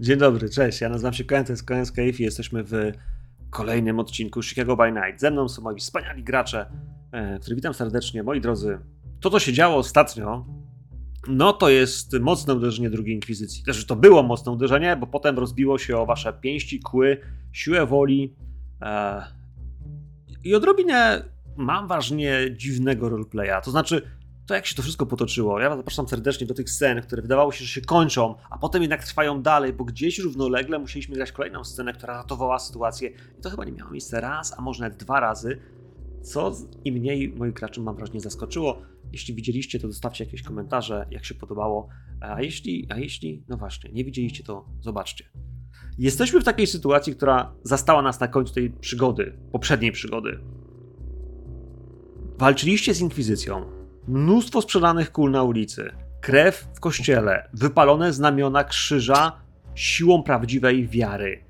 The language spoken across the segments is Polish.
Dzień dobry, cześć. Ja nazywam się Koen, to jest Koen i jesteśmy w kolejnym odcinku Chicago by Night. Ze mną są moi wspaniali gracze, e, których witam serdecznie. Moi drodzy, to co się działo ostatnio, no to jest mocne uderzenie drugiej inkwizycji. Też to było mocne uderzenie, bo potem rozbiło się o wasze pięści, kły, siłę woli e, i odrobinę, mam ważnie, dziwnego roleplaya. To znaczy, to jak się to wszystko potoczyło. Ja zapraszam serdecznie do tych scen, które wydawało się, że się kończą, a potem jednak trwają dalej, bo gdzieś równolegle musieliśmy grać kolejną scenę, która ratowała sytuację. I to chyba nie miało miejsca raz, a może nawet dwa razy, co i mniej moich graczy mam wrażenie zaskoczyło. Jeśli widzieliście, to zostawcie jakieś komentarze, jak się podobało. A jeśli, a jeśli, no właśnie, nie widzieliście, to zobaczcie. Jesteśmy w takiej sytuacji, która zastała nas na końcu tej przygody, poprzedniej przygody. Walczyliście z Inkwizycją, mnóstwo sprzedanych kul na ulicy, krew w kościele, wypalone znamiona krzyża siłą prawdziwej wiary.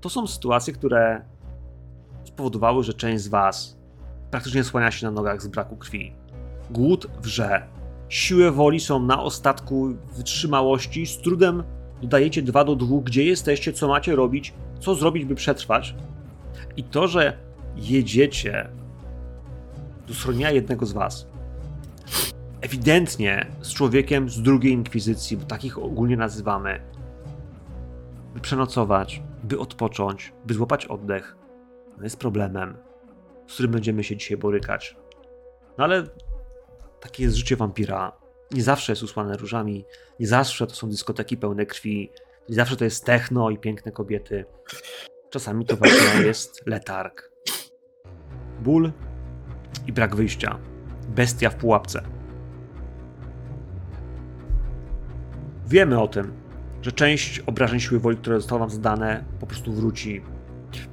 To są sytuacje, które spowodowały, że część z Was praktycznie słania się na nogach z braku krwi. Głód wrze. Siły woli są na ostatku wytrzymałości. Z trudem dodajecie 2 do 2, gdzie jesteście, co macie robić, co zrobić, by przetrwać. I to, że jedziecie do schronienia jednego z Was, ewidentnie z człowiekiem z drugiej inkwizycji, bo takich ogólnie nazywamy, by przenocować, by odpocząć, by złapać oddech, no jest problemem, z którym będziemy się dzisiaj borykać. No ale takie jest życie wampira. Nie zawsze jest usłane różami, nie zawsze to są dyskoteki pełne krwi, nie zawsze to jest techno i piękne kobiety. Czasami to właśnie jest letarg. Ból i brak wyjścia. Bestia w pułapce. Wiemy o tym, że część obrażeń siły woli, które zostało wam zadane, po prostu wróci.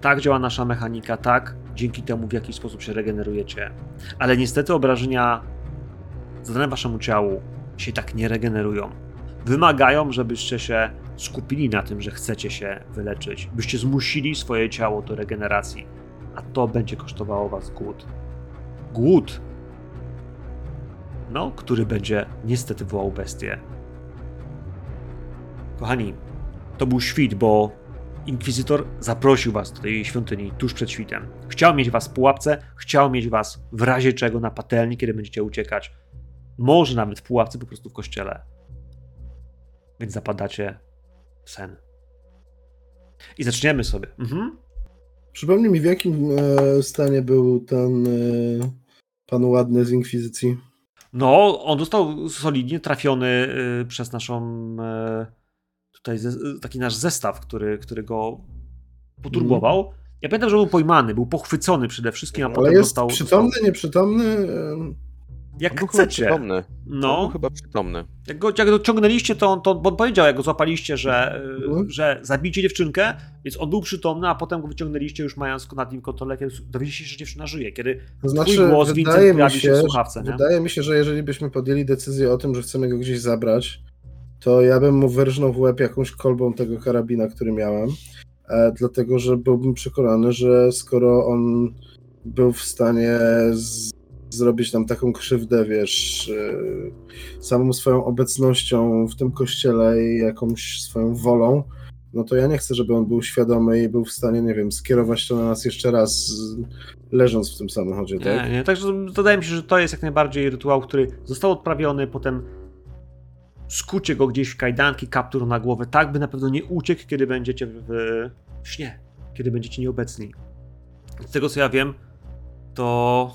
Tak działa nasza mechanika, tak, dzięki temu w jakiś sposób się regenerujecie. Ale niestety obrażenia zadane waszemu ciału się tak nie regenerują. Wymagają, żebyście się skupili na tym, że chcecie się wyleczyć, byście zmusili swoje ciało do regeneracji, a to będzie kosztowało was głód. Głód, no, który będzie niestety wołał bestię. Kochani, to był świt, bo inkwizytor zaprosił was do tej świątyni tuż przed świtem. Chciał mieć was w pułapce, chciał mieć was w razie czego na patelni, kiedy będziecie uciekać. Może nawet w pułapce, po prostu w kościele. Więc zapadacie w sen. I zaczniemy sobie. Mhm. Przypomnij mi, w jakim e, stanie był ten e, pan ładny z Inkwizycji? No, on został solidnie trafiony y, przez naszą y, tutaj taki nasz zestaw, który, który go poturbował. Mm. Ja pamiętam, że był pojmany, był pochwycony przede wszystkim, a Ale potem jest dostał... przytomny, dostał... nieprzytomny? Jak On chcecie. przytomny. No. Chyba przytomny. Jak go, jak go ciągnęliście, to, on- to bo on powiedział, jak go złapaliście, że, Mhm. że zabijcie dziewczynkę, więc on był przytomny, a potem go wyciągnęliście już mając nad nim kontrolę, kiedy dowiedzieliście się, że dziewczyna żyje, kiedy To znaczy, twój głos, wydaje Vincent, mi, pojawi się się, w słuchawce, nie? wydaje mi się, że jeżeli byśmy podjęli decyzję o tym, że chcemy go gdzieś zabrać, to ja bym mu wyrżnął w łeb jakąś kolbą tego karabina, który miałem, e, dlatego że byłbym przekonany, że skoro on był w stanie z, zrobić nam taką krzywdę, wiesz, e, samą swoją obecnością w tym kościele i jakąś swoją wolą, no to ja nie chcę, żeby on był świadomy i był w stanie, nie wiem, skierować to na nas jeszcze raz, leżąc w tym samochodzie, tak? Nie, nie. Także wydaje mi się, że to jest jak najbardziej rytuał, który został odprawiony, potem skucie go gdzieś w kajdanki, kaptur na głowę, tak by na pewno nie uciekł, kiedy będziecie w, w śnie, kiedy będziecie nieobecni. Z tego co ja wiem, to.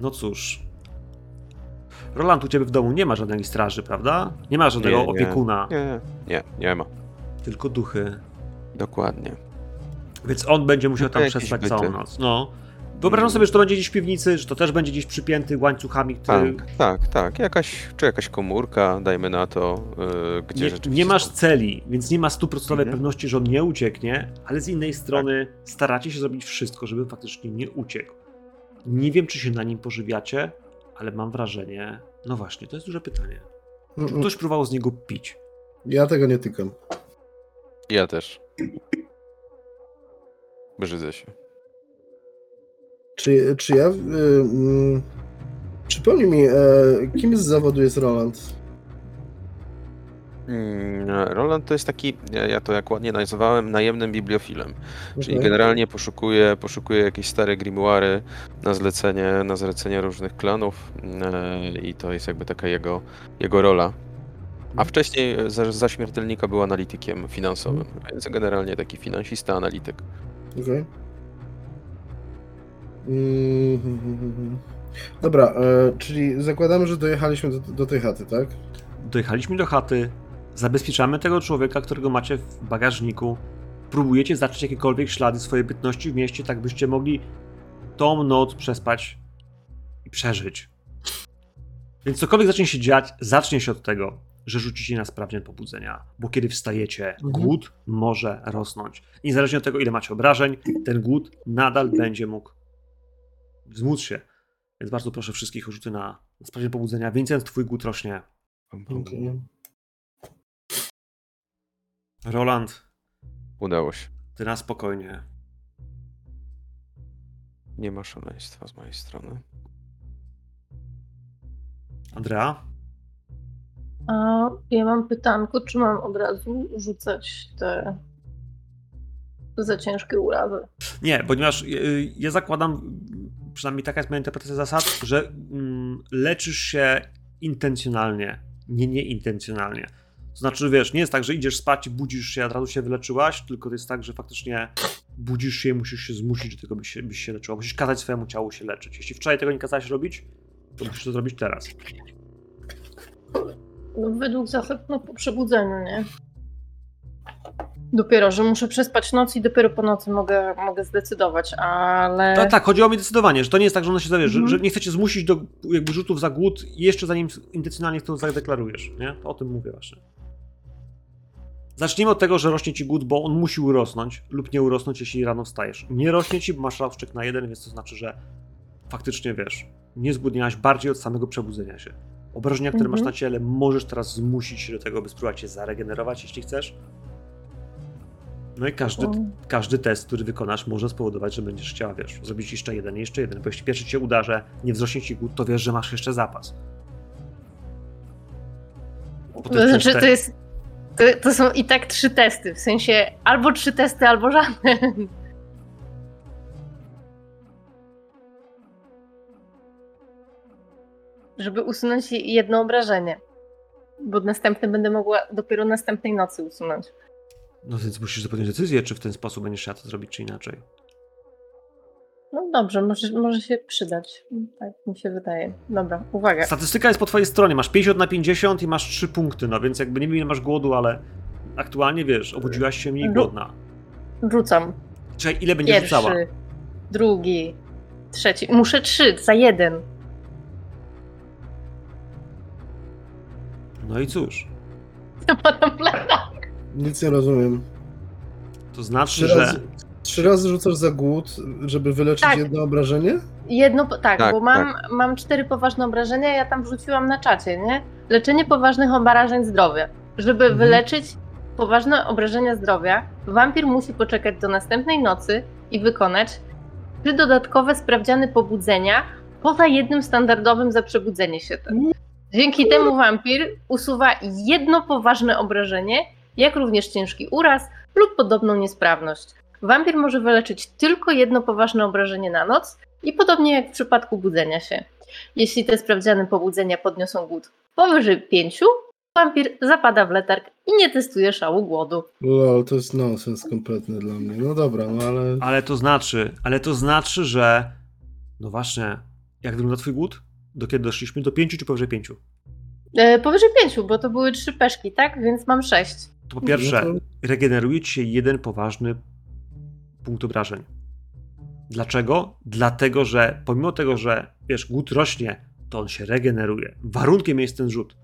No cóż. Roland, u ciebie w domu nie ma żadnej straży, prawda? Nie ma żadnego Nie, nie. opiekuna, Nie, nie, nie ma. tylko duchy. Dokładnie. Więc on będzie musiał tam przespać całą noc. No. Wyobrażam sobie, że to będzie gdzieś w piwnicy, że to też będzie gdzieś przypięty łańcuchami, który. Tak, tak, tak. Jakaś, czy jakaś komórka, dajmy na to, yy, gdzie Nie, rzeczywiście nie masz celi, więc nie ma stuprocentowej Mhm. pewności, że on nie ucieknie, ale z innej strony staracie się zrobić wszystko, żeby faktycznie nie uciekł. Nie wiem, czy się na nim pożywiacie, ale mam wrażenie. No właśnie, to jest duże pytanie. Czy Mm, ktoś próbował z niego pić? Ja tego nie tykam. Ja też. Brzydzę się. Czy, czy ja. Y, mm, przypomnij mi, e, kim z zawodu jest Roland? Mm, Roland to jest taki, ja to jak ładnie nazywałem, najemnym bibliofilem. Czyli Okej. generalnie poszukuje, poszukuje jakieś stare grimoire na zlecenie, na zlecenie różnych klanów e, i to jest jakby taka jego, jego rola. A wcześniej e, za, za śmiertelnika był analitykiem finansowym, więc generalnie taki finansista, analityk. Okej. Mhm. Dobra, e, czyli zakładamy, że dojechaliśmy do, do tej chaty, tak? Dojechaliśmy do chaty, zabezpieczamy tego człowieka, którego macie w bagażniku. Próbujecie zacząć jakiekolwiek ślady swojej bytności w mieście, tak byście mogli tą noc przespać i przeżyć. Więc cokolwiek zacznie się dziać, zacznie się od tego, że rzucicie na sprawdzian pobudzenia, bo kiedy wstajecie, głód może rosnąć. Niezależnie od tego, ile macie obrażeń, ten głód nadal będzie mógł wzmóc się. Więc bardzo proszę wszystkich o rzuty na, na sprawdzian pobudzenia. Vincent, twój głód rośnie. Roland, Udało się. ty na spokojnie. Nie ma szaleństwa z mojej strony. Andrea? A ja mam pytanko, czy mam od razu rzucać te za ciężkie urazy? Nie, ponieważ y, ja zakładam, przynajmniej taka jest moja interpretacja zasad, że mm, leczysz się intencjonalnie, nie nieintencjonalnie. To znaczy, wiesz, nie jest tak, że idziesz spać i budzisz się, a od razu się wyleczyłaś, tylko to jest tak, że faktycznie budzisz się i musisz się zmusić do tego, byś się, byś się leczyła. Musisz kazać swojemu ciału się leczyć. Jeśli wczoraj tego nie kazałeś robić, to musisz to zrobić teraz. No, według zasad, no po przebudzeniu, nie? Dopiero, że muszę przespać noc i dopiero po nocy mogę, mogę zdecydować, ale... Tak, tak, chodzi o mnie zdecydowanie, że to nie jest tak, że ono się zawie, że, Mhm. że nie chcecie zmusić do jakby rzutów za głód jeszcze zanim intencjonalnie to zadeklarujesz, nie? To o tym mówię właśnie. Zacznijmy od tego, że rośnie ci głód, bo on musi urosnąć lub nie urosnąć, jeśli rano wstajesz. Nie rośnie ci, bo masz rawszczyk na jeden, więc to znaczy, że faktycznie wiesz, nie zgłodniałaś bardziej od samego przebudzenia się. Obrażenia, które masz Mhm. na ciele, możesz teraz zmusić się do tego, by spróbować się zaregenerować, jeśli chcesz. No i każdy, każdy test, który wykonasz, może spowodować, że będziesz chciała, wiesz, zrobić jeszcze jeden, jeszcze jeden. Bo jeśli pierwszy ci się uda, że nie wzrośnie ci głód, to wiesz, że masz jeszcze zapas. To znaczy, przecież to te- jest... To, to są i tak trzy testy, w sensie albo trzy testy, albo żadne. Żeby usunąć jedno obrażenie. Bo następne będę mogła dopiero następnej nocy usunąć. No więc musisz podjąć decyzję, czy w ten sposób będziesz chciała to zrobić, czy inaczej. No dobrze, może, może się przydać. Tak mi się wydaje. Dobra, uwaga. Statystyka jest po twojej stronie, masz 50 na 50 i masz 3 punkty, no więc jakby nie wiem ile masz głodu, ale aktualnie wiesz, obudziłaś się mniej Ru- głodna. Rzucam. Czekaj, ile będziesz Pierwszy, rzucała? drugi, trzeci. Muszę trzy za jeden. No i cóż, potem lata. Nic nie rozumiem. to znaczy, Trzy że... razy, trzy razy rzucasz za głód, żeby wyleczyć Tak. jedno obrażenie? Jedno, tak, Tak, bo mam, mam cztery poważne obrażenia, ja tam wrzuciłam na czacie, nie? Leczenie poważnych obrażeń zdrowia. Żeby Mhm. wyleczyć poważne obrażenia zdrowia, wampir musi poczekać do następnej nocy i wykonać trzy dodatkowe sprawdziany pobudzenia poza jednym standardowym za przebudzenie się. Dzięki temu wampir usuwa jedno poważne obrażenie, jak również ciężki uraz lub podobną niesprawność. Wampir może wyleczyć tylko jedno poważne obrażenie na noc i podobnie jak w przypadku budzenia się. Jeśli te sprawdziane pobudzenia podniosą głód powyżej 5, wampir zapada w letarg i nie testuje szału głodu. Lol, to jest nonsens kompletny dla mnie. No dobra, no ale... Ale to znaczy, ale to znaczy, że... No właśnie, jak wygląda twój głód? Do kiedy doszliśmy? Do 5 czy powyżej 5? E, powyżej 5, bo to były trzy peszki, tak? Więc mam 6. To po pierwsze, No to- regeneruje ci się jeden poważny punkt obrażeń. Dlaczego? Dlatego, że pomimo tego, że wiesz, głód rośnie, to on się regeneruje. Warunkiem jest ten rzut.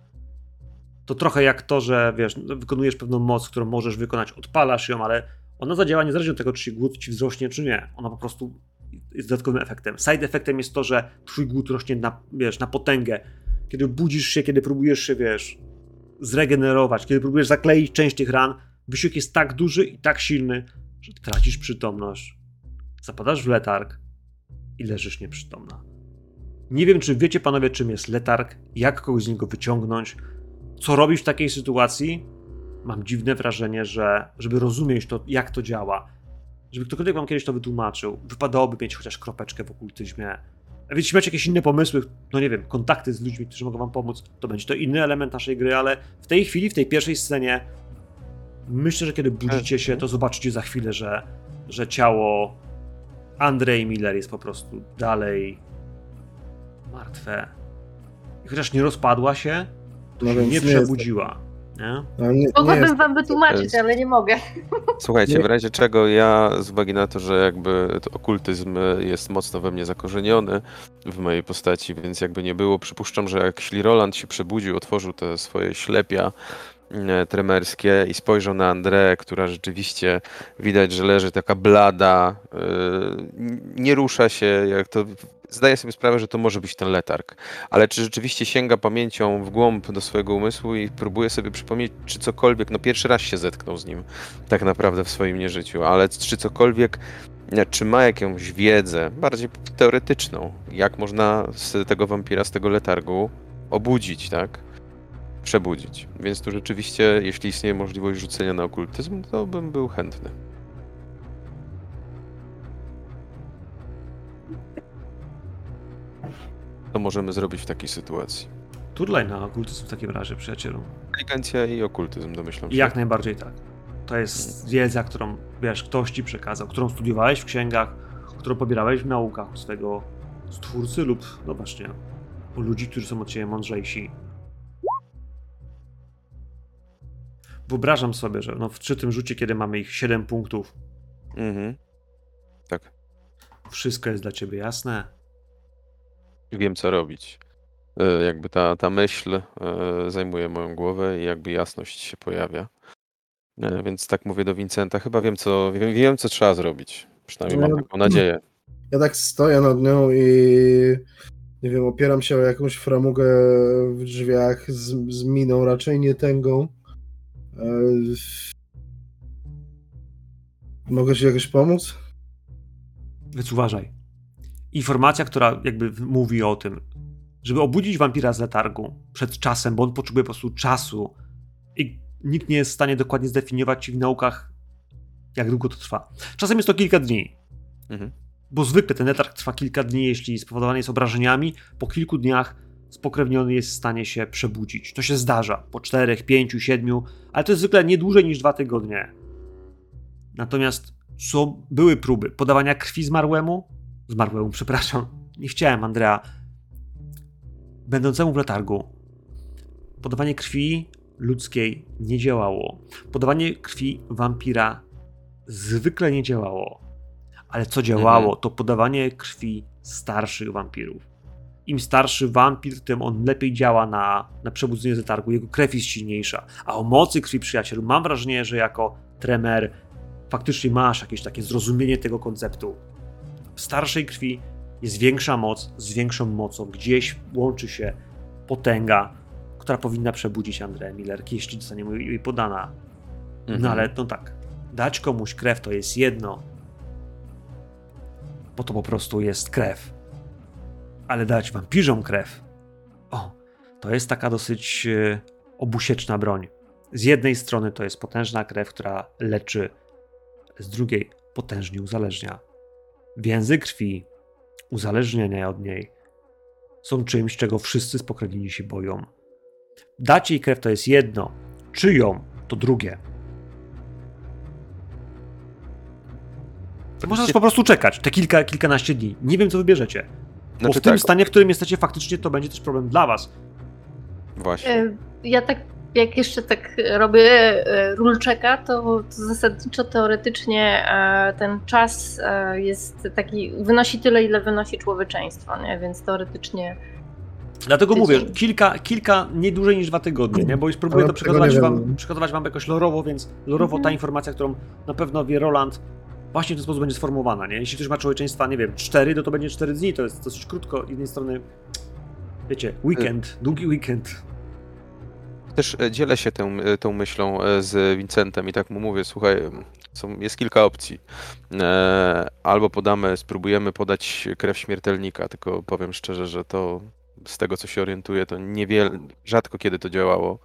To trochę jak to, że wiesz, wykonujesz pewną moc, którą możesz wykonać, odpalasz ją, ale ona zadziała niezależnie od tego, czy głód ci wzrośnie, czy nie. Ona po prostu jest dodatkowym efektem. Side efektem jest to, że twój głód rośnie na, wiesz, na potęgę. Kiedy budzisz się, kiedy próbujesz się, wiesz, zregenerować, kiedy próbujesz zakleić część tych ran, wysiłek jest tak duży i tak silny, że tracisz przytomność, zapadasz w letarg i leżysz nieprzytomna. Nie wiem, czy wiecie panowie, czym jest letarg, jak kogoś z niego wyciągnąć, co robić w takiej sytuacji, mam dziwne wrażenie, że żeby rozumieć to, jak to działa, żeby ktokolwiek wam kiedyś to wytłumaczył, wypadałoby mieć chociaż kropeczkę w okultyzmie. Jeśli macie jakieś inne pomysły, no nie wiem, kontakty z ludźmi, którzy mogą wam pomóc, to będzie to inny element naszej gry, ale w tej chwili, w tej pierwszej scenie, myślę, że kiedy budzicie się, to zobaczycie za chwilę, że, że ciało Andrzej Miller jest po prostu dalej martwe. I chociaż nie rozpadła się, to No się nie przebudziła. Nie? No, nie, Mogłabym jest, wam wytłumaczyć, ale nie mogę. Słuchajcie, Nie- w razie czego ja, z uwagi na to, że jakby to okultyzm jest mocno we mnie zakorzeniony w mojej postaci, więc jakby nie było, przypuszczam, że jak Roland się przebudził, otworzył te swoje ślepia e, tremerskie i spojrzał na Andrę, która rzeczywiście widać, że leży taka blada, e, nie rusza się, jak to zdaję sobie sprawę, że to może być ten letarg. Ale czy rzeczywiście sięga pamięcią w głąb do swojego umysłu i próbuje sobie przypomnieć, czy cokolwiek, no pierwszy raz się zetknął z nim tak naprawdę w swoim nieżyciu, ale czy cokolwiek, czy ma jakąś wiedzę, bardziej teoretyczną, jak można z tego wampira, z tego letargu obudzić, tak? Przebudzić. Więc tu rzeczywiście, jeśli istnieje możliwość rzucenia na okultyzm, to bym był chętny. Co możemy zrobić w takiej sytuacji? Turlaj na okultyzm w takim razie, przyjacielu. Inteligencja i okultyzm, domyślam się. jak najbardziej tak. To jest wiedza, którą, wiesz, ktoś ci przekazał, którą studiowałeś w księgach, którą pobierałeś w naukach u swego stwórcy lub, no właśnie, u ludzi, którzy są od ciebie mądrzejsi. Wyobrażam sobie, że no, przy tym rzucie, kiedy mamy ich 7 punktów, Mhm. Tak. wszystko jest dla ciebie jasne. Wiem, co robić. E, Jakby ta, ta myśl e, zajmuje moją głowę i jakby jasność się pojawia. E, Więc tak mówię do Vincenta, chyba wiem, co, wiem, wiem, co trzeba zrobić. Przynajmniej mam No, taką nadzieję. ja tak stoję nad nią i nie wiem, opieram się o jakąś framugę w drzwiach z, z miną, raczej nie tęgą. E, Mogę ci jakoś pomóc? Więc uważaj. Informacja, która jakby mówi o tym, żeby obudzić wampira z letargu przed czasem, bo on potrzebuje po prostu czasu i nikt nie jest w stanie dokładnie zdefiniować w naukach, jak długo to trwa. Czasem jest to kilka dni, Mhm. bo zwykle ten letarg trwa kilka dni, jeśli spowodowany jest obrażeniami. Po kilku dniach spokrewniony jest w stanie się przebudzić. To się zdarza po czterech, pięciu, siedmiu, ale to jest zwykle nie dłużej niż dwa tygodnie. Natomiast są, były próby podawania krwi zmarłemu, zmarłemu, przepraszam, nie chciałem, Andrea, będącemu w letargu. Podawanie krwi ludzkiej nie działało. Podawanie krwi wampira zwykle nie działało. Ale co działało, Mhm. to podawanie krwi starszych wampirów. Im starszy wampir, tym on lepiej działa na, na przebudzenie letargu, jego krew jest silniejsza. A o mocy krwi, przyjacielu, mam wrażenie, że jako tremer faktycznie masz jakieś takie zrozumienie tego konceptu. Starszej krwi jest większa moc, z większą mocą gdzieś łączy się potęga, która powinna przebudzić Andrę Miller, jeśli zostanie mu jej podana. Mhm. No ale no tak, dać komuś krew to jest jedno, bo to po prostu jest krew. Ale dać wampirzom krew, o, to jest taka dosyć e, obusieczna broń. Z jednej strony to jest potężna krew, która leczy, z drugiej potężnie uzależnia. Więzy krwi, uzależnienia od niej są czymś, czego wszyscy spokrewnieni się boją. Dać jej krew to jest jedno, czyją to drugie. To można po prostu czekać te kilka, kilkanaście dni. Nie wiem, co wybierzecie. Bo Znaczy w tym tak, stanie, w którym jesteście, faktycznie to będzie też problem dla was. Właśnie. E, Ja tak, jak jeszcze tak robię e, rulczeka, to, to zasadniczo teoretycznie e, ten czas jest taki, wynosi tyle, ile wynosi człowieczeństwo, nie? Więc teoretycznie Dlatego Tydzień. mówię, że kilka, kilka, nie dłużej niż dwa tygodnie, nie? bo już próbuję Ale to przekazywać wam, przekazywać wam jakoś lorowo, więc lorowo ta Mhm. informacja, którą na pewno wie Roland, właśnie w ten sposób będzie sformułowana. Nie? Jeśli ktoś ma człowieczeństwa, nie wiem, cztery, no to będzie cztery dni, to jest dosyć krótko. Z jednej strony, wiecie, weekend, długi weekend. Też e, dzielę się tą, e, tą myślą e, z Vincentem i tak mu mówię, słuchaj, są, jest kilka opcji. Albo podamy, spróbujemy podać krew śmiertelnika, tylko powiem szczerze, że to z tego co się orientuję, to niewiele, rzadko kiedy to działało.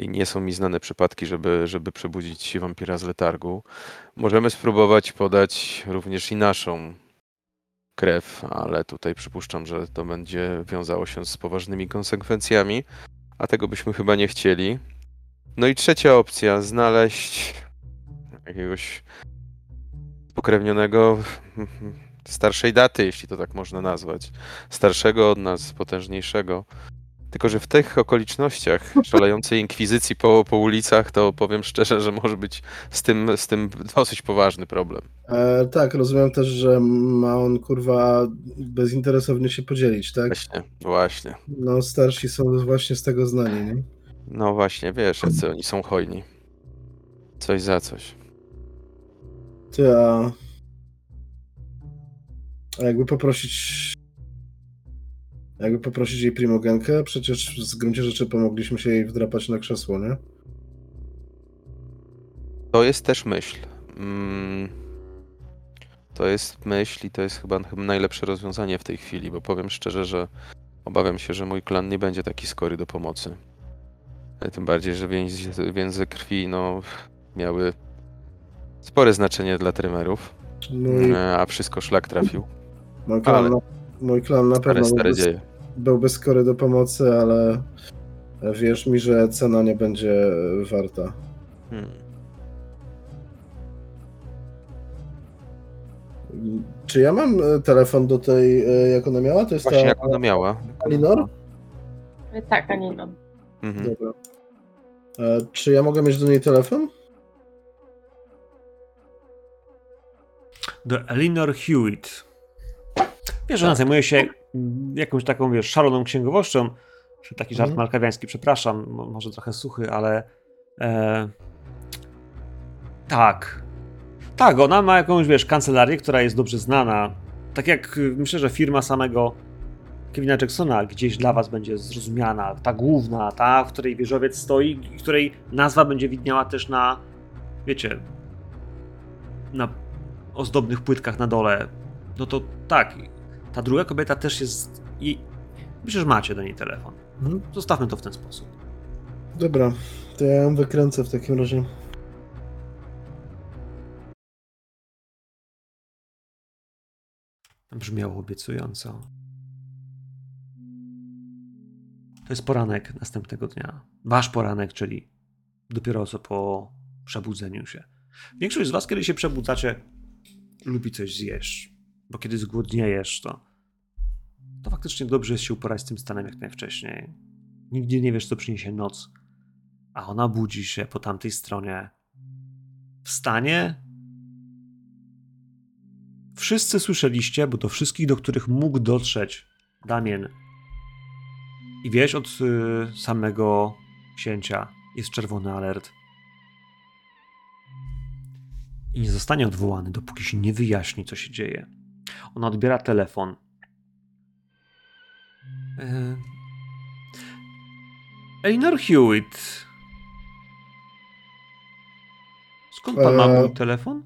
i nie są mi znane przypadki, żeby, żeby przebudzić wampira z letargu. Możemy spróbować podać również i naszą krew, ale tutaj przypuszczam, że to będzie wiązało się z poważnymi konsekwencjami, a tego byśmy chyba nie chcieli. No i trzecia opcja, znaleźć jakiegoś pokrewnionego starszej daty, jeśli to tak można nazwać. Starszego od nas, potężniejszego. Tylko, że w tych okolicznościach szalejącej inkwizycji po, po ulicach, to powiem szczerze, że może być z tym, z tym dosyć poważny problem. E, tak, rozumiem też, że ma on kurwa bezinteresownie się podzielić, tak? Właśnie, właśnie. No starsi są właśnie z tego znani, nie? No właśnie, wiesz, jacy oni są hojni. Coś za coś. Ty, a... a jakby poprosić... Jakby poprosić jej primogenkę, przecież w gruncie rzeczy pomogliśmy się jej wdrapać na krzesło, nie? To jest też myśl. Mm, To jest myśl i to jest chyba, chyba najlepsze rozwiązanie w tej chwili, bo powiem szczerze, że obawiam się, że mój klan nie będzie taki skory do pomocy. Tym bardziej, że więzy, więzy krwi no, miały spore znaczenie dla tremerów, Mój, e, a wszystko szlak trafił. mój, klan, ale- na, mój klan na Stare, pewno stare byłby, dzieje. Byłby skory do pomocy, ale wierz mi, że cena nie będzie warta. Hmm. Czy ja mam e, telefon do tej, e, jak ona miała? To jest Właśnie ta jak ona miała. Alinor? Tak, Anino. Mhm. Dobra. E, Czy ja mogę mieć do niej telefon? do Elinor Hewitt. Wiesz, ona zajmuje się jakąś taką, wiesz, szaloną księgowością. Taki żart Mhm. malkawiański, przepraszam, mo- może trochę suchy, ale e, tak. Tak, ona ma jakąś, wiesz, kancelarię, która jest dobrze znana. Tak jak y, myślę, że firma samego Kevina Jacksona gdzieś dla was będzie zrozumiana. Ta główna, ta, w której wieżowiec stoi, i której nazwa będzie widniała też na, wiecie, na ozdobnych płytkach na dole. No to tak, ta druga kobieta też jest i myślę, że macie do niej telefon. Mhm. Zostawmy to w ten sposób. Dobra, to ja ją wykręcę w takim razie. Brzmiało obiecująco. To jest poranek następnego dnia. Wasz poranek, czyli dopiero co po przebudzeniu się. Większość z was, kiedy się przebudzacie, lubi coś zjeść. Bo kiedy zgłodniejesz, to, to faktycznie dobrze jest się uporać z tym stanem jak najwcześniej. Nigdy nie wiesz, co przyniesie noc. A ona budzi się po tamtej stronie. Wstanie Wszyscy słyszeliście, bo do wszystkich, do których mógł dotrzeć Damien i wieś od y, samego księcia jest czerwony alert. I nie zostanie odwołany, dopóki się nie wyjaśni, co się dzieje. Ona odbiera telefon. E... Elinor Hewitt. Skąd pan ma Eee. mój telefon?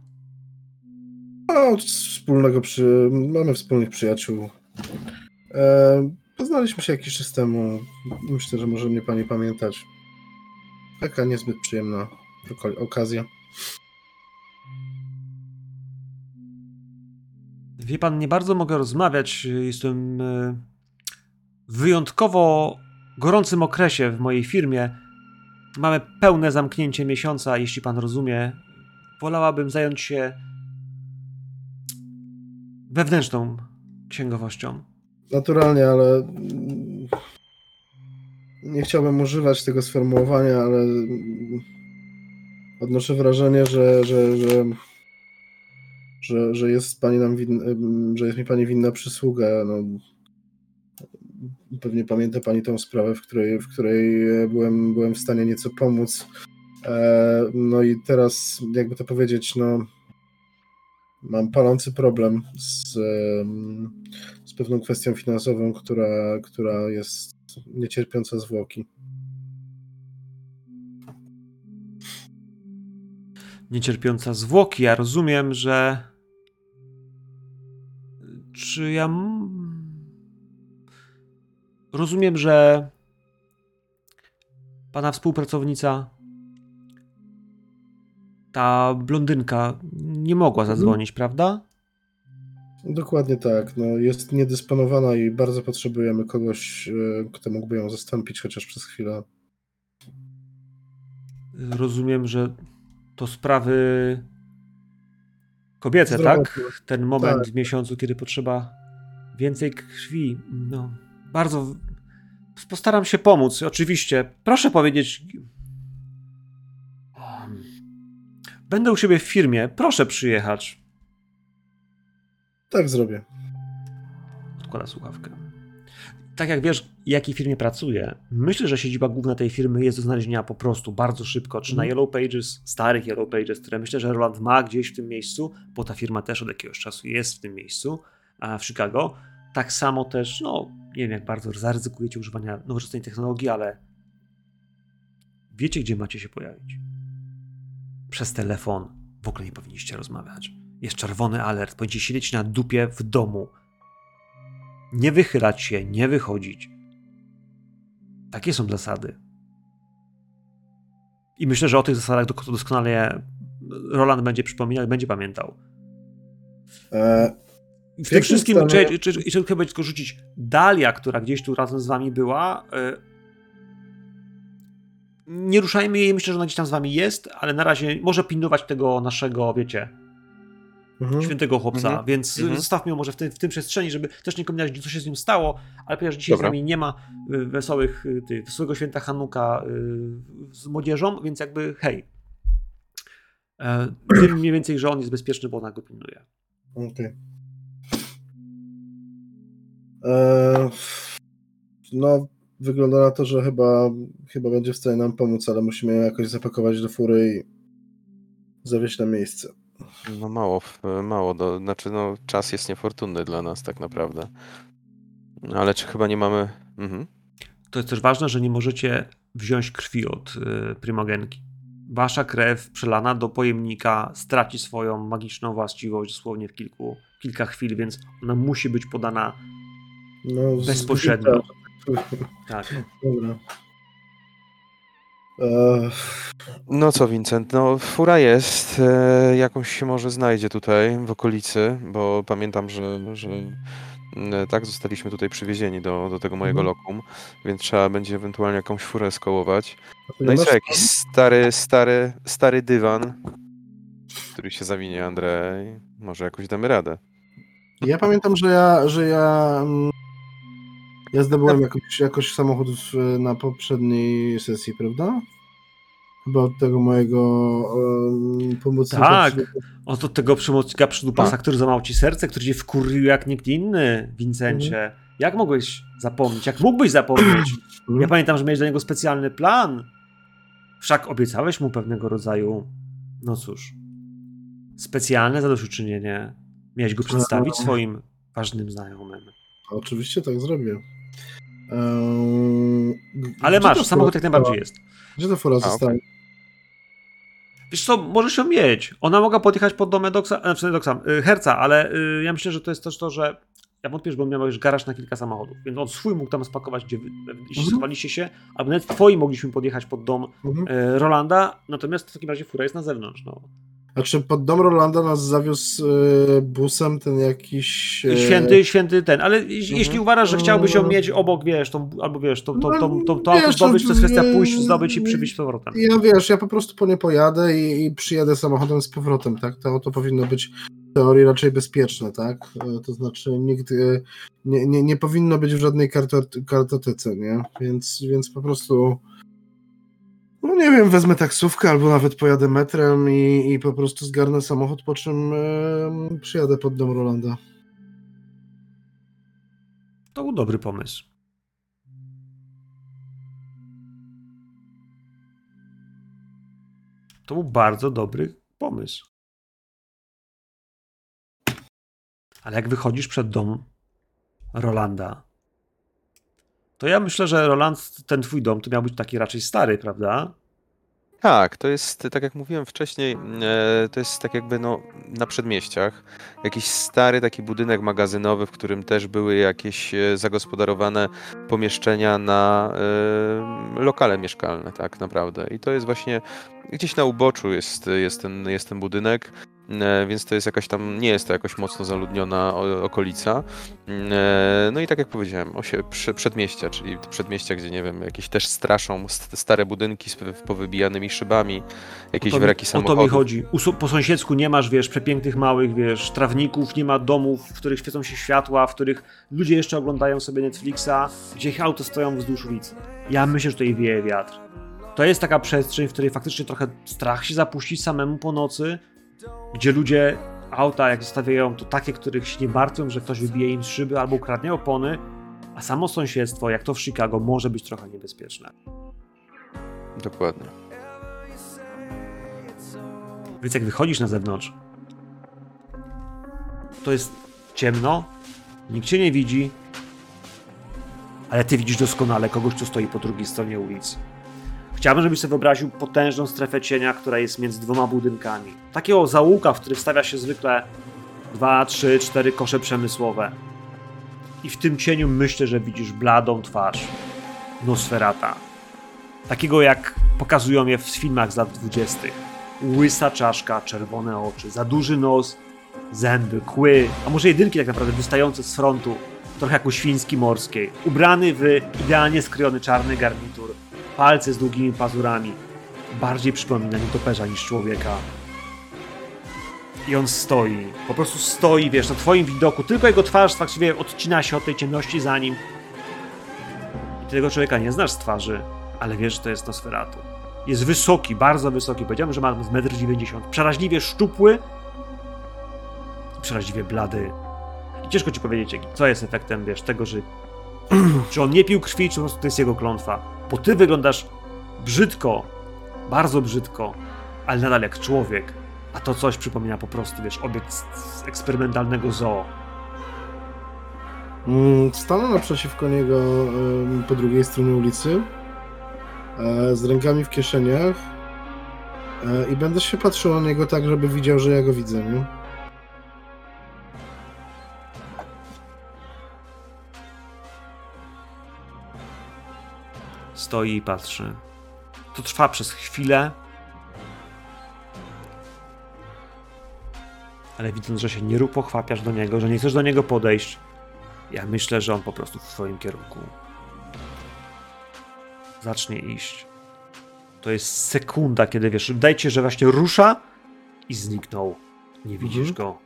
A, od wspólnego przy... Mamy wspólnych przyjaciół. E, poznaliśmy się jakiś czas temu. Myślę, że może mnie pani pamiętać. Taka niezbyt przyjemna okazja. Wie pan, nie bardzo mogę rozmawiać. Jestem e, w wyjątkowo gorącym okresie w mojej firmie. Mamy pełne zamknięcie miesiąca, jeśli pan rozumie. Wolałabym zająć się wewnętrzną księgowością. Naturalnie, ale nie chciałbym używać tego sformułowania, ale odnoszę wrażenie, że, że, że, że, że jest pani nam winna, że jest mi pani winna przysługę. No, pewnie pamięta pani tą sprawę, w której, w której byłem, byłem w stanie nieco pomóc. E, No i teraz, jakby to powiedzieć, no mam palący problem z, z pewną kwestią finansową, która, która jest niecierpiąca zwłoki. Niecierpiąca zwłoki. Ja rozumiem, że. Czy ja. Rozumiem, że. pana współpracownica, ta blondynka, nie mogła zadzwonić, prawda? Dokładnie tak. No, jest niedysponowana i bardzo potrzebujemy kogoś, e, kto mógłby ją zastąpić chociaż przez chwilę. Rozumiem, że to sprawy kobiece, Zdrowotne. tak? Ten moment Tak. w miesiącu, kiedy potrzeba więcej krwi. No, bardzo. Postaram się pomóc, oczywiście. Proszę powiedzieć. Będę u siebie w firmie. Proszę przyjechać. Tak zrobię. Odkłada słuchawkę. Tak jak wiesz, w jakiej firmie pracuję, myślę, że siedziba główna tej firmy jest do znalezienia po prostu bardzo szybko, czy na Mhm. Yellow Pages, starych Yellow Pages, które myślę, że Roland ma gdzieś w tym miejscu, bo ta firma też od jakiegoś czasu jest w tym miejscu, a w Chicago. Tak samo też, no, nie wiem jak bardzo zaryzykujecie używania nowoczesnej technologii, ale wiecie, gdzie macie się pojawić. Przez telefon w ogóle nie powinniście rozmawiać. Jest czerwony alert, powinniście siedzieć na dupie w domu. Nie wychylać się, nie wychodzić. Takie są zasady. I myślę, że o tych zasadach doskonale Roland będzie przypominał, będzie pamiętał. E, W tym wszystkim, stanie- czy, czy, czy, czy chyba tylko rzucić Dalia, która gdzieś tu razem z wami była. y, Nie ruszajmy jej, myślę, że ona gdzieś tam z wami jest, ale na razie może pilnować tego naszego, wiecie, mhm. świętego chłopca, Mhm. więc Mhm. zostawmy ją może w, tym- w tym przestrzeni, żeby też nie kombinować, co się z nim stało, ale ponieważ dzisiaj Dobra. z nami nie ma y, wesołych, y, ty, wesołego święta Hanuka y, z młodzieżą, więc jakby hej. Wiem mniej więcej, że on jest bezpieczny, bo ona go pilnuje. Okej. E, No, wygląda na to, że chyba, chyba będzie w stanie nam pomóc, ale musimy ją jakoś zapakować do fury i zawieźć na miejsce. No mało, mało, do, znaczy no czas jest niefortunny dla nas tak naprawdę. Ale czy chyba nie mamy... Mhm. To jest też ważne, że nie możecie wziąć krwi od y, prymogenki. Wasza krew przelana do pojemnika straci swoją magiczną właściwość dosłownie w kilku, kilka chwil, więc ona musi być podana No, bezpośrednio. Tak. Dobra. No co, Vincent, no fura jest, e, jakąś się może znajdzie tutaj w okolicy, bo pamiętam, że, że e, tak zostaliśmy tutaj przywiezieni do, do tego mojego Mhm. lokum, więc trzeba będzie ewentualnie jakąś furę skołować. No i co, jakiś stary, stary, stary dywan, który się zawinie, Andrzej, może jakoś damy radę. Ja pamiętam, że ja, że ja, mm, ja zdobyłem jakoś, jakoś samochód na poprzedniej sesji, prawda? Chyba od tego mojego um, pomocnika. Tak. przy- tego przemocnika przydupasa, Tak. który złamał ci serce, który cię wkurwił jak nikt inny, Vincencie. Jak mogłeś zapomnieć? Jak mógłbyś zapomnieć? Ja pamiętam, że miałeś dla niego specjalny plan. Wszak obiecałeś mu pewnego rodzaju, no cóż, specjalne zadośćuczynienie. Miałeś go przedstawić No. swoim ważnym znajomym. Oczywiście tak zrobię. G- Ale masz, samochód jak najbardziej jest. Gdzie ta fura A, zostanie? Wiesz co, możesz ją mieć. Ona mogła podjechać pod dom Edoksa, znaczy Edoksa, y, Herca, ale y, ja myślę, że to jest też to, że ja wątpię, że on miał już garaż na kilka samochodów, więc on swój mógł tam spakować, gdzie wy, jeśli Mhm. schowaliście się, albo nawet twoi mogliśmy podjechać pod dom Mhm. y, Rolanda, natomiast w takim razie fura jest na zewnątrz. No. A czy pod dom Rolanda nas zawiózł e, busem ten jakiś... e, Święty, święty ten, ale jeśli- Mhm. jeśli uważasz, że chciałbyś ją Mm. mieć obok, wiesz, tą, albo wiesz, to, to, No, to, to, to, wiesz, zdobyć, to jest kwestia pójść, zdobyć i przywieźć z powrotem. Ja wiesz, ja po prostu po nie pojadę i, i przyjadę samochodem z powrotem, tak? To auto powinno być w teorii raczej bezpieczne, tak? E, To znaczy nikt e, nie, nie, nie powinno być w żadnej kartot, kartotece, nie? Więc, więc po prostu no nie wiem, wezmę taksówkę albo nawet pojadę metrem i, i po prostu zgarnę samochód, po czym przyjadę pod dom Rolanda. To był dobry pomysł. To był bardzo dobry pomysł. Ale jak wychodzisz przed dom Rolanda, to ja myślę, że Roland, ten twój dom, to miał być taki raczej stary, prawda? Tak, to jest, tak jak mówiłem wcześniej, e, to jest tak jakby no, na przedmieściach. Jakiś stary taki budynek magazynowy, w którym też były jakieś e, zagospodarowane pomieszczenia na e, lokale mieszkalne, tak naprawdę. I to jest właśnie gdzieś na uboczu jest, jest, ten, jest ten budynek. E, Więc to jest jakaś tam, nie jest to jakoś mocno zaludniona okolica. E, No i tak jak powiedziałem, osie, prze- przedmieścia, czyli przedmieścia, gdzie nie wiem, jakieś też straszą st- stare budynki z powybijanymi szybami, jakieś mi- wraki o to samochodów. mi chodzi. U, po sąsiedzku nie masz, wiesz, przepięknych małych, wiesz, trawników, nie ma domów, w których świecą się światła, w których ludzie jeszcze oglądają sobie Netflixa, gdzie ich auto stoją wzdłuż ulicy. Ja myślę, że tutaj wieje wiatr. To jest taka przestrzeń, w której faktycznie trochę strach się zapuścić samemu po nocy, gdzie ludzie auta, jak zostawiają, to takie, których się nie martwią, że ktoś wybije im szyby albo ukradnie opony, a samo sąsiedztwo, jak to w Chicago, może być trochę niebezpieczne. Dokładnie. Więc jak wychodzisz na zewnątrz, to jest ciemno, nikt cię nie widzi, ale ty widzisz doskonale kogoś, kto stoi po drugiej stronie ulicy. Chciałbym, żebyś sobie wyobraził potężną strefę cienia, która jest między dwoma budynkami. Takiego załuka, w który wstawia się zwykle dwa, trzy, cztery kosze przemysłowe. I w tym cieniu myślę, że widzisz bladą twarz Nosferata. Takiego jak pokazują je w filmach z lat dwudziestych łysa czaszka, czerwone oczy, za duży nos, zęby, kły, a może jedynki tak naprawdę wystające z frontu, trochę jak u świński morskiej. Ubrany w idealnie skrojony czarny garnitur, palce z długimi pazurami. Bardziej przypomina nietoperza niż człowieka. I on stoi, po prostu stoi, wiesz, na twoim widoku, tylko jego twarz właściwie odcina się od tej ciemności za nim. I tego człowieka nie znasz z twarzy, ale wiesz, że to jest Nosferatu. Jest wysoki, bardzo wysoki. Powiedziałem, że ma z 1,90 m. Przeraźliwie szczupły przeraźliwie blady. I ciężko ci powiedzieć, co jest efektem, wiesz, tego, że czy on nie pił krwi, czy po prostu to jest jego klątwa. Bo ty wyglądasz brzydko, bardzo brzydko, ale nadal jak człowiek. A to coś przypomina po prostu, wiesz, obiekt z, eksperymentalnego zoo. Mm, Stanę naprzeciwko niego po drugiej stronie ulicy, e, z rękami w kieszeniach e, i będę się patrzył na niego tak, żeby widział, że ja go widzę, nie? Stoi i patrzy. To trwa przez chwilę. Ale widząc, że się nie rób pochwapiasz do niego, że nie chcesz do niego podejść, ja myślę, że on po prostu w twoim kierunku zacznie iść. To jest sekunda, kiedy wiesz, dajcie, że właśnie rusza i zniknął. Nie widzisz Mhm. go.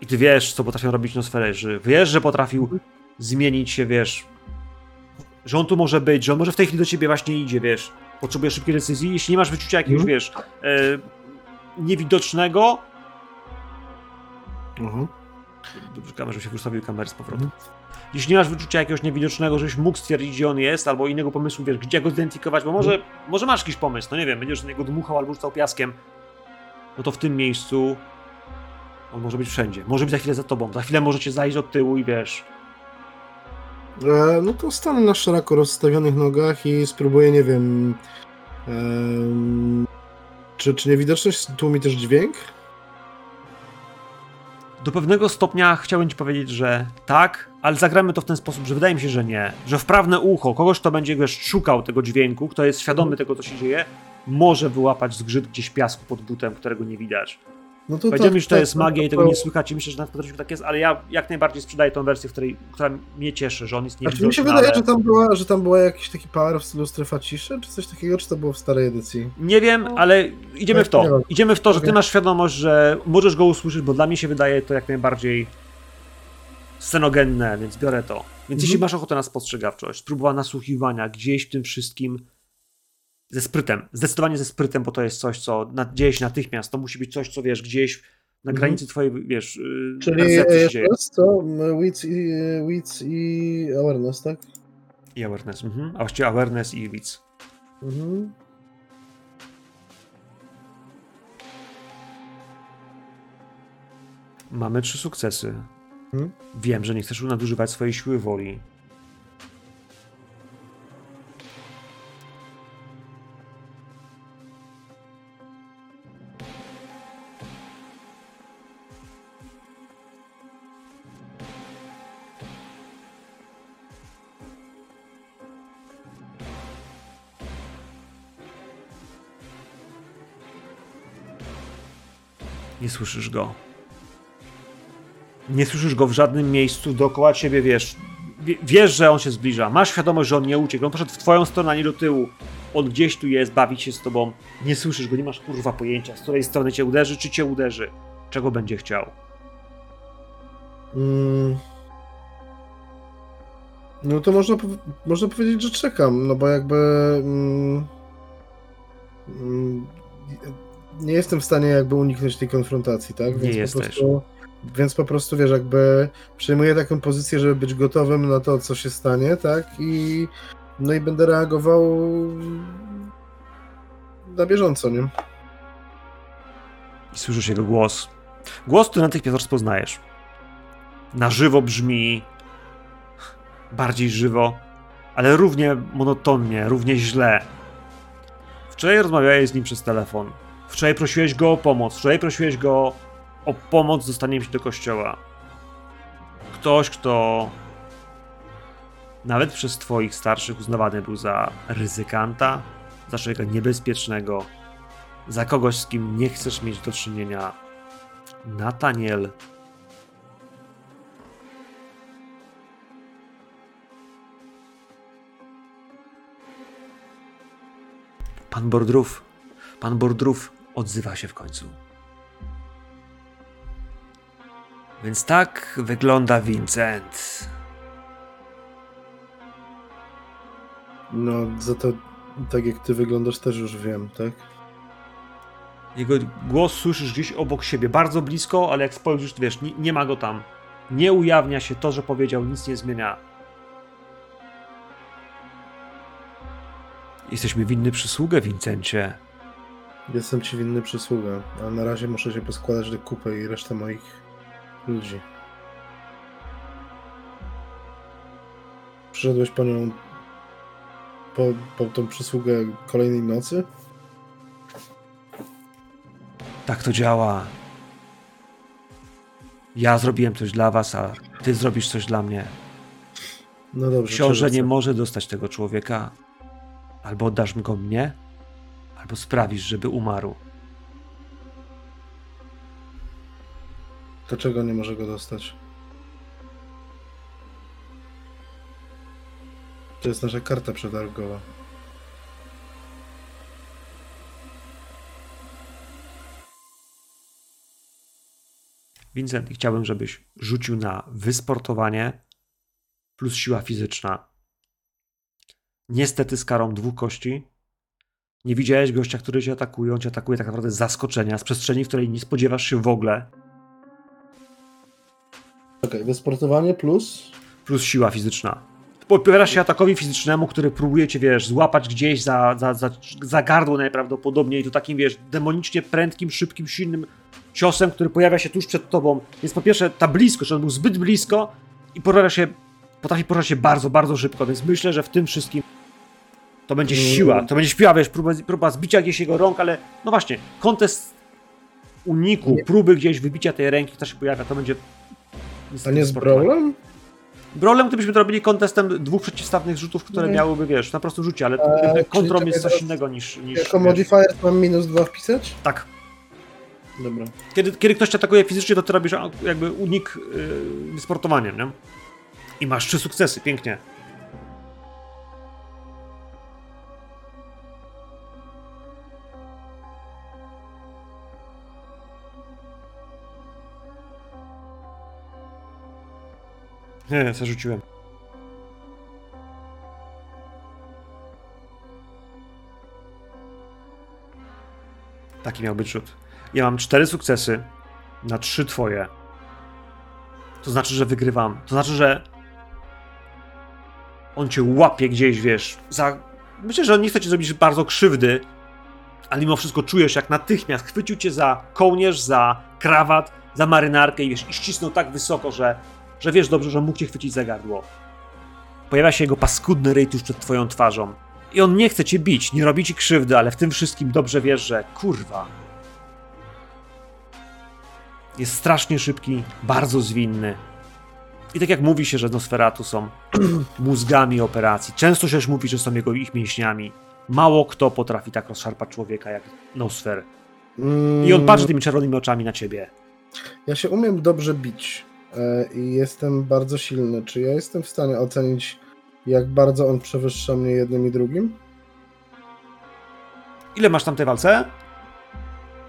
I ty wiesz, co potrafią robić nosfereży. Wiesz, że potrafił zmienić się, wiesz, że on tu może być, że on może w tej chwili do ciebie właśnie idzie, wiesz. Potrzebuje szybkiej decyzji. Jeśli nie masz wyczucia jakiegoś, Mhm. wiesz, e, niewidocznego, Mhm. Czekamy, żeby się wystawił kamery z powrotem. Jeśli nie masz wyczucia jakiegoś niewidocznego, żebyś mógł stwierdzić, gdzie on jest, albo innego pomysłu, wiesz, gdzie go zidentyfikować, bo może, może masz jakiś pomysł, no nie wiem, będziesz na niego dmuchał albo rzucał piaskiem, no to w tym miejscu on może być wszędzie. Może być za chwilę za tobą, za chwilę możecie zajść od tyłu i wiesz, E, no to stanę na szeroko rozstawionych nogach i spróbuję, nie wiem. em, czy, czy niewidoczność tłumi też dźwięk? Do pewnego stopnia chciałbym ci powiedzieć, że tak, ale zagramy to w ten sposób, że wydaje mi się, że nie. Że wprawne ucho, kogoś, kto będzie wiesz, szukał tego dźwięku, kto jest świadomy tego, co się dzieje, może wyłapać zgrzyt gdzieś piasku pod butem, którego nie widać. No to Powiedziałem tak- już, że to tak, jest magia i tego nie słychać i myślę, że na potrafił tak jest, ale ja jak najbardziej sprzedaję tą wersję, w której, która mnie cieszy, że on jest Znaczy niewidoczny, mi się wydaje, ale... że tam, była, że tam była jakiś taki power w stylu strefa ciszy, czy coś takiego, czy to było w starej edycji? Nie wiem, ale idziemy Tak, w to. Idziemy w to, że ty masz świadomość, że możesz go usłyszeć, bo dla mnie się wydaje to jak najbardziej scenogenne, więc biorę to. Więc Mhm. jeśli masz ochotę na spostrzegawczość, próba nasłuchiwania gdzieś w tym wszystkim ze sprytem, zdecydowanie ze sprytem, bo to jest coś, co na, dzieje się natychmiast, to musi być coś, co wiesz, gdzieś na Mhm. granicy twojej, wiesz, yy, Czyli e, to jest? M, Wits i, e, wits i awareness, tak? I awareness, mhm. a właściwie awareness i widz. Mhm. Mamy trzy sukcesy. Mhm. Wiem, że nie chcesz nadużywać swojej siły woli. Słyszysz go. Nie słyszysz go w żadnym miejscu dookoła ciebie, wiesz. Wie- Wiesz, że on się zbliża. Masz świadomość, że on nie uciekł. On poszedł w twoją stronę, a nie do tyłu. On gdzieś tu jest, bawi się z tobą. Nie słyszysz go, nie masz kurwa pojęcia, z której strony cię uderzy, czy cię uderzy. Czego będzie chciał. Mm. No to można, można powiedzieć, że czekam, no bo jakby. Mm, mm, nie jestem w stanie jakby uniknąć tej konfrontacji, tak? Nie po jesteś. Prostu, więc po prostu wiesz, jakby przejmuję taką pozycję, żeby być gotowym na to, co się stanie, tak? I no i będę reagował na bieżąco, nie? I słyszysz jego głos. Głos, który natychmiast rozpoznajesz. Na żywo brzmi. Bardziej żywo, ale równie monotonnie, równie źle. Wczoraj rozmawiałeś z nim przez telefon. Wczoraj prosiłeś go o pomoc. Wczoraj prosiłeś go o pomoc z dostaniem się do kościoła. Ktoś, kto nawet przez twoich starszych uznawany był za ryzykanta, za człowieka niebezpiecznego, za kogoś, z kim nie chcesz mieć do czynienia. Nataniel. Pan Bordrów, pan Bordrów odzywa się w końcu. Więc tak wygląda Vincent. No, za to tak jak ty wyglądasz, też już wiem, tak? Jego głos słyszysz gdzieś obok siebie, bardzo blisko, ale jak spojrzysz, wiesz, nie, nie ma go tam. Nie ujawnia się to, że powiedział, nic nie zmienia. Jesteśmy winny przysługę, Vincencie. Jestem ci winny przysługę, ale na razie muszę się poskładać do kupy i resztę moich ludzi. Przyszedłeś po nią po, po tą przysługę kolejnej nocy? Tak to działa. Ja zrobiłem coś dla was, a ty zrobisz coś dla mnie. No dobrze. Książę nie może dostać tego człowieka. Albo oddasz go mnie, albo sprawisz, żeby umarł. To czego nie może go dostać? To jest nasza karta przetargowa. Vincent, chciałbym, żebyś rzucił na wysportowanie plus siła fizyczna. Niestety z karą dwóch kości. Nie widziałeś gościa, który cię atakuje. On cię atakuje tak naprawdę z zaskoczenia, z przestrzeni, w której nie spodziewasz się w ogóle. Okej, wysportowanie plus. Plus siła fizyczna. Podpowiadasz się atakowi fizycznemu, który próbuje cię, wiesz, złapać gdzieś za, za, za, za gardło najprawdopodobniej i to takim, wiesz, demonicznie prędkim, szybkim, silnym ciosem, który pojawia się tuż przed tobą. Więc po pierwsze ta bliskość, on był zbyt blisko i porusza się, potrafi poruszać się bardzo, bardzo szybko, więc myślę, że w tym wszystkim to będzie Mm. siła, to będzie siła, wiesz, próba, próba zbicia gdzieś jego rąk, ale no właśnie, kontest uniku, próby gdzieś wybicia tej ręki, która się pojawia, to będzie... A nie z. Brawlem? Brolem gdybyśmy to robili kontestem dwóch przeciwstawnych rzutów, które Nie. miałyby, wiesz, na prostym rzucie, ale kontrom czekaj, jest coś innego niż... niż Jako wiesz. modifier mam minus dwa wpisać? Tak. Dobra. Kiedy, kiedy ktoś cię atakuje fizycznie, to ty robisz a, jakby unik yy, sportowaniem, nie? I masz trzy sukcesy, pięknie. Nie, zarzuciłem. Taki miał być rzut. Ja mam cztery sukcesy na trzy twoje. To znaczy, że wygrywam. To znaczy, że on cię łapie gdzieś, wiesz, za... Myślę, że on nie chce ci zrobić bardzo krzywdy, ale mimo wszystko czujesz, jak natychmiast chwycił cię za kołnierz, za krawat, za marynarkę i wiesz, i ścisnął tak wysoko, że, że wiesz dobrze, że mógł cię chwycić za gardło. Pojawia się jego paskudny ryj tuż przed twoją twarzą. I on nie chce cię bić, nie robi ci krzywdy, ale w tym wszystkim dobrze wiesz, że kurwa. Jest strasznie szybki, bardzo zwinny. I tak jak mówi się, że Nosferatu są mózgami operacji, często się też mówi, że są jego ich mięśniami. Mało kto potrafi tak rozszarpać człowieka jak Nosfer. Mm, I on patrzy tymi czerwonymi oczami na ciebie. Ja się umiem dobrze bić i jestem bardzo silny. Czy ja jestem w stanie ocenić, jak bardzo on przewyższa mnie jednym i drugim? Ile masz tam tej walce?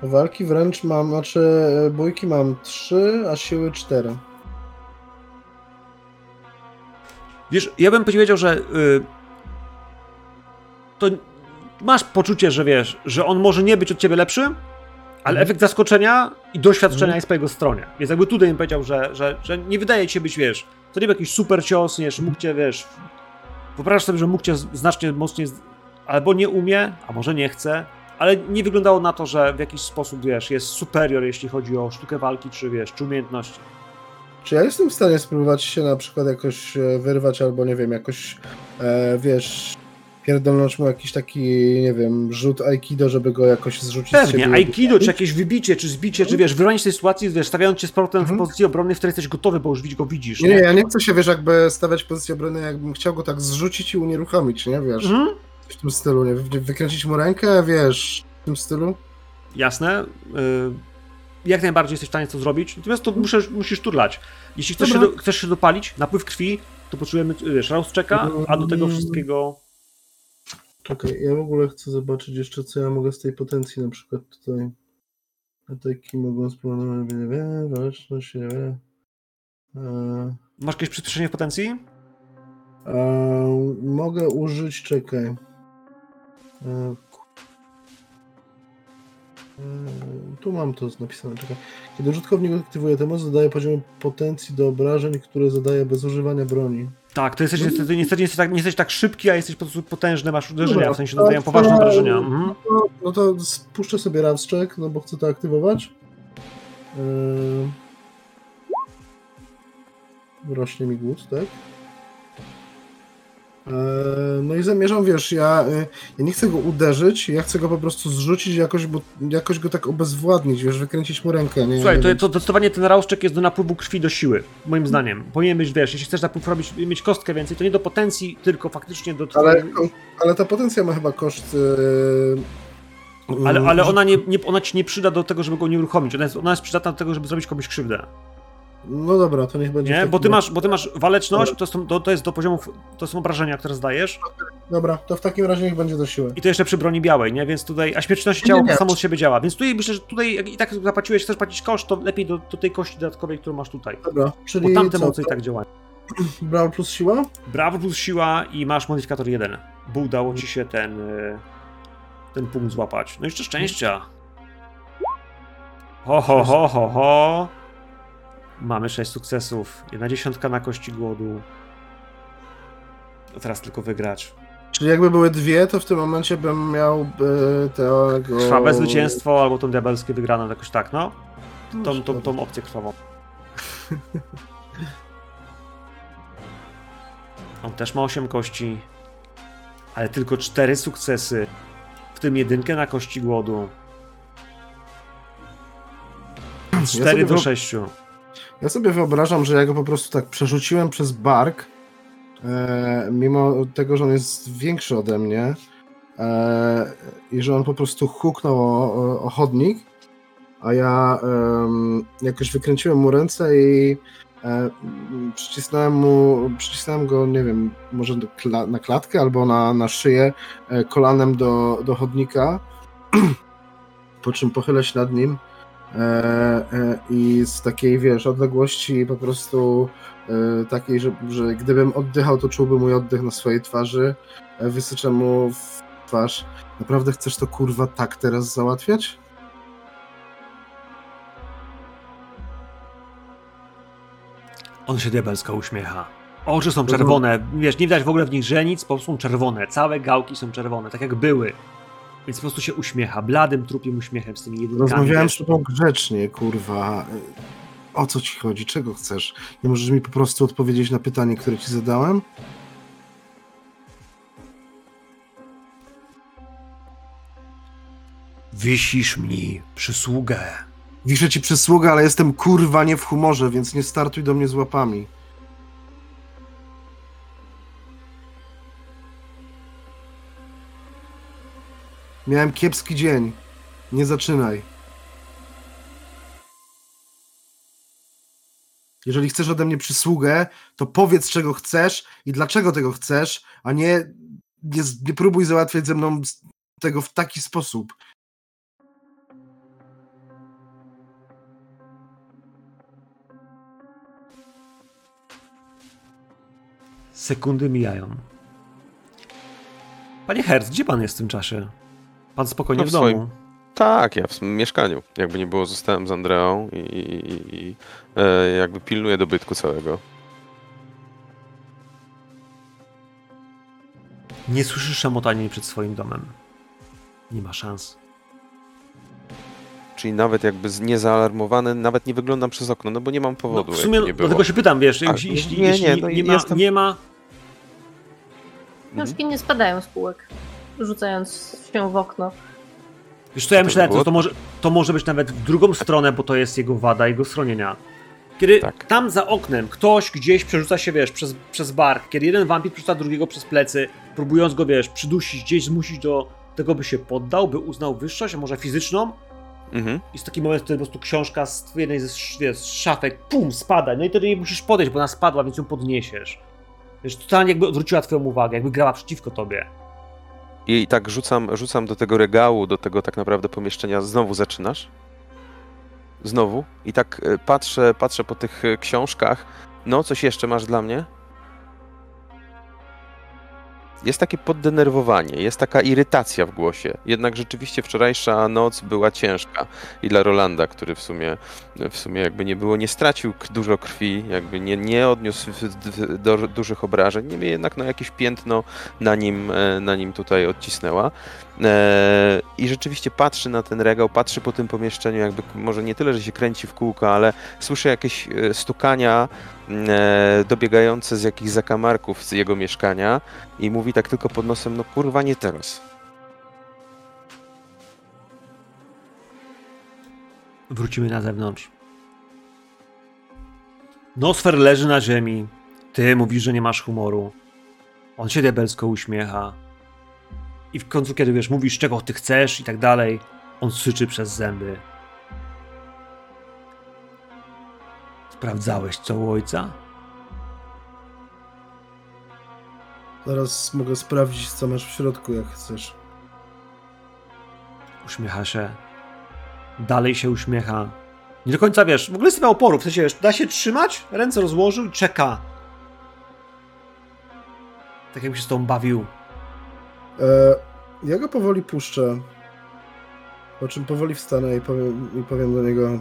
Walki wręcz mam, znaczy e, bójki mam 3, a siły 4. Wiesz, ja bym powiedział, że y, to masz poczucie, że wiesz, że on może nie być od ciebie lepszy, ale Mhm. efekt zaskoczenia i doświadczenia Mhm. jest po jego stronie. Więc jakby tutaj bym powiedział, że, że, że nie wydaje ci się być, wiesz, to nie był jakiś super cios, nie, że mógł cię, wiesz, wyobrażasz sobie, że mógł cię znacznie mocniej, albo nie umie, a może nie chce, ale nie wyglądało na to, że w jakiś sposób, wiesz, jest superior, jeśli chodzi o sztukę walki, czy wiesz, czy umiejętności. Czy ja jestem w stanie spróbować się na przykład jakoś e, wyrwać, albo nie wiem, jakoś, e, wiesz, pierdolnąć mu jakiś taki, nie wiem, rzut aikido, żeby go jakoś zrzucić Pewnie, aikido, czy jakieś wybicie, czy zbicie, czy wiesz, wyrwanie z tej sytuacji, wiesz, stawiając cię z powrotem w Mhm. pozycji obronnej, w której jesteś gotowy, bo już go widzisz, Nie, nie, ja nie chcę się, wiesz, jakby stawiać w pozycji obrony, jakbym chciał go tak zrzucić i unieruchomić, nie, wiesz, Mhm. w tym stylu, nie, Wy- wykręcić mu rękę, wiesz, w tym stylu. Jasne. Y, jak najbardziej jesteś w stanie to zrobić, natomiast to musisz, musisz turlać. Jeśli chcesz się, do, chcesz się dopalić, napływ krwi, to potrzebujemy, wiesz, rouse checka, a do tego wszystkiego... Czekaj, ja w ogóle chcę zobaczyć jeszcze, co ja mogę z tej potencji na przykład tutaj. Ataki mogą spowodować, nie wiem, waleczność, nie wiem. Eee, Masz jakieś przyspieszenie w potencji? eee, mogę użyć, czekaj. Eee, eee, tu mam to napisane, czekaj. Kiedy użytkownik aktywuje tę moc, dodaje poziom potencji do obrażeń, które zadaje bez używania broni. Tak, to jesteś niestety, niestety nie, jesteś tak, nie jesteś tak szybki, a jesteś po prostu potężny, masz uderzenia, Dobra, w sensie to- dodają poważne to- obrażenia. Mhm. No, no to spuszczę sobie rawszczek, no bo chcę to aktywować. Yy... Rośnie mi głód, tak? Yy, No i zamierzam, wiesz, ja, y, ja nie chcę go uderzyć, ja chcę go po prostu zrzucić jakoś, bo jakoś go tak obezwładnić, wiesz, wykręcić mu rękę, nie? Słuchaj, nie to, wiem. to zdecydowanie ten rauszczek jest do napływu krwi do siły, moim zdaniem. Powinien być, wiesz, jeśli chcesz napływ robić, mieć kostkę więcej, to nie do potencji, tylko faktycznie do ale, ale ta potencja ma chyba koszt... Yy... Ale, ale ona, nie, nie, ona ci nie przyda do tego, żeby go nie uruchomić. Ona jest, ona jest przydatna do tego, żeby zrobić komuś krzywdę. No dobra, to niech będzie... Nie? Bo ty masz, bo ty masz waleczność, to, są, to, to jest do poziomu, to są obrażenia, które zdajesz. Dobra, to w takim razie niech będzie do siły. I to jeszcze przy broni białej, nie? Więc tutaj, a śmiertelność Nie, ciała nie. samo z siebie działa. Więc tutaj myślę, że tutaj jak i tak zapłaciłeś, chcesz płacić koszt, to lepiej do, do tej kości dodatkowej, którą masz tutaj. Dobra, Bo czyli tamte co, moce i tak działają. Brawl plus siła? Brawo plus siła i masz modyfikator 1. Bo udało ci się ten, y, ten punkt złapać. No jeszcze szczęścia. Ho, ho, ho, ho, ho. Mamy 6 sukcesów. Jedna dziesiątka na kości głodu. A teraz tylko wygrać. Czyli jakby były dwie, to w tym momencie bym miał e, tego... Krwawe zwycięstwo albo tą diabelskie wygraną, jakoś tak, no. No, Tą, tą, tą opcję krwawą. On też ma 8 kości, ale tylko 4 sukcesy, w tym jedynkę na kości głodu. 4 sobie do wyob- 6. Ja sobie wyobrażam, że ja go po prostu tak przerzuciłem przez bark, e, mimo tego, że on jest większy ode mnie e, i że on po prostu huknął o, o, chodnik, a ja em, jakoś wykręciłem mu ręce i e, przycisnąłem mu, przycisnąłem go, nie wiem, może na klatkę albo na, na szyję e, kolanem do, do chodnika, po czym pochylę się nad nim. e, e, i z takiej, wiesz, odległości po prostu e, takiej, że, że gdybym oddychał, to czułby mój oddech na swojej twarzy, e, wysyczę mu w twarz. Naprawdę chcesz to kurwa tak teraz załatwiać? On się diabelsko uśmiecha. Oczy są czerwone, wiesz, nie widać w ogóle w nich źrenic, po prostu są czerwone. Całe gałki są czerwone, tak jak były. Więc po prostu się uśmiecha, bladym, trupim uśmiechem z tymi jedynkami. Rozmawiałem z tobą grzecznie, kurwa. O co ci chodzi? Czego chcesz? Nie możesz mi po prostu odpowiedzieć na pytanie, które ci zadałem? Wisisz mi przysługę. Wiszę ci przysługę, ale jestem kurwa nie w humorze, więc nie startuj do mnie z łapami. Miałem kiepski dzień. Nie zaczynaj. Jeżeli chcesz ode mnie przysługę, to powiedz, czego chcesz i dlaczego tego chcesz, a nie, nie, nie próbuj załatwiać ze mną tego w taki sposób. Sekundy mijają. Panie Herz, gdzie pan jest w tym czasie? Pan spokojnie No w w domu. swoim- Tak, ja w swoim mieszkaniu. Jakby nie było, zostałem z Andreą i, i, i, e, jakby pilnuję dobytku całego. Nie słyszysz szamotania przed swoim domem. Nie ma szans. Czyli nawet jakby niezaalarmowany, nawet nie wyglądam przez okno, no bo nie mam No, powodu. w sumie było. dlatego się pytam, wiesz, A, jeśli, jeśli, nie, jeśli nie, no nie, ma, jestem- nie ma. Książki nie spadają z półek, rzucając się w okno. Wiesz co, ja było- to, to, może, to może być nawet w drugą stronę, bo to jest jego wada, jego schronienia. Kiedy Tak. tam za oknem ktoś gdzieś przerzuca się, wiesz, przez, przez bark, kiedy jeden wampir przerzuca drugiego przez plecy, próbując go, wiesz, przydusić, gdzieś zmusić do tego, by się poddał, by uznał wyższość, a może fizyczną, Mhm. jest taki moment, wtedy po prostu książka z jednej ze sz- wiesz, z szafek, pum, spada, no i wtedy nie musisz podejść, bo ona spadła, więc ją podniesiesz. Wiesz, totalnie jakby odwróciła twoją uwagę, jakby grała przeciwko tobie. I tak rzucam, rzucam do tego regału, do tego tak naprawdę pomieszczenia. Znowu zaczynasz? Znowu? I tak e, patrzę, patrzę po tych e, książkach. No, coś jeszcze masz dla mnie? Jest takie poddenerwowanie, jest taka irytacja w głosie. Jednak rzeczywiście wczorajsza noc była ciężka i dla Rolanda, który w sumie, w sumie jakby nie było, nie stracił dużo krwi, jakby nie, nie odniósł do dużych obrażeń, niemniej jednak no, jakieś piętno na nim, e, na nim tutaj odcisnęła. E, I rzeczywiście patrzy na ten regał, patrzy po tym pomieszczeniu, jakby może nie tyle, że się kręci w kółko, ale słyszy jakieś e, stukania e, dobiegające z jakichś zakamarków z jego mieszkania i mówi tak tylko pod nosem, no kurwa nie teraz. Wrócimy na zewnątrz. Nosfer leży na ziemi. Ty mówisz, że nie masz humoru. On się diabelsko uśmiecha. I w końcu, kiedy wiesz, mówisz, czego ty chcesz i tak dalej, on syczy przez zęby. Sprawdzałeś, co u ojca? Zaraz mogę sprawdzić, co masz w środku, jak chcesz. Uśmiecha się. Dalej się uśmiecha. Nie do końca wiesz, w ogóle jest oporu. W sensie, wiesz, da się trzymać, ręce rozłożył i czeka. Tak jakby się z tą bawił. E, ja go powoli puszczę. Po czym powoli wstanę i powiem, i powiem do niego: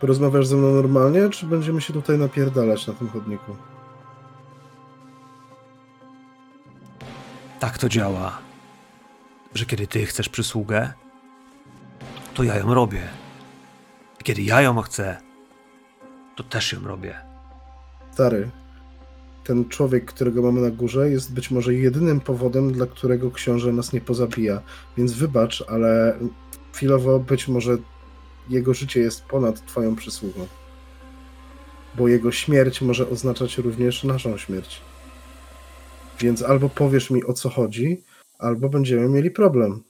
Porozmawiasz ze mną normalnie, czy będziemy się tutaj napierdalać na tym chodniku? Tak to działa. Że kiedy ty chcesz przysługę, to ja ją robię. I kiedy ja ją chcę, to też ją robię. Stary, ten człowiek, którego mamy na górze, jest być może jedynym powodem, dla którego książę nas nie pozabija. Więc wybacz, ale chwilowo być może jego życie jest ponad twoją przysługą. Bo jego śmierć może oznaczać również naszą śmierć. Więc albo powiesz mi o co chodzi, albo będziemy mieli problem.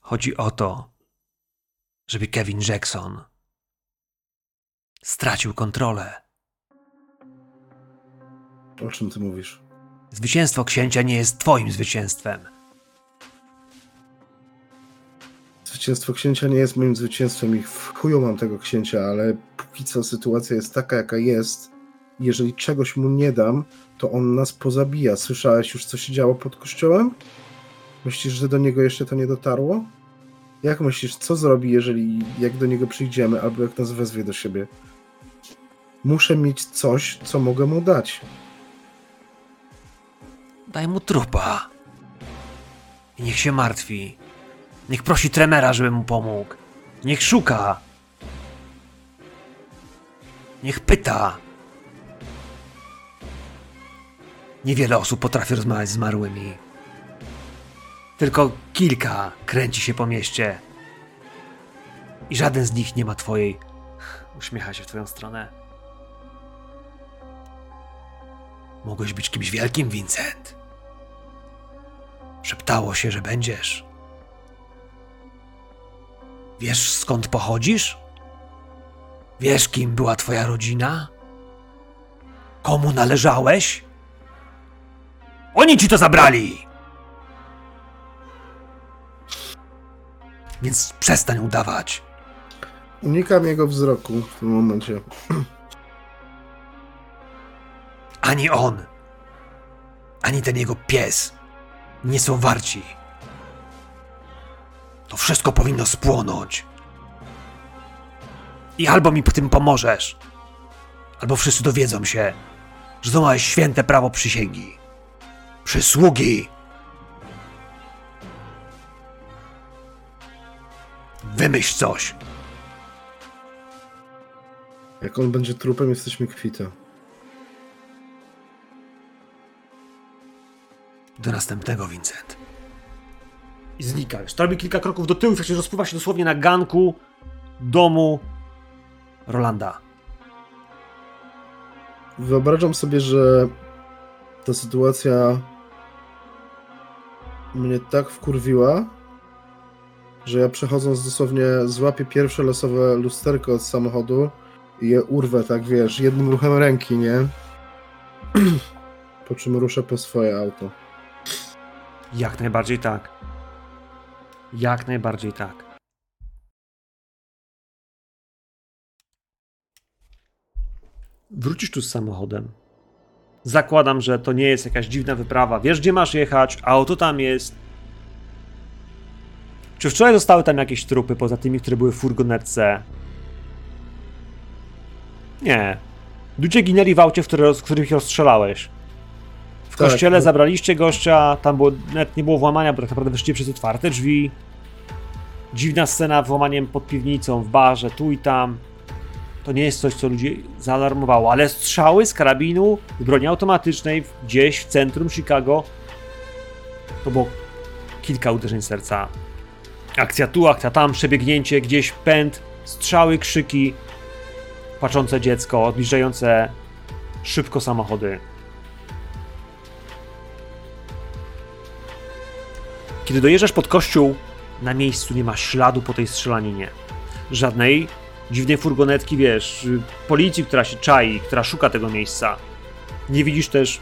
Chodzi o to, żeby Kevin Jackson stracił kontrolę. O czym ty mówisz? Zwycięstwo księcia nie jest twoim zwycięstwem. Zwycięstwo księcia nie jest moim zwycięstwem i w chuju mam tego księcia, ale póki co sytuacja jest taka, jaka jest. Jeżeli czegoś mu nie dam, to on nas pozabija. Słyszałeś już, co się działo pod kościołem? Myślisz, że do niego jeszcze to nie dotarło? Jak myślisz, co zrobi, jeżeli jak do niego przyjdziemy, albo jak nas wezwie do siebie? Muszę mieć coś, co mogę mu dać. Daj mu trupa. I niech się martwi. Niech prosi trenera, żeby mu pomógł. Niech szuka. Niech pyta. Niewiele osób potrafi rozmawiać z zmarłymi. Tylko kilka kręci się po mieście. I żaden z nich nie ma twojej. Uśmiecha się w twoją stronę. Mogłeś być kimś wielkim, Vincent. Szeptało się, że będziesz. Wiesz skąd pochodzisz? Wiesz, kim była twoja rodzina? Komu należałeś? Oni ci to zabrali! Więc przestań udawać. Unikam jego wzroku w tym momencie. Ani on, ani ten jego pies nie są warci. To wszystko powinno spłonąć. I albo mi w tym pomożesz, albo wszyscy dowiedzą się, że złamałeś święte prawo przysięgi. Przysługi. Wymyśl coś. Jak on będzie trupem, jesteśmy kwita. Do następnego, Vincent. I znika już. To robi kilka kroków do tyłu i wreszcie rozpływa się dosłownie na ganku domu Rolanda. Wyobrażam sobie, że ta sytuacja mnie tak wkurwiła, że ja przechodząc dosłownie złapię pierwsze losowe lusterko od samochodu i je urwę, tak wiesz, jednym ruchem ręki, nie? Po czym ruszę po swoje auto. Jak najbardziej tak. Jak najbardziej tak. Wrócisz tu z samochodem. Zakładam, że to nie jest jakaś dziwna wyprawa. Wiesz, gdzie masz jechać, a auto tam jest. Czy wczoraj zostały tam jakieś trupy poza tymi, które były w furgonetce? Nie. Ludzie ginęli w aucie, w, które, w których rozstrzelałeś. W Tak, kościele no. zabraliście gościa, tam było, nawet nie było włamania, bo tak naprawdę wyszliście przez otwarte drzwi. Dziwna scena włamaniem pod piwnicą, w barze, tu i tam. To nie jest coś, co ludzi zaalarmowało, ale strzały z karabinu, z broni automatycznej gdzieś w centrum Chicago to było kilka uderzeń serca. Akcja tu, akcja tam, przebiegnięcie, gdzieś pęd, strzały, krzyki, płaczące dziecko, odbliżające szybko samochody. Kiedy dojeżdżasz pod kościół, na miejscu nie ma śladu po tej strzelaninie. Żadnej dziwnej furgonetki, wiesz, policji, która się czai, która szuka tego miejsca. Nie widzisz też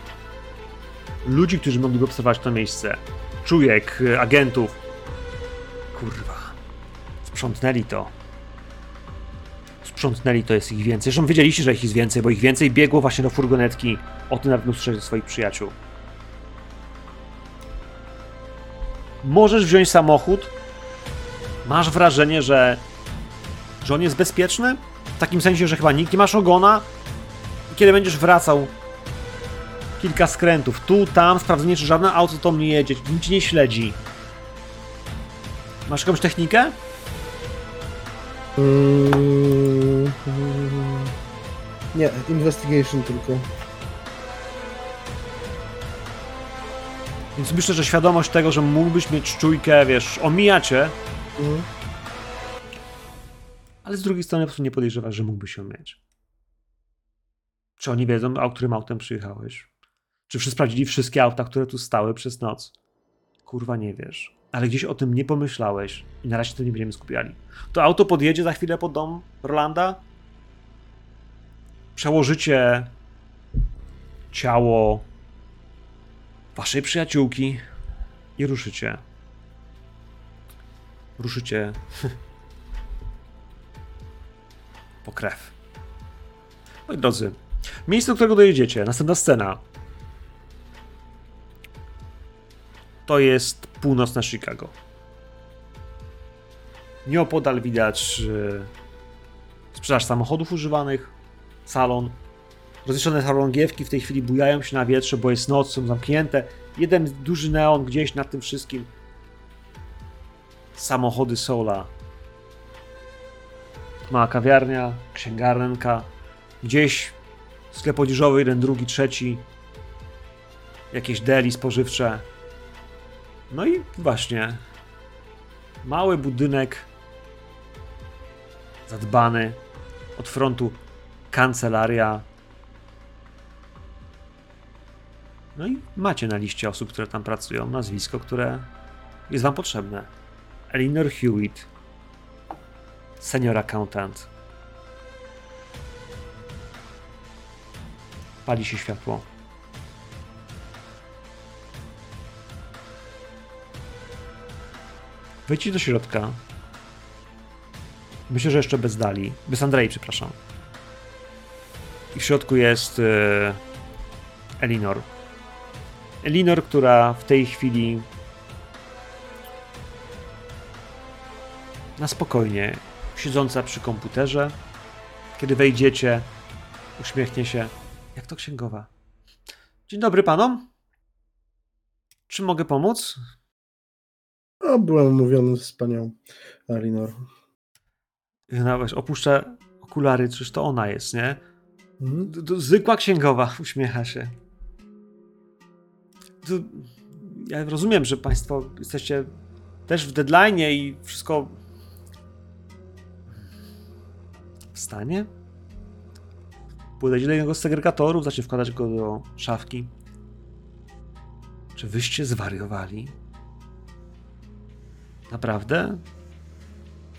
ludzi, którzy mogliby obserwować to miejsce. Czujek, agentów. Kurwa. Sprzątnęli to. Sprzątnęli to, jest ich więcej. Zresztą wiedzieliście, że ich jest więcej, bo ich więcej biegło właśnie do furgonetki. O tym nawet usłyszeli swoich przyjaciół. Możesz wziąć samochód, masz wrażenie, że, że on jest bezpieczny? W takim sensie, że chyba nikt nie masz ogona? I kiedy będziesz wracał, kilka skrętów, tu, tam, sprawdzenie, czy żadne auto to nie jedzie, cię nie śledzi. Masz jakąś technikę? Mm, Nie, investigation tylko. Więc myślę, że świadomość tego, że mógłbyś mieć czujkę, wiesz, omija cię, Mhm. ale z drugiej strony po prostu nie podejrzewasz, że mógłbyś ją mieć. Czy oni wiedzą, a którym autem przyjechałeś? Czy sprawdzili wszystkie auta, które tu stały przez noc? Kurwa, nie wiesz. Ale gdzieś o tym nie pomyślałeś i na razie to nie będziemy skupiali. To auto podjedzie za chwilę pod dom Rolanda? Przełożycie ciało waszej przyjaciółki i ruszycie. Ruszycie po krew. Moi drodzy, miejsce, do którego dojedziecie, następna scena. To jest północne Chicago. Nieopodal widać e, sprzedaż samochodów używanych, salon. Rozwieszone salongiewki w tej chwili bujają się na wietrze, bo jest noc, są zamknięte. Jeden duży neon gdzieś nad tym wszystkim. Samochody Sola. Mała kawiarnia, księgarnka. Gdzieś sklep odzieżowy, jeden, drugi, trzeci. Jakieś deli spożywcze. No i właśnie. Mały budynek. Zadbany. Od frontu kancelaria. No i macie na liście osób, które tam pracują, nazwisko, które jest wam potrzebne. Elinor Hewitt, senior accountant. Pali się światło. Wejdźcie do środka. Myślę, że jeszcze bez Dali. Bez Andrei, przepraszam. I w środku jest e, Elinor. Elinor, która w tej chwili na spokojnie, siedząca przy komputerze. Kiedy wejdziecie, uśmiechnie się. Jak to księgowa? Dzień dobry panom. Czy mogę pomóc? O, byłem umówiony z panią Alinor. Ona wiesz, opuszcza okulary, czyż to ona jest, nie? Mhm. Zwykła księgowa, uśmiecha się. Ja rozumiem, że Państwo jesteście też w deadline i wszystko w stanie. Podejdzie do jednego z segregatorów, zacznie wkładać go do szafki. Czy wyście zwariowali? Naprawdę?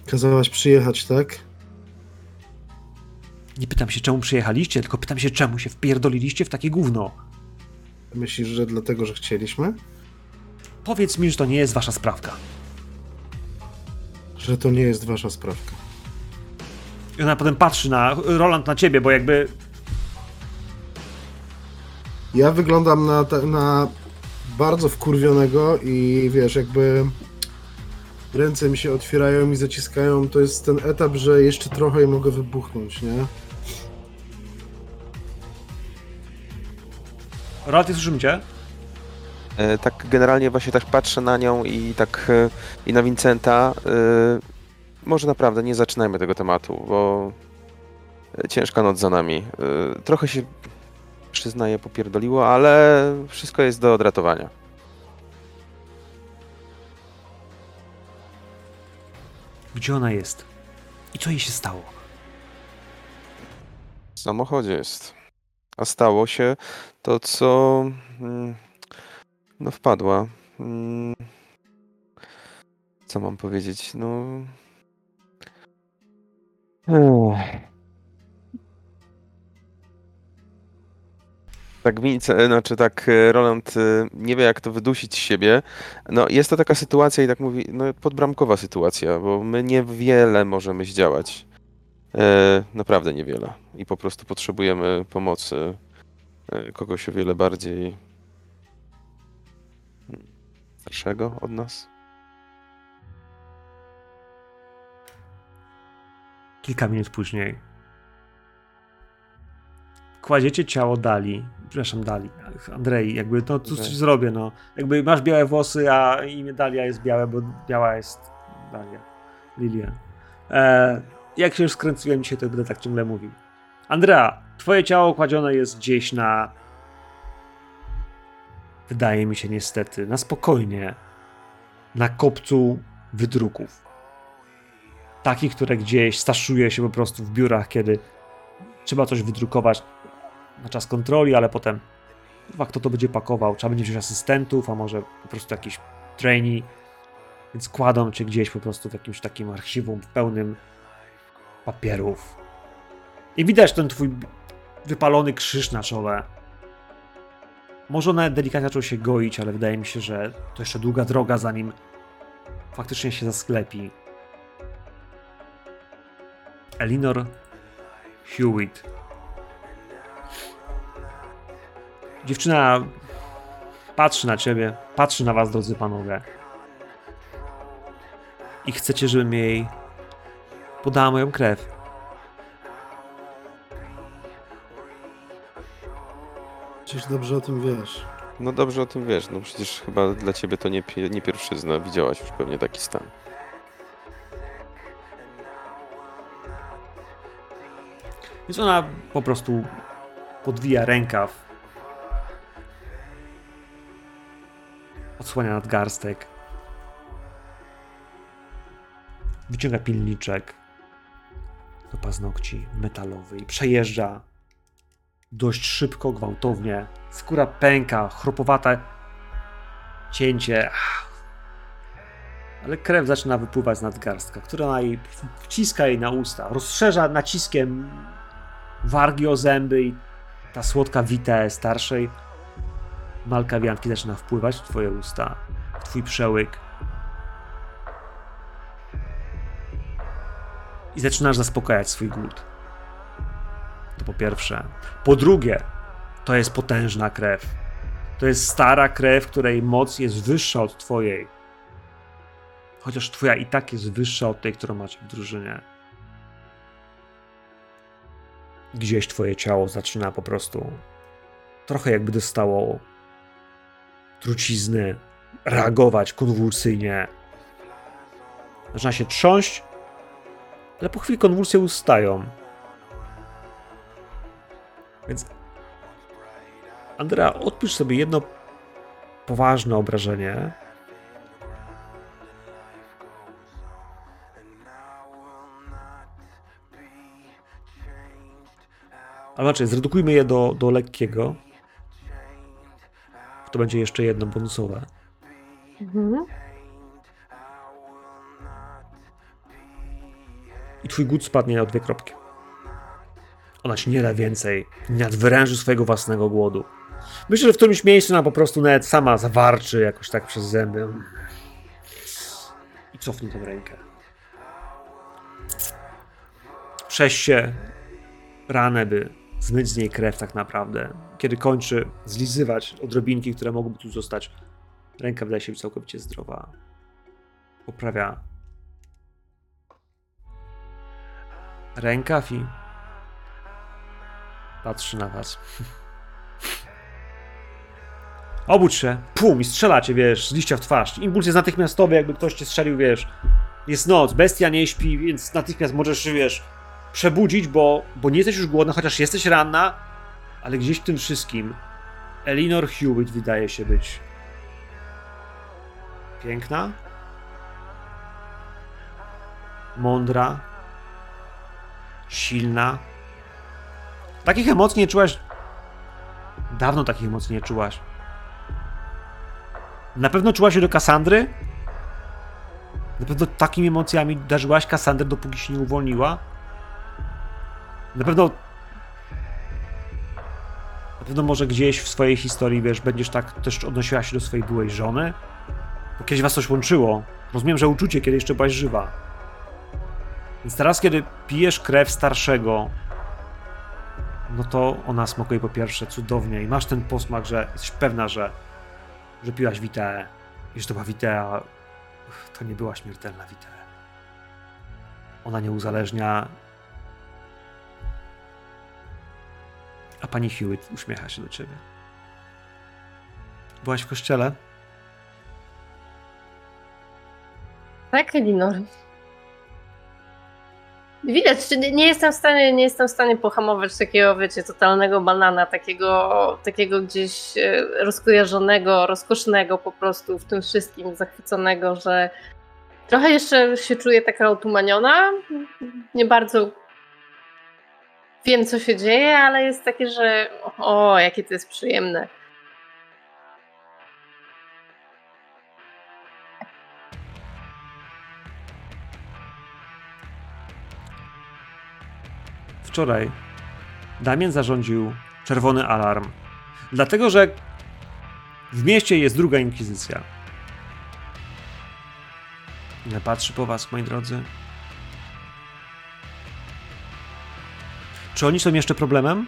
Kazałaś przyjechać, tak? Nie pytam się, czemu przyjechaliście, tylko pytam się, czemu się wpierdoliliście w takie gówno. Myślisz, że dlatego, że chcieliśmy? Powiedz mi, że to nie jest wasza sprawka. Że to nie jest wasza sprawka. I ona potem patrzy na Roland na ciebie, bo jakby Ja wyglądam na, na bardzo wkurwionego i wiesz, jakby ręce mi się otwierają i zaciskają. To jest ten etap, że jeszcze trochę i mogę wybuchnąć, nie? Nie słyszymy cię? E, Tak generalnie właśnie tak patrzę na nią i tak e, i na Vincenta. e, Może naprawdę nie zaczynajmy tego tematu, bo e, ciężka noc za nami. E, Trochę się przyznaję popierdoliło, ale wszystko jest do odratowania. Gdzie ona jest? I co jej się stało? W samochodzie jest. A stało się to, co mm, no wpadła. Mm, Co mam powiedzieć? No. Tak, znaczy tak, e, Roland e, nie wie, jak to wydusić z siebie. No, jest to taka sytuacja i tak mówi, no, podbramkowa sytuacja, bo my niewiele możemy zdziałać. E, naprawdę niewiele. I po prostu potrzebujemy pomocy e, kogoś o wiele bardziej starszego od nas. Kilka minut później. Kładziecie ciało Dali. Przepraszam, Dali. Andrei, jakby to cóż Okej. zrobię, no. Jakby masz białe włosy, a imię Dalia jest białe, bo biała jest Dalia. Lilia. E, jak się już skręciłem dzisiaj, to będę tak ciągle mówił. Andrea, twoje ciało kładzione jest gdzieś na... Wydaje mi się niestety, na spokojnie, na kopcu wydruków takich, które gdzieś staszuje się po prostu w biurach, kiedy trzeba coś wydrukować na czas kontroli, ale potem kto to będzie pakował? Trzeba będzie wziąć asystentów, a może po prostu jakiś trainee, więc kładą cię gdzieś po prostu w jakimś takim archiwum pełnym papierów. I widać ten twój wypalony krzyż na czole. Może one delikatnie zaczął się goić, ale wydaje mi się, że to jeszcze długa droga, zanim faktycznie się zasklepi. Elinor Hewitt. Dziewczyna patrzy na ciebie, patrzy na was, drodzy panowie. I chcecie, żebym jej podała moją krew. Przecież dobrze o tym wiesz. No dobrze o tym wiesz, no przecież chyba dla ciebie to nie, nie pierwszyzna, widziałaś już pewnie taki stan. Więc ona po prostu podwija rękaw. Odsłania nadgarstek. Wyciąga pilniczek do paznokci metalowy i przejeżdża dość szybko, gwałtownie. Skóra pęka, chropowate cięcie. Ale krew zaczyna wypływać z nadgarstka, która jej wciska jej na usta. Rozszerza naciskiem wargi o zęby i ta słodka wita starszej malkawianki zaczyna wpływać w twoje usta, w twój przełyk. I zaczynasz zaspokajać swój głód. To po pierwsze. Po drugie, to jest potężna krew. To jest stara krew, której moc jest wyższa od twojej. Chociaż twoja i tak jest wyższa od tej, którą macie w drużynie. Gdzieś twoje ciało zaczyna po prostu trochę jakby dostało trucizny, reagować konwulsyjnie. Zaczyna się trząść, ale po chwili konwulsje ustają. Więc Andrea, odpisz sobie jedno poważne obrażenie. Ale znaczy, zredukujmy je do, do lekkiego. To będzie jeszcze jedno bonusowe. Mhm. I twój głód spadnie o dwie kropki. Ona ci nie da więcej. Nie nadwyręży swojego własnego głodu. Myślę, że w którymś miejscu ona po prostu nawet sama zawarczy jakoś tak przez zęby. I cofnie tę rękę. Prześ się ranę, by zmyć z niej krew tak naprawdę. Kiedy kończy zlizywać odrobinki, które mogłyby tu zostać, ręka wydaje się całkowicie zdrowa. Poprawia rękaw i patrzy na was. Obudź się, pum, i strzelacie, wiesz, z liścia w twarz. Impuls jest natychmiastowy, jakby ktoś cię strzelił, wiesz. Jest noc, bestia nie śpi, więc natychmiast możesz wiesz, przebudzić, bo, bo nie jesteś już głodna, chociaż jesteś ranna, ale gdzieś w tym wszystkim Elinor Hewitt wydaje się być piękna, mądra, silna. Takich emocji nie czułaś. Dawno takich emocji nie czułaś. Na pewno czułaś się do Kasandry? Na pewno takimi emocjami darzyłaś Kasandrę, dopóki się nie uwolniła? Na pewno. Na pewno może gdzieś w swojej historii, wiesz, będziesz tak też odnosiła się do swojej byłej żony? Bo kiedyś was coś łączyło. Rozumiem, że uczucie, kiedy jeszcze byłaś żywa. Więc teraz, kiedy pijesz krew starszego, no to ona smakuje po pierwsze cudownie i masz ten posmak, że jesteś pewna, że, że piłaś Witeę i że to była Witea, to nie była śmiertelna Witea. Ona nie uzależnia. A pani Hewitt uśmiecha się do ciebie. Byłaś w kościele? Tak, Elinor. Widać, nie jestem w stanie, nie jestem w stanie pohamować takiego, wiecie, totalnego banana, takiego, takiego gdzieś e, rozkojarzonego, rozkosznego po prostu w tym wszystkim, zachwyconego, że trochę jeszcze się czuję taka otumaniona. Nie bardzo wiem, co się dzieje, ale jest takie, że o, jakie to jest przyjemne. Wczoraj Damien zarządził czerwony alarm, dlatego że w mieście jest druga inkwizycja. Ile patrzy po was, moi drodzy? Czy oni są jeszcze problemem?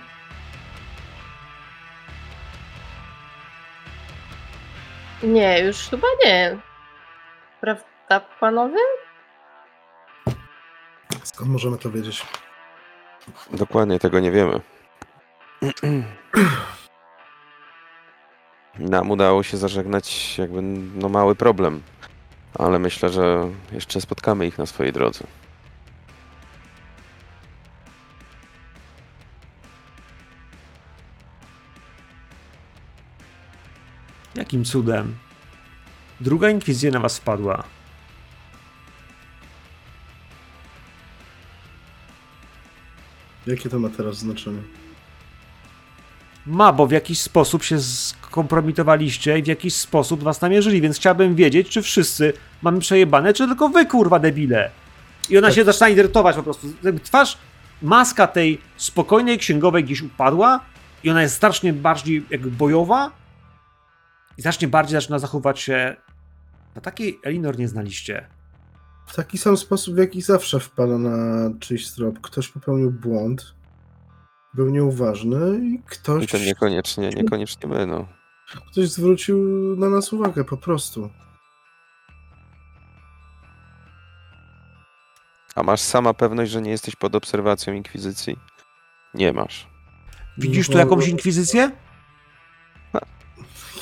Nie, już chyba nie. Prawda, panowie? Skąd możemy to wiedzieć? Dokładnie tego nie wiemy. Nam udało się zażegnać jakby no mały problem, ale myślę, że jeszcze spotkamy ich na swojej drodze. Jakim cudem? Druga inkwizycja na was spadła. Jakie to ma teraz znaczenie? Ma, bo w jakiś sposób się skompromitowaliście i w jakiś sposób was namierzyli, więc chciałbym wiedzieć, czy wszyscy mamy przejebane, czy tylko wy, kurwa, debile. I ona się zaczyna irytować po prostu. Twarz, maska tej spokojnej księgowej gdzieś upadła I ona jest strasznie bardziej jakby bojowa i znacznie bardziej zaczyna zachowywać się. Na takiej Elinor nie znaliście. W taki sam sposób, w jaki zawsze wpada na czyjś trop. Ktoś popełnił błąd, był nieuważny i ktoś, I to niekoniecznie, niekoniecznie my, no. ktoś zwrócił na nas uwagę po prostu. A masz sama pewność, że nie jesteś pod obserwacją Inkwizycji? Nie masz. Widzisz tu No, jakąś inkwizycję?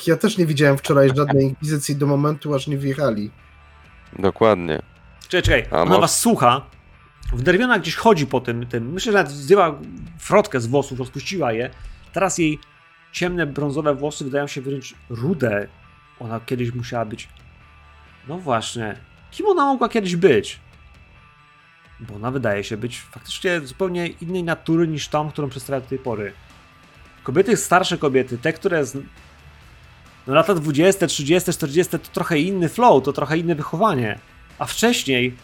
Ja też nie widziałem wczoraj żadnej inkwizycji do momentu, aż nie wjechali. Dokładnie. Czekaj, czekaj. A Ona was słucha. Wnerwiona gdzieś chodzi po tym, tym. Myślę, że nawet zdjęła frotkę z włosów, rozpuściła je. Teraz jej ciemne, brązowe włosy wydają się wręcz rude. Ona kiedyś musiała być. No właśnie. Kim ona mogła kiedyś być? Bo ona wydaje się być faktycznie zupełnie innej natury niż tą, którą przedstawia do tej pory. Kobiety, starsze kobiety, te, które. Z... No lata 20, 30, 40 to trochę inny flow, to trochę inne wychowanie. A wcześniej.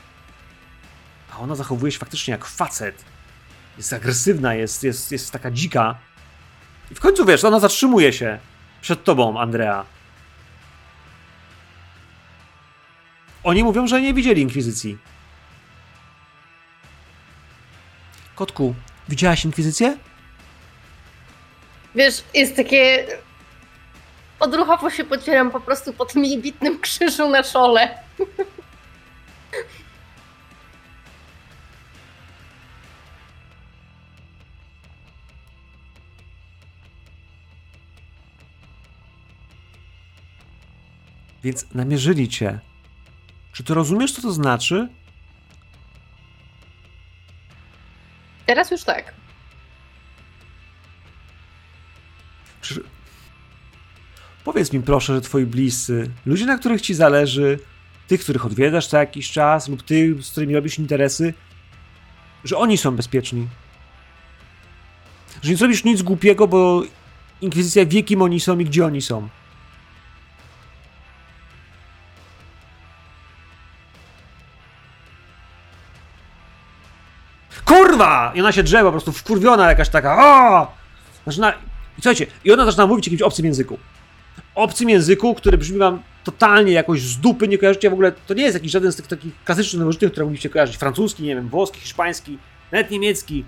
A ona zachowuje się faktycznie jak facet. Jest agresywna, jest, jest, jest taka dzika. I w końcu wiesz, ona zatrzymuje się przed tobą, Andrea. Oni mówią, że nie widzieli inkwizycji. Kotku, widziałaś inkwizycję? Wiesz, jest takie... Odruchowo się pocieram po prostu po tym jej bitnym krzyżu na czole. Więc namierzyli cię. Czy ty rozumiesz, co to znaczy? Teraz już tak. Powiedz mi proszę, że twoi bliscy, ludzie, na których ci zależy, tych, których odwiedzasz co jakiś czas, lub tych, z którymi robisz interesy, że oni są bezpieczni. Że nie zrobisz nic głupiego, bo Inkwizycja wie, kim oni są i gdzie oni są. Kurwa! I ona się drze po prostu wkurwiona jakaś taka. O! Zaczyna... I słuchajcie, i ona zaczyna mówić w jakimś obcym języku. Obcym języku, który brzmi wam totalnie jakoś z dupy, nie kojarzycie w ogóle, to nie jest jakiś żaden z tych takich klasycznych nowożytnych, które mogliście kojarzyć. Francuski, nie wiem, włoski, hiszpański, nawet niemiecki.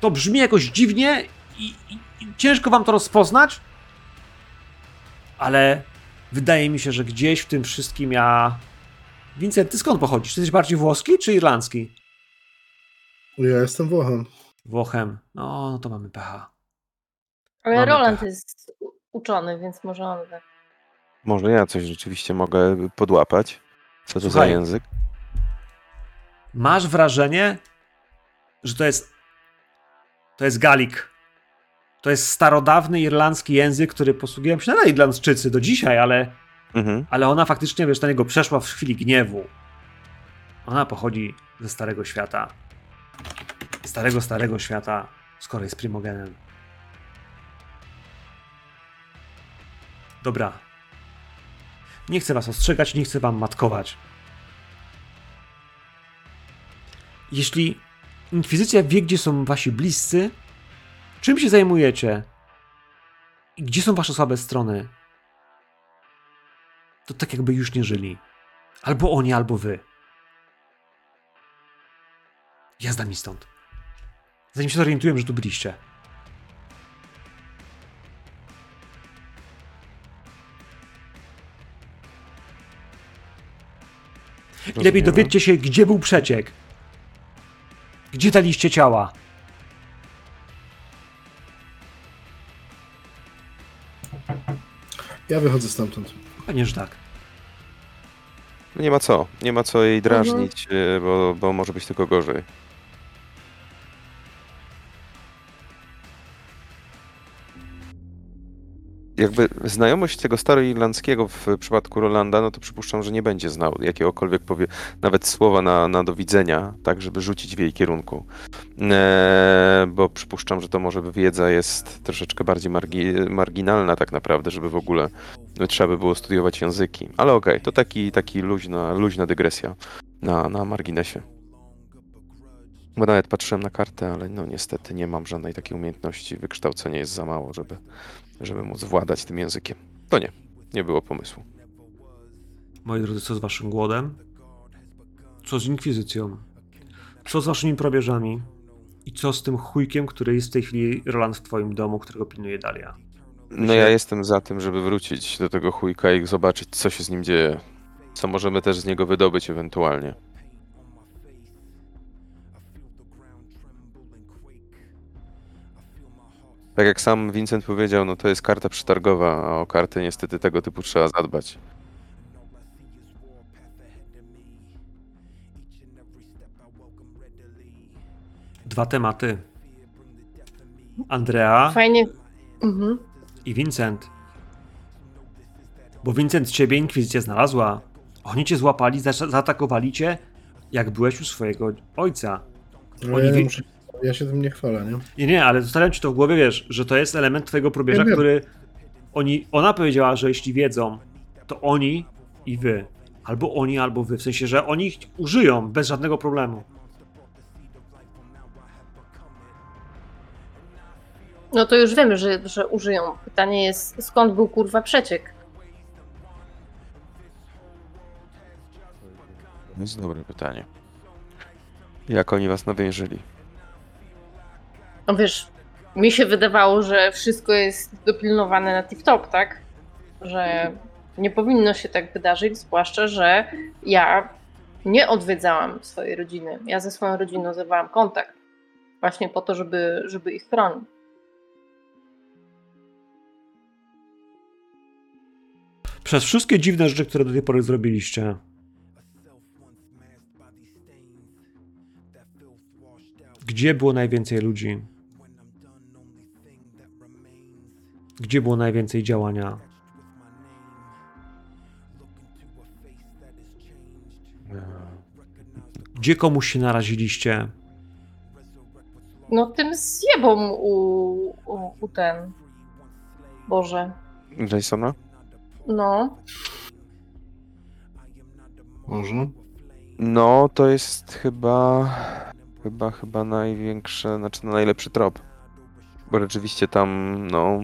To brzmi jakoś dziwnie i, i, i ciężko wam to rozpoznać, ale wydaje mi się, że gdzieś w tym wszystkim ja... Vincent, ty skąd pochodzisz? Ty jesteś bardziej włoski czy irlandzki? Ja jestem Włochem. Włochem. No, no to mamy pecha. Ale Mamy Roland pecha. jest uczony, więc może on wie. Może ja coś rzeczywiście mogę podłapać. Co to za Słuchaj. język? Masz wrażenie, że to jest. To jest Galik. To jest starodawny irlandzki język, który posługują się nadal Irlandczycy do dzisiaj, ale, Mhm. ale ona faktycznie, wiesz, na niego przeszła w chwili gniewu. Ona pochodzi ze Starego Świata. Starego, Starego Świata, skoro jest Primogenem. Dobra. Nie chcę was ostrzegać, nie chcę wam matkować. Jeśli Inkwizycja wie, gdzie są wasi bliscy, czym się zajmujecie i gdzie są wasze słabe strony, to tak jakby już nie żyli. Albo oni, albo wy. Jazda mi stąd. Zanim się zorientuję, że tu byliście. Lepiej dowiedzcie się, gdzie był przeciek. Gdzie daliście ciała? Ja wychodzę stamtąd. Pewnie, że tak. No nie ma co. Nie ma co jej drażnić, e, bo, bo może być tylko gorzej. Jakby znajomość tego staroirlandzkiego w przypadku Rolanda, no to przypuszczam, że nie będzie znał jakiegokolwiek powie, nawet słowa na, na do widzenia, tak, żeby rzucić w jej kierunku. E, bo przypuszczam, że to może wiedza jest troszeczkę bardziej margi, marginalna tak naprawdę, żeby w ogóle no, trzeba by było studiować języki. Ale okej, to taki, taki luźna, luźna dygresja na, na marginesie. Bo nawet patrzyłem na kartę, ale no niestety nie mam żadnej takiej umiejętności. Wykształcenie jest za mało, żeby, żeby móc władać tym językiem. To nie, nie było pomysłu. Moi drodzy, co z waszym głodem? Co z inkwizycją? Co z waszymi probierzami? I co z tym chujkiem, który jest w tej chwili Roland w twoim domu, którego pilnuje Dalia? No ja jestem za tym, żeby wrócić do tego chujka i zobaczyć, co się z nim dzieje. Co możemy też z niego wydobyć ewentualnie. Tak jak sam Vincent powiedział, no to jest karta przetargowa, a o karty niestety tego typu trzeba zadbać. Dwa tematy. Andrea Fajnie. Mhm. i Vincent. Bo Vincent ciebie inkwizycja znalazła. Oni cię złapali, za- zaatakowali cię, jak byłeś u swojego ojca. No, Oni ja, nie muszę, ja się tym nie chwalę, nie? Nie, nie, ale zostawiam ci to w głowie, wiesz, że to jest element twojego probierza, Ja który oni, ona powiedziała, że jeśli wiedzą, to oni i wy. Albo oni, albo wy. W sensie, że oni ich użyją bez żadnego problemu. No to już wiemy, że, że użyją. Pytanie jest, skąd był kurwa przeciek? To jest dobre pytanie. Jak oni was nawierzyli? No wiesz, mi się wydawało, że wszystko jest dopilnowane na tip-top, tak? Że nie powinno się tak wydarzyć, zwłaszcza, że ja nie odwiedzałam swojej rodziny. Ja ze swoją rodziną zerwałam kontakt. Właśnie po to, żeby, żeby ich chronić. Przez wszystkie dziwne rzeczy, które do tej pory zrobiliście. Gdzie było najwięcej ludzi? Gdzie było najwięcej działania? Gdzie komuś się naraziliście? No tym zjebą u, u, u ten. Boże. Jasona? No. Może. No, to jest chyba. Chyba, chyba największe, znaczy najlepszy trop. Bo rzeczywiście tam, no.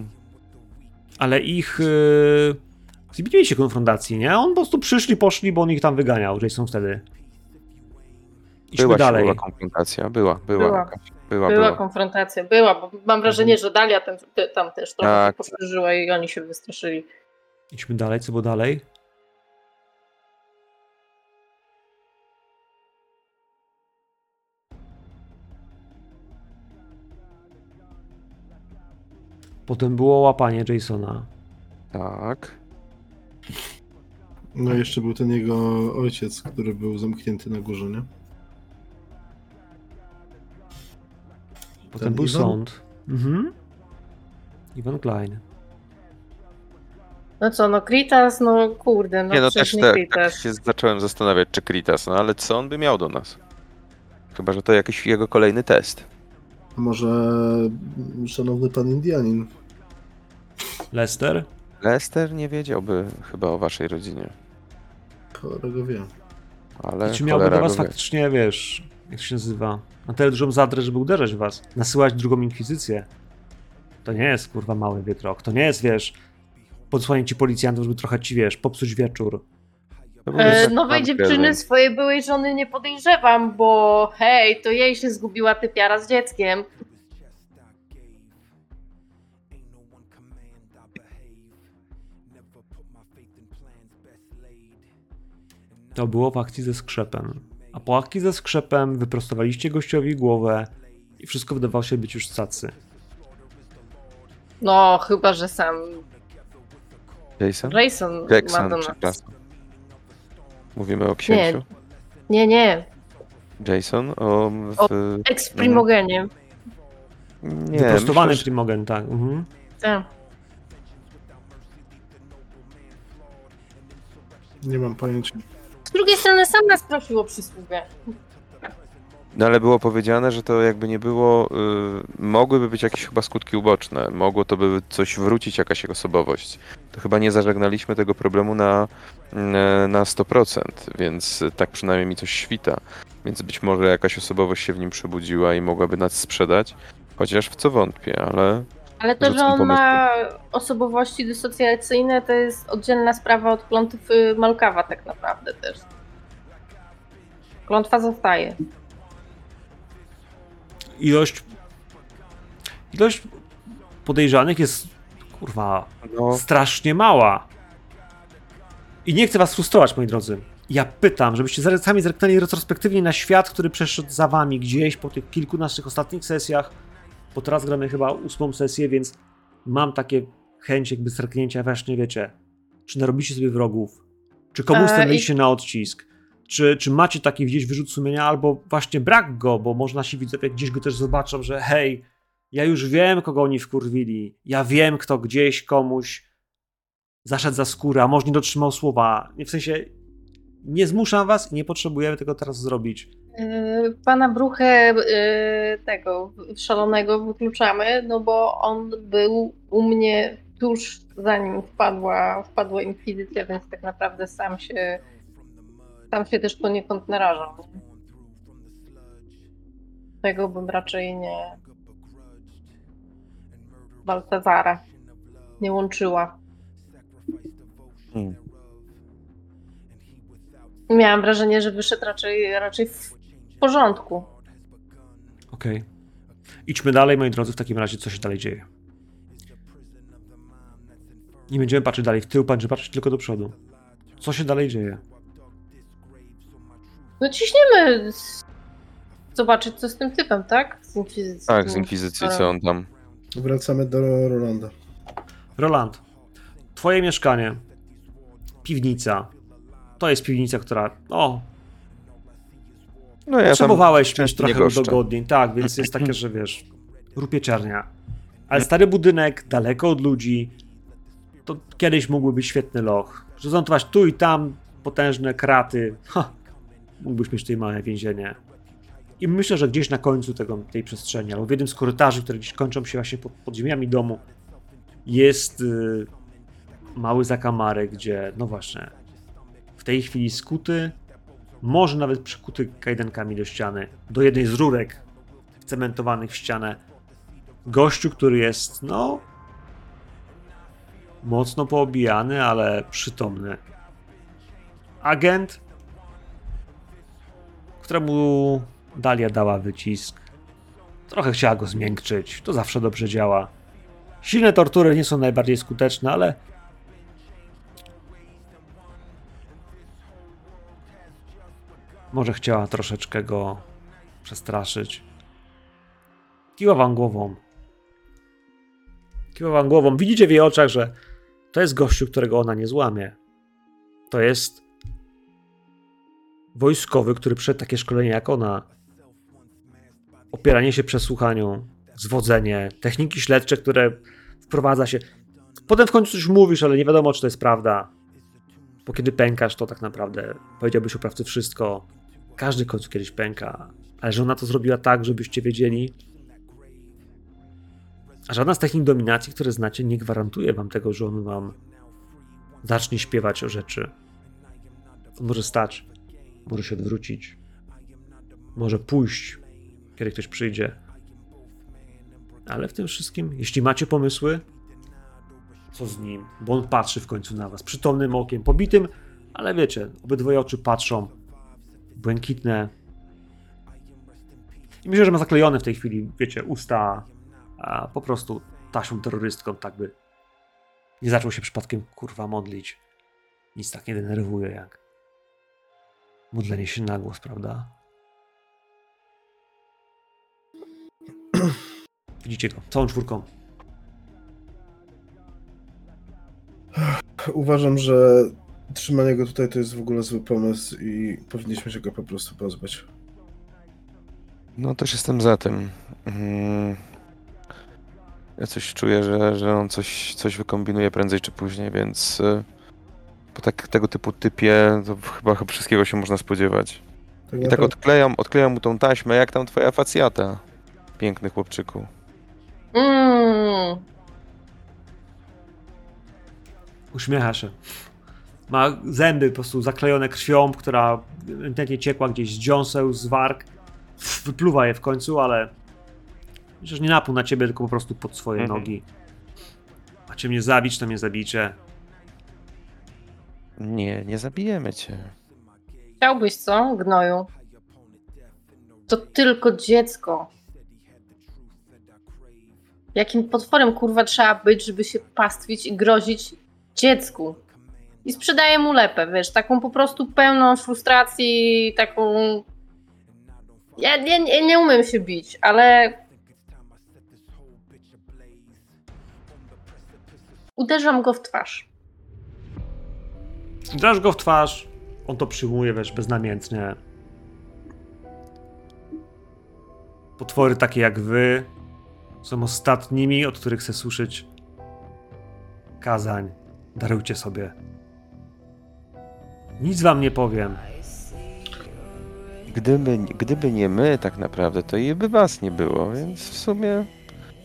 Ale ich. Yy... Się konfrontacji, nie? On po prostu przyszli, poszli, bo on ich tam wyganiał, Jason wtedy. Idźmy Była dalej. siłowa konfrontacja, była, była. Była. jakaś. Była, Była była. konfrontacja, była, bo mam wrażenie, że Dalia tam, tam też trochę Tak. się powtórzyła i oni się wystraszyli. Idźmy dalej, co było dalej? Potem było łapanie Jasona. Tak. No i jeszcze był ten jego ojciec, który był zamknięty na górze, nie? Potem Ten był Iwan? sąd. Mhm. Iwan Klein. No co, no Kritas, no kurde, no nie, no przecież też nie te, tak Kritas. się zacząłem zastanawiać, czy Kritas, no ale co on by miał do nas? Chyba, że to jakiś jego kolejny test. A Może mm, szanowny pan Indianin. Lester? Lester nie wiedziałby chyba o waszej rodzinie, Chorego wie. ale Czy miałby cholera do was go wie. faktycznie, wiesz, jak to się nazywa, na tyle dużą zadrę, żeby uderzać w was, nasyłać drugą inkwizycję. To nie jest, kurwa, mały wietrok. To nie jest, wiesz, podsłanie ci policjantów, żeby trochę ci, wiesz, popsuć wieczór. E, jednak nowej dziewczyny swojej byłej żony nie podejrzewam, bo hej, to jej się zgubiła typiara z dzieckiem. To było w akcji ze skrzepem. A po akcji ze skrzepem wyprostowaliście gościowi głowę i wszystko wydawało się być już cacy. No, chyba, że sam Jason? Rayson ma Jackson, do nas. przepraszam. Mówimy o księciu? Nie, nie, Jason? O, w... O, ex-primogenie. Nie, Wyprostowany myślę, że- Primogen, tak. Mhm. Tak. Nie mam pojęcia. Z drugiej strony sam nas prosił o przysługę. No ale było powiedziane, że to jakby nie było, y, mogłyby być jakieś chyba skutki uboczne, mogło to by coś wrócić, jakaś jego osobowość. To chyba nie zażegnaliśmy tego problemu na, mm, na 100%, więc tak przynajmniej mi coś świta. Więc być może jakaś osobowość się w nim przebudziła i mogłaby nas sprzedać, chociaż w co wątpię, ale Ale to, że on ma osobowości dysocjacyjne, to jest oddzielna sprawa od klątwy Malkawa tak naprawdę też. Klątwa zostaje. Ilość. Ilość podejrzanych jest. Kurwa. no, strasznie mała. I nie chcę was frustrować, moi drodzy. Ja pytam, żebyście sami zerknęli retrospektywnie na świat, który przeszedł za wami gdzieś po tych kilku naszych ostatnich sesjach, bo teraz gramy chyba ósmą sesję, więc mam takie chęć jakby zerknięcia właśnie, wiecie, czy narobicie sobie wrogów, czy komuś E, stanęliście na odcisk, czy, czy macie taki gdzieś wyrzut sumienia, albo właśnie brak go, bo może nasi widzowie gdzieś go też zobaczą, że hej, ja już wiem, kogo oni wkurwili, ja wiem, kto gdzieś komuś zaszedł za skórę, a może nie dotrzymał słowa. W sensie nie zmuszam was i nie potrzebujemy tego teraz zrobić. Yy, Pana Bruchę yy, tego szalonego wykluczamy, no bo on był u mnie tuż zanim wpadła, wpadła inkwizycja, więc tak naprawdę sam się sam się też poniekąd narażał. Tego bym raczej nie Baltazara nie łączyła. hmm. Miałam wrażenie, że wyszedł raczej, raczej w porządku. Okej. Idźmy dalej, moi drodzy, w takim razie, co się dalej dzieje. Nie będziemy patrzeć dalej w tył, będziemy patrzeć tylko do przodu. Co się dalej dzieje? No ciśniemy z- zobaczyć, co z tym typem, tak? Z inkwizycji. tak, z Inkwizycji, co on tam. Wracamy do Rolanda. Roland, twoje mieszkanie, piwnica. To jest piwnica, która. O, No ja tam potrzebowałeś mieć trochę udogodnień. Tak, więc jest takie, że wiesz, rupieciarnia. Ale stary budynek, daleko od ludzi, to kiedyś mógłby być świetny loch. Zmontować tu i tam potężne kraty. Ha, mógłbyś mieć tutaj małe więzienie. I myślę, że gdzieś na końcu tego, tej przestrzeni, albo w jednym z korytarzy, które gdzieś kończą się właśnie pod podziemiami domu, jest y, mały zakamarek, gdzie, no właśnie, w tej chwili skuty, może nawet przykuty kajdankami do ściany, do jednej z rurek cementowanych w ścianę, gościu, który jest, no, mocno poobijany, ale przytomny. Agent, któremu Dalia dała wycisk. Trochę chciała go zmiękczyć, to zawsze dobrze działa. Silne tortury nie są najbardziej skuteczne, ale może chciała troszeczkę go przestraszyć. Kiwa wam głową. Kiwa wam głową. Widzicie w jej oczach, że to jest gościu, którego ona nie złamie. To jest wojskowy, który przed takie szkolenie jak ona. Opieranie się przesłuchaniu, zwodzenie, techniki śledcze, które wprowadza się. Potem w końcu coś mówisz, ale nie wiadomo, czy to jest prawda. Bo kiedy pękasz, to tak naprawdę powiedziałbyś oprawcy wszystko. Każdy w końcu kiedyś pęka. Ale że ona to zrobiła tak, żebyście wiedzieli. A żadna z technik dominacji, które znacie, nie gwarantuje wam tego, że on wam zacznie śpiewać o rzeczy. On może stać, może się odwrócić, może pójść, kiedy ktoś przyjdzie. Ale w tym wszystkim, jeśli macie pomysły, co z nim? Bo on patrzy w końcu na was, przytomnym okiem, pobitym, ale wiecie, obydwoje oczy patrzą, błękitne. I myślę, że ma zaklejone w tej chwili, wiecie, usta a po prostu tasią terrorystką, tak by nie zaczął się przypadkiem kurwa modlić. Nic tak nie denerwuje jak modlenie się na głos, prawda? Widzicie go, całą czwórką. Uważam, że trzymanie go tutaj to jest w ogóle zły pomysł i powinniśmy się go po prostu pozbyć. No też jestem za tym. Mm. Ja coś czuję, że, że on coś, coś wykombinuje prędzej czy później, więc y, po tak, tego typu typie to chyba, chyba wszystkiego się można spodziewać. Tak I tak odklejam, odklejam mu tą taśmę, jak tam twoja facjata, piękny chłopczyku. Mmm. Uśmiecha się. Ma zęby po prostu zaklejone krwią, która ewidentnie ciekła gdzieś z dziąseł, z warg. Wypluwa je w końcu, ale przecież nie napół na ciebie, tylko po prostu pod swoje Mhm. nogi. Macie mnie zabić, to mnie zabicie. Nie, nie zabijemy cię. Chciałbyś co, gnoju? To tylko dziecko. Jakim potworem kurwa trzeba być, żeby się pastwić i grozić dziecku? I sprzedaje mu lepę, wiesz, taką po prostu pełną frustracji, taką. Ja nie, nie, nie umiem się bić, ale. Uderzam go w twarz. Dasz go w twarz, on to przyjmuje, wiesz, beznamiętnie. Potwory takie jak wy są ostatnimi, od których chcę słyszeć kazań. Darujcie sobie. Nic wam nie powiem. Gdyby, gdyby nie my tak naprawdę, to i by was nie było, więc w sumie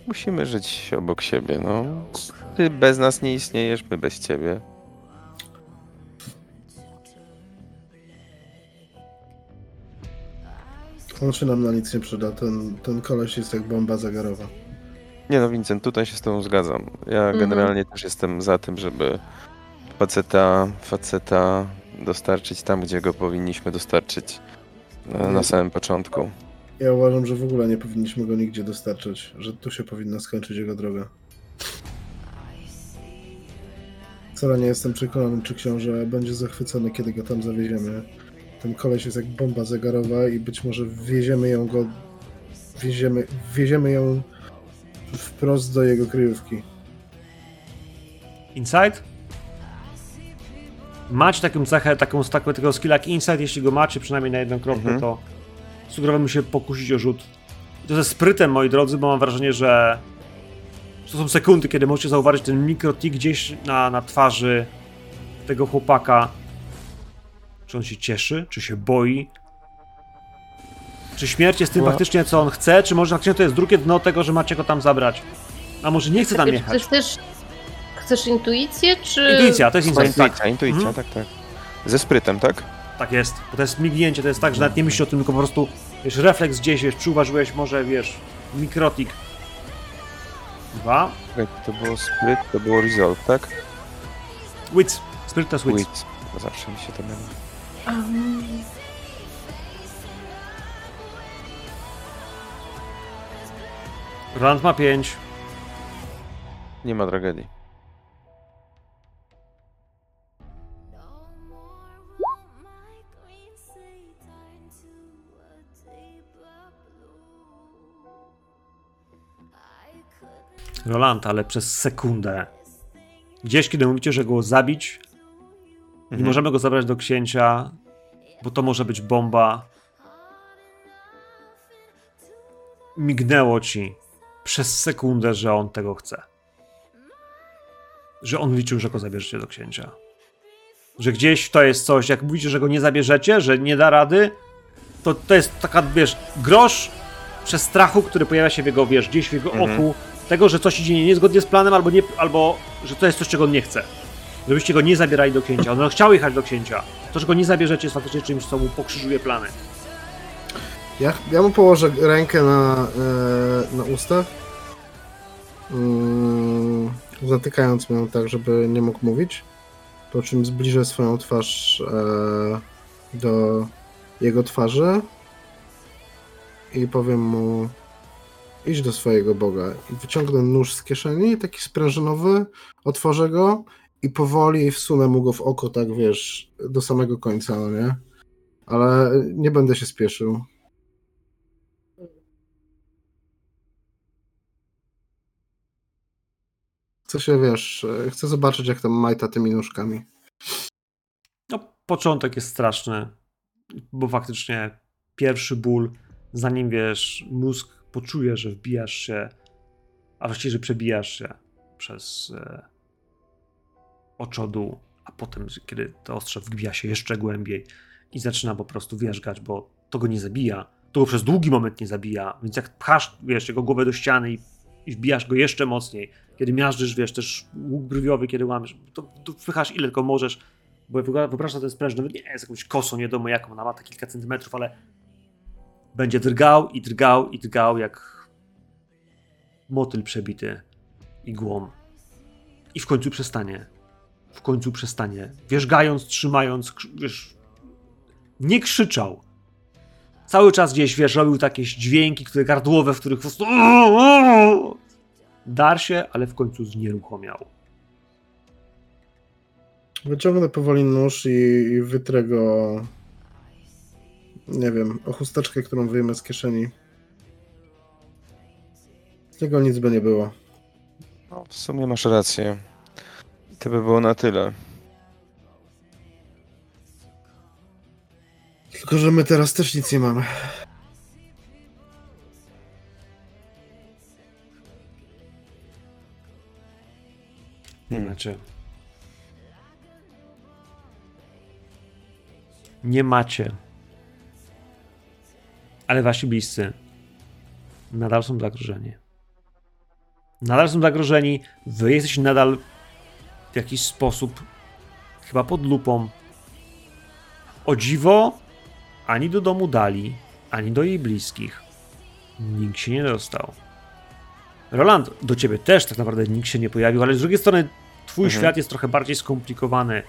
musimy żyć obok siebie, no. Ty bez nas nie istniejesz, my bez ciebie. On się nam na nic nie przyda. Ten, ten koleś jest jak bomba zegarowa. Nie no, Vincent, tutaj się z tobą zgadzam. Ja Mhm. generalnie też jestem za tym, żeby faceta, faceta dostarczyć tam, gdzie go powinniśmy dostarczyć na, na samym początku. Ja uważam, że w ogóle nie powinniśmy go nigdzie dostarczać, że tu się powinna skończyć jego droga. Wcale nie jestem przekonany, czy książę będzie zachwycony, kiedy go tam zawieziemy. Ten koleś jest jak bomba zegarowa i być może wieziemy ją go. Wieziemy, wieziemy ją wprost do jego kryjówki. Insight? Macie taką cechę, taką, taką, takiego skilla jak Insight, jeśli go macie przynajmniej na jedną kropkę, Mhm. to sugerowałbym się pokusić o rzut. I to ze sprytem, moi drodzy, bo mam wrażenie, że to są sekundy, kiedy możecie zauważyć ten mikrotik gdzieś na, na twarzy tego chłopaka. Czy on się cieszy? Czy się boi? Czy śmierć jest tym Była- faktycznie, co on chce? Czy może faktycznie to jest drugie dno tego, że macie go tam zabrać? A może nie chce tam jechać? chcesz, chcesz intuicję, czy. Intuicja, to jest Intuicja, intuicja, Tak. intuicja Mhm. tak, tak. Ze sprytem, tak? Tak jest, bo to jest mignięcie, to jest tak, że nawet nie myślisz o tym, tylko po prostu, wiesz, refleks gdzieś, wiesz, przyuważyłeś może, wiesz, mikrotik. Dwa. Czekaj, To było spryt, to było resolve, tak? Wits. Spirit to jest wits. Zawsze mi się to myli. Um, Roland ma pięć. Nie ma tragedii. Roland, ale przez sekundę. Gdzieś, kiedy mówicie, że go zabić, nie Mhm. możemy go zabrać do księcia, bo to może być bomba. Mignęło ci przez sekundę, że on tego chce. Że on liczył, że go zabierzecie do księcia. Że gdzieś to jest coś, jak mówicie, że go nie zabierzecie, że nie da rady, to to jest taka, wiesz, grosz przez strachu, który pojawia się w jego, wiesz, gdzieś w jego Mhm. oku, tego, że coś idzie niezgodnie z planem, albo, nie, albo że to jest coś, czego on nie chce. Żebyście go nie zabierali do księcia. On chciał jechać do księcia. To, że go nie zabierzecie, jest faktycznie czymś, co mu pokrzyżuje plany. Ja, ja mu położę rękę na, e, na ustach, zatykając mnie tak, żeby nie mógł mówić, po czym zbliżę swoją twarz e, do jego twarzy i powiem mu idź do swojego Boga. I wyciągnę nóż z kieszeni, taki sprężynowy, otworzę go i powoli wsunę mu go w oko, tak wiesz, do samego końca, no nie? Ale nie będę się spieszył. Chcę się, wiesz, e, chcę zobaczyć, jak tam majta tymi nóżkami. No, początek jest straszny, bo faktycznie pierwszy ból, zanim wiesz, mózg poczuje, że wbijasz się, a właściwie, że przebijasz się przez e, a potem, kiedy to ostrze wbija się jeszcze głębiej i zaczyna po prostu wierzgać, bo to go nie zabija. To go przez długi moment nie zabija, więc jak pchasz, wiesz, jego głowę do ściany i, i wbijasz go jeszcze mocniej, kiedy miażdżysz, wiesz, też łuk brwiowy, kiedy łamiesz, to, to wpychasz ile tylko możesz, bo wyobraź sobie ten spręż, nawet nie jest jakąś kosą, nie wiadomo jaką, ona ma te kilka centymetrów, ale będzie drgał i drgał i drgał jak motyl przebity igłą. I w końcu przestanie. W końcu przestanie. Wierzgając, trzymając, wiesz, nie krzyczał. Cały czas gdzieś, wiesz, robił takie dźwięki, które gardłowe, w których po prostu dar się, ale w końcu znieruchomiał. Wyciągnę powoli nóż i, i wytrę go. Nie wiem, o chusteczkę, którą wyjmę z kieszeni. Z niego nic by nie było. No, w sumie masz rację. To by było na tyle. Tylko, że my teraz też nic nie mamy. Nie macie. Nie macie. Ale wasi bliscy nadal są zagrożeni. Nadal są zagrożeni. Wy jesteście nadal w jakiś sposób chyba pod lupą. O dziwo, ani do domu Dali, ani do jej bliskich nikt się nie dostał. Roland, do ciebie też tak naprawdę nikt się nie pojawił, ale z drugiej strony twój Mhm. świat jest trochę bardziej skomplikowany.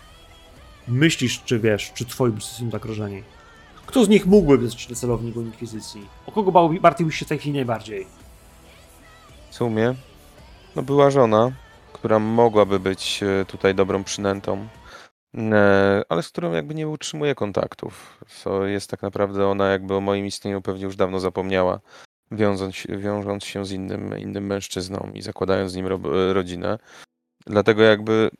Myślisz, czy wiesz, czy twoi bliscy są zagrożeni. Kto z nich mógłby być celownikiem Inkwizycji? O kogo bał- martwiłbyś się w tej chwili najbardziej? W sumie, no była żona, która mogłaby być e, tutaj dobrą przynętą, e, ale z którą jakby nie utrzymuje kontaktów. Co jest tak naprawdę ona jakby o moim istnieniu pewnie już dawno zapomniała, wiążąc, się- wiążąc się z innym, innym mężczyzną i zakładając z nim ro, rodzinę. Dlatego jakby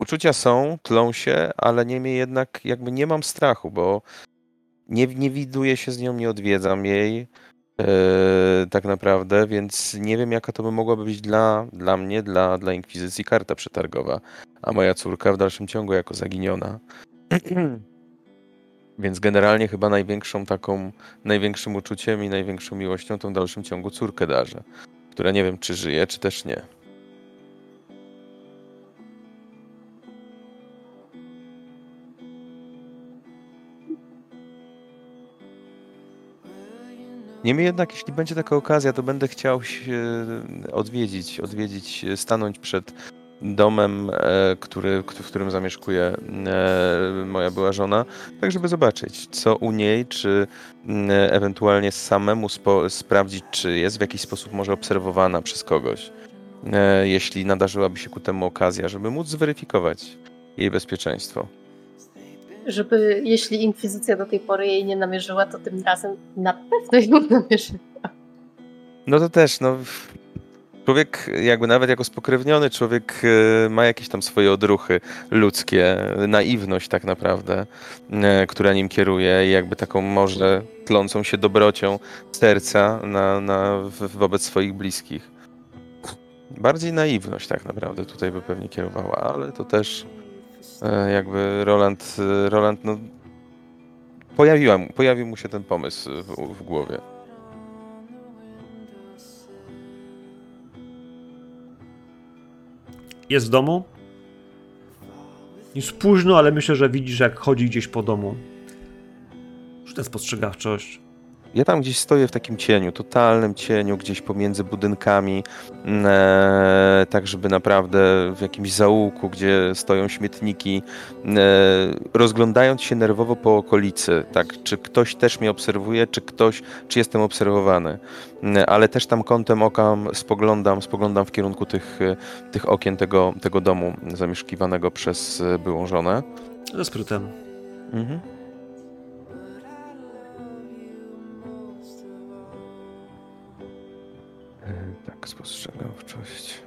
uczucia są, tlą się, ale niemniej jednak jakby nie mam strachu, bo nie, nie widuję się z nią, nie odwiedzam jej. Eee, tak naprawdę, więc nie wiem, jaka to by mogła być dla, dla mnie, dla, dla Inkwizycji karta przetargowa, a moja córka w dalszym ciągu jako zaginiona. więc generalnie chyba największą taką, największym uczuciem i największą miłością tą w dalszym ciągu córkę darzę, która nie wiem, czy żyje, czy też nie. Niemniej jednak, jeśli będzie taka okazja, to będę chciał się odwiedzić, odwiedzić, stanąć przed domem, e, który, w którym zamieszkuje e, moja była żona, tak żeby zobaczyć, co u niej, czy mm, ewentualnie samemu sprawdzić, czy jest w jakiś sposób może obserwowana przez kogoś, e, jeśli nadarzyłaby się ku temu okazja, żeby móc zweryfikować jej bezpieczeństwo. Żeby, jeśli inkwizycja do tej pory jej nie namierzyła, to tym razem na pewno ją namierzy. No to też, no. Człowiek, jakby nawet jako spokrewniony, człowiek e, ma jakieś tam swoje odruchy ludzkie, naiwność tak naprawdę, e, która nim kieruje i jakby taką może tlącą się dobrocią serca na, na, wobec swoich bliskich. Bardziej naiwność tak naprawdę tutaj by pewnie kierowała, ale to też jakby Roland, e, Roland no, pojawiła, pojawił mu się ten pomysł w, w głowie. Jest w domu? Już późno, ale myślę, że widzisz, jak chodzi gdzieś po domu. Rzucę spostrzegawczość. Ja tam gdzieś stoję w takim cieniu, totalnym cieniu, gdzieś pomiędzy budynkami, mm, e, tak żeby naprawdę w jakimś zaułku, gdzie stoją śmietniki, e, rozglądając się nerwowo po okolicy, tak, czy ktoś też mnie obserwuje, czy ktoś, czy jestem obserwowany, Mm, ale też tam kątem oka spoglądam, spoglądam w kierunku tych, e, tych okien tego, tego domu zamieszkiwanego przez e, byłą żonę. Ze sprytem. Mhm. Tak, spostrzegawczość.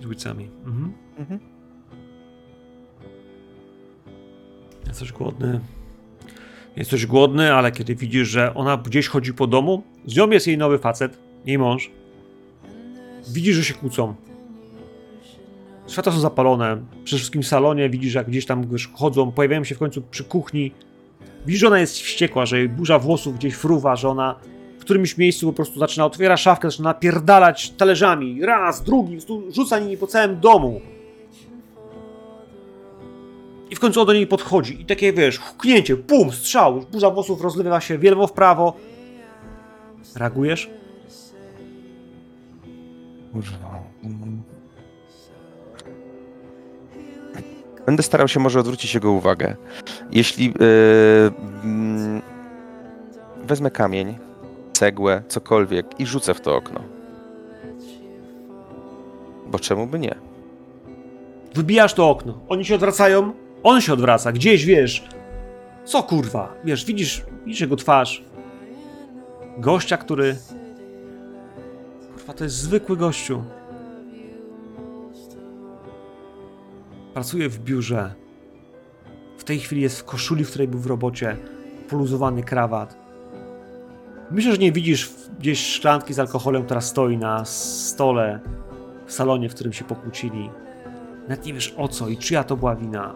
Z ulicami. Mhm. Mhm. Jesteś głodny. Jesteś głodny, ale kiedy widzisz, że ona gdzieś chodzi po domu, z nią jest jej nowy facet, jej mąż. Widzisz, że się kłócą. Światła są zapalone. Przede wszystkim w salonie widzisz, jak gdzieś tam chodzą, pojawiają się w końcu przy kuchni. Widzisz, że ona jest wściekła, że jej burza włosów gdzieś fruwa, że ona którymś miejscu po prostu zaczyna, otwiera szafkę, zaczyna napierdalać talerzami. Raz, drugi, rzuca nimi po całym domu. I w końcu on do niej podchodzi i takie, wiesz, huknięcie, pum, strzał, burza włosów rozlewa się w lewo, w prawo. Reagujesz? Kurwa. Będę starał się może odwrócić jego uwagę. Jeśli yy, wezmę kamień, cegłę, cokolwiek i rzucę w to okno. Bo czemu by nie? Wybijasz to okno. Oni się odwracają, on się odwraca, gdzieś wiesz. Co kurwa? Wiesz, widzisz, widzisz jego twarz. Gościa, który. Kurwa, to jest zwykły gościu. Pracuje w biurze. W tej chwili jest w koszuli, w której był w robocie. Poluzowany krawat. Myślę, że nie widzisz gdzieś szklanki z alkoholem, która stoi na stole w salonie, w którym się pokłócili. Nawet nie wiesz o co i czyja to była wina.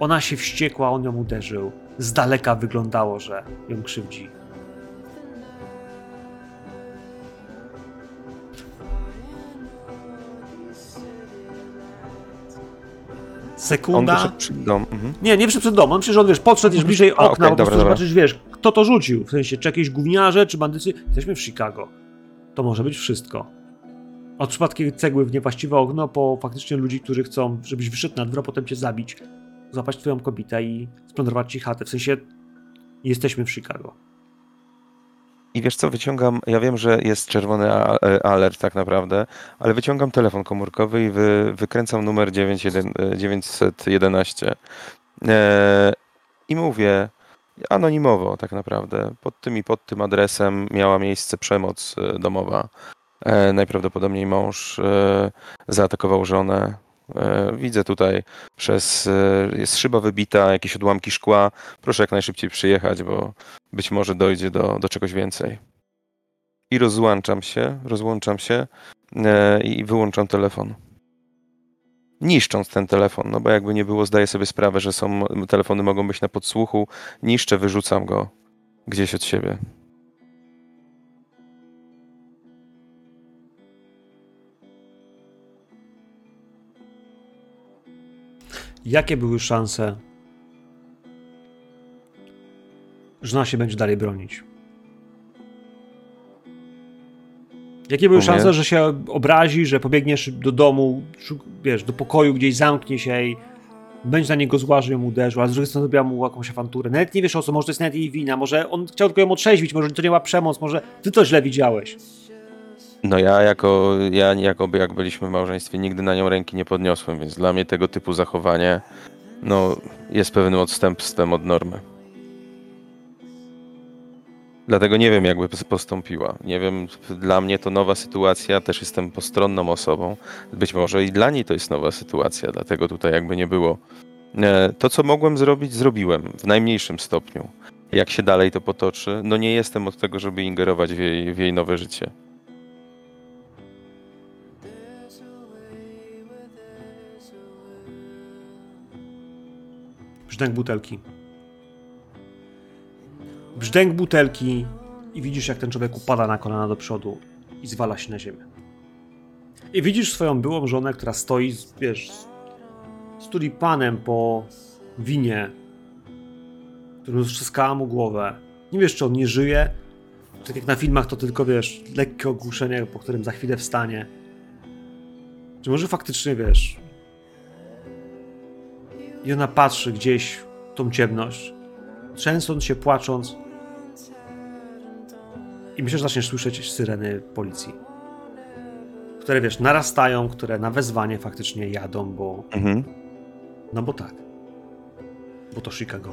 Ona się wściekła, on ją uderzył. Z daleka wyglądało, że ją krzywdzi. Sekunda. wyszedł przed dom. Mhm. Nie, nie przed dom. On przecież on, wiesz, podszedł już bliżej okna, A, okej, po dobra, prostu dobra. zobaczysz, wiesz, kto to rzucił. W sensie, czy jakieś gówniarze, czy bandycy. Jesteśmy w Chicago. To może być wszystko. Od przypadkiem cegły w niewłaściwe okno, po faktycznie ludzi, którzy chcą, żebyś wyszedł na dwór, a potem cię zabić, złapać twoją kobietę i splądrować ci chatę. W sensie, jesteśmy w Chicago. I wiesz co, wyciągam, ja wiem, że jest czerwony e, alert tak naprawdę, ale wyciągam telefon komórkowy i wy, wykręcam numer 91, e, 911 e, i mówię anonimowo tak naprawdę, pod tym i pod tym adresem miała miejsce przemoc e, domowa. E, najprawdopodobniej mąż e, zaatakował żonę. E, widzę tutaj przez, e, jest szyba wybita, jakieś odłamki szkła. Proszę jak najszybciej przyjechać, bo być może dojdzie do, do czegoś więcej. I rozłączam się, rozłączam się e, i wyłączam telefon. Niszcząc ten telefon, no bo jakby nie było, zdaję sobie sprawę, że są telefony mogą być na podsłuchu. Niszczę, wyrzucam go gdzieś od siebie. Jakie były szanse, że ona się będzie dalej bronić? Jakie były szanse, że się obrazi, że pobiegniesz do domu, wiesz, do pokoju, gdzieś zamknie się i będzie na niego zła, że ją uderzył, a z drugiej strony zrobiła mu jakąś awanturę. Nawet nie wiesz o co, może to jest nawet jej wina, może on chciał tylko ją otrzeźwić, może to nie była przemoc, może ty to źle widziałeś. No ja jako, ja jakoby jak byliśmy w małżeństwie nigdy na nią ręki nie podniosłem, więc dla mnie tego typu zachowanie no, jest pewnym odstępstwem od normy. Dlatego nie wiem, jakby postąpiła. Nie wiem, dla mnie to nowa sytuacja, też jestem postronną osobą. Być może i dla niej to jest nowa sytuacja, dlatego tutaj jakby nie było. E, To, co mogłem zrobić, zrobiłem w najmniejszym stopniu. Jak się dalej to potoczy, no nie jestem od tego, żeby ingerować w jej, w jej nowe życie. Brzdęk butelki. Brzdęk butelki i widzisz, jak ten człowiek upada na kolana do przodu i zwala się na ziemię. I widzisz swoją byłą żonę, która stoi, z- wiesz, z- tulipanem po winie, którą strzaskała mu głowę. Nie wiesz, czy on nie żyje. Tak jak na filmach, to tylko, wiesz, lekkie ogłuszenie, po którym za chwilę wstanie. Czy może faktycznie, wiesz, i ona patrzy gdzieś w tą ciemność, trzęsąc się, płacząc. I myślę, że zaczniesz słyszeć syreny policji. Które wiesz, narastają, które na wezwanie faktycznie jadą, bo. Mhm. No bo tak. Bo to Chicago.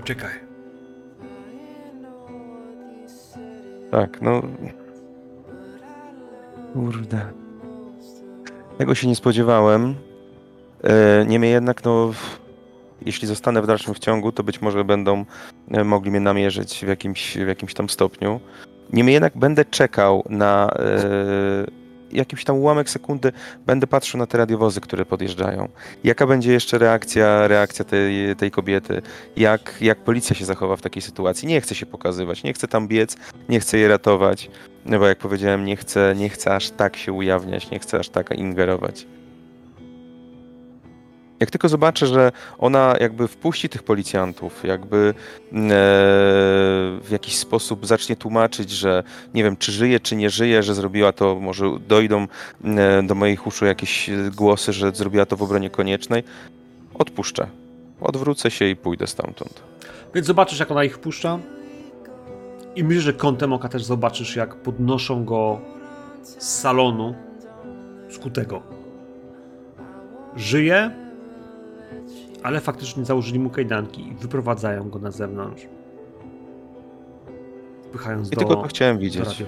Uciekaj. Tak, no. Kurde. Tego się nie spodziewałem. E, Niemniej jednak, no, jeśli zostanę w dalszym ciągu, to być może będą e, mogli mnie namierzyć w jakimś, w jakimś tam stopniu. Niemniej jednak będę czekał na. E, jakimś tam ułamek sekundy będę patrzył na te radiowozy, które podjeżdżają. Jaka będzie jeszcze reakcja, reakcja tej, tej kobiety? Jak, jak policja się zachowa w takiej sytuacji? Nie chcę się pokazywać, nie chcę tam biec, nie chcę je ratować, no bo jak powiedziałem, nie chcę, nie chcę aż tak się ujawniać, nie chcę aż tak ingerować. Jak tylko zobaczę, że ona jakby wpuści tych policjantów, jakby e, w jakiś sposób zacznie tłumaczyć, że nie wiem, czy żyje, czy nie żyje, że zrobiła to, może dojdą e, do moich uszu jakieś głosy, że zrobiła to w obronie koniecznej, odpuszczę. Odwrócę się i pójdę stamtąd. Więc zobaczysz, jak ona ich wpuszcza. I myślę, że kątem oka też zobaczysz, jak podnoszą go z salonu skutego. Żyje, ale faktycznie założyli mu kajdanki i wyprowadzają go na zewnątrz. Wpychając I do, tylko to chciałem widzieć.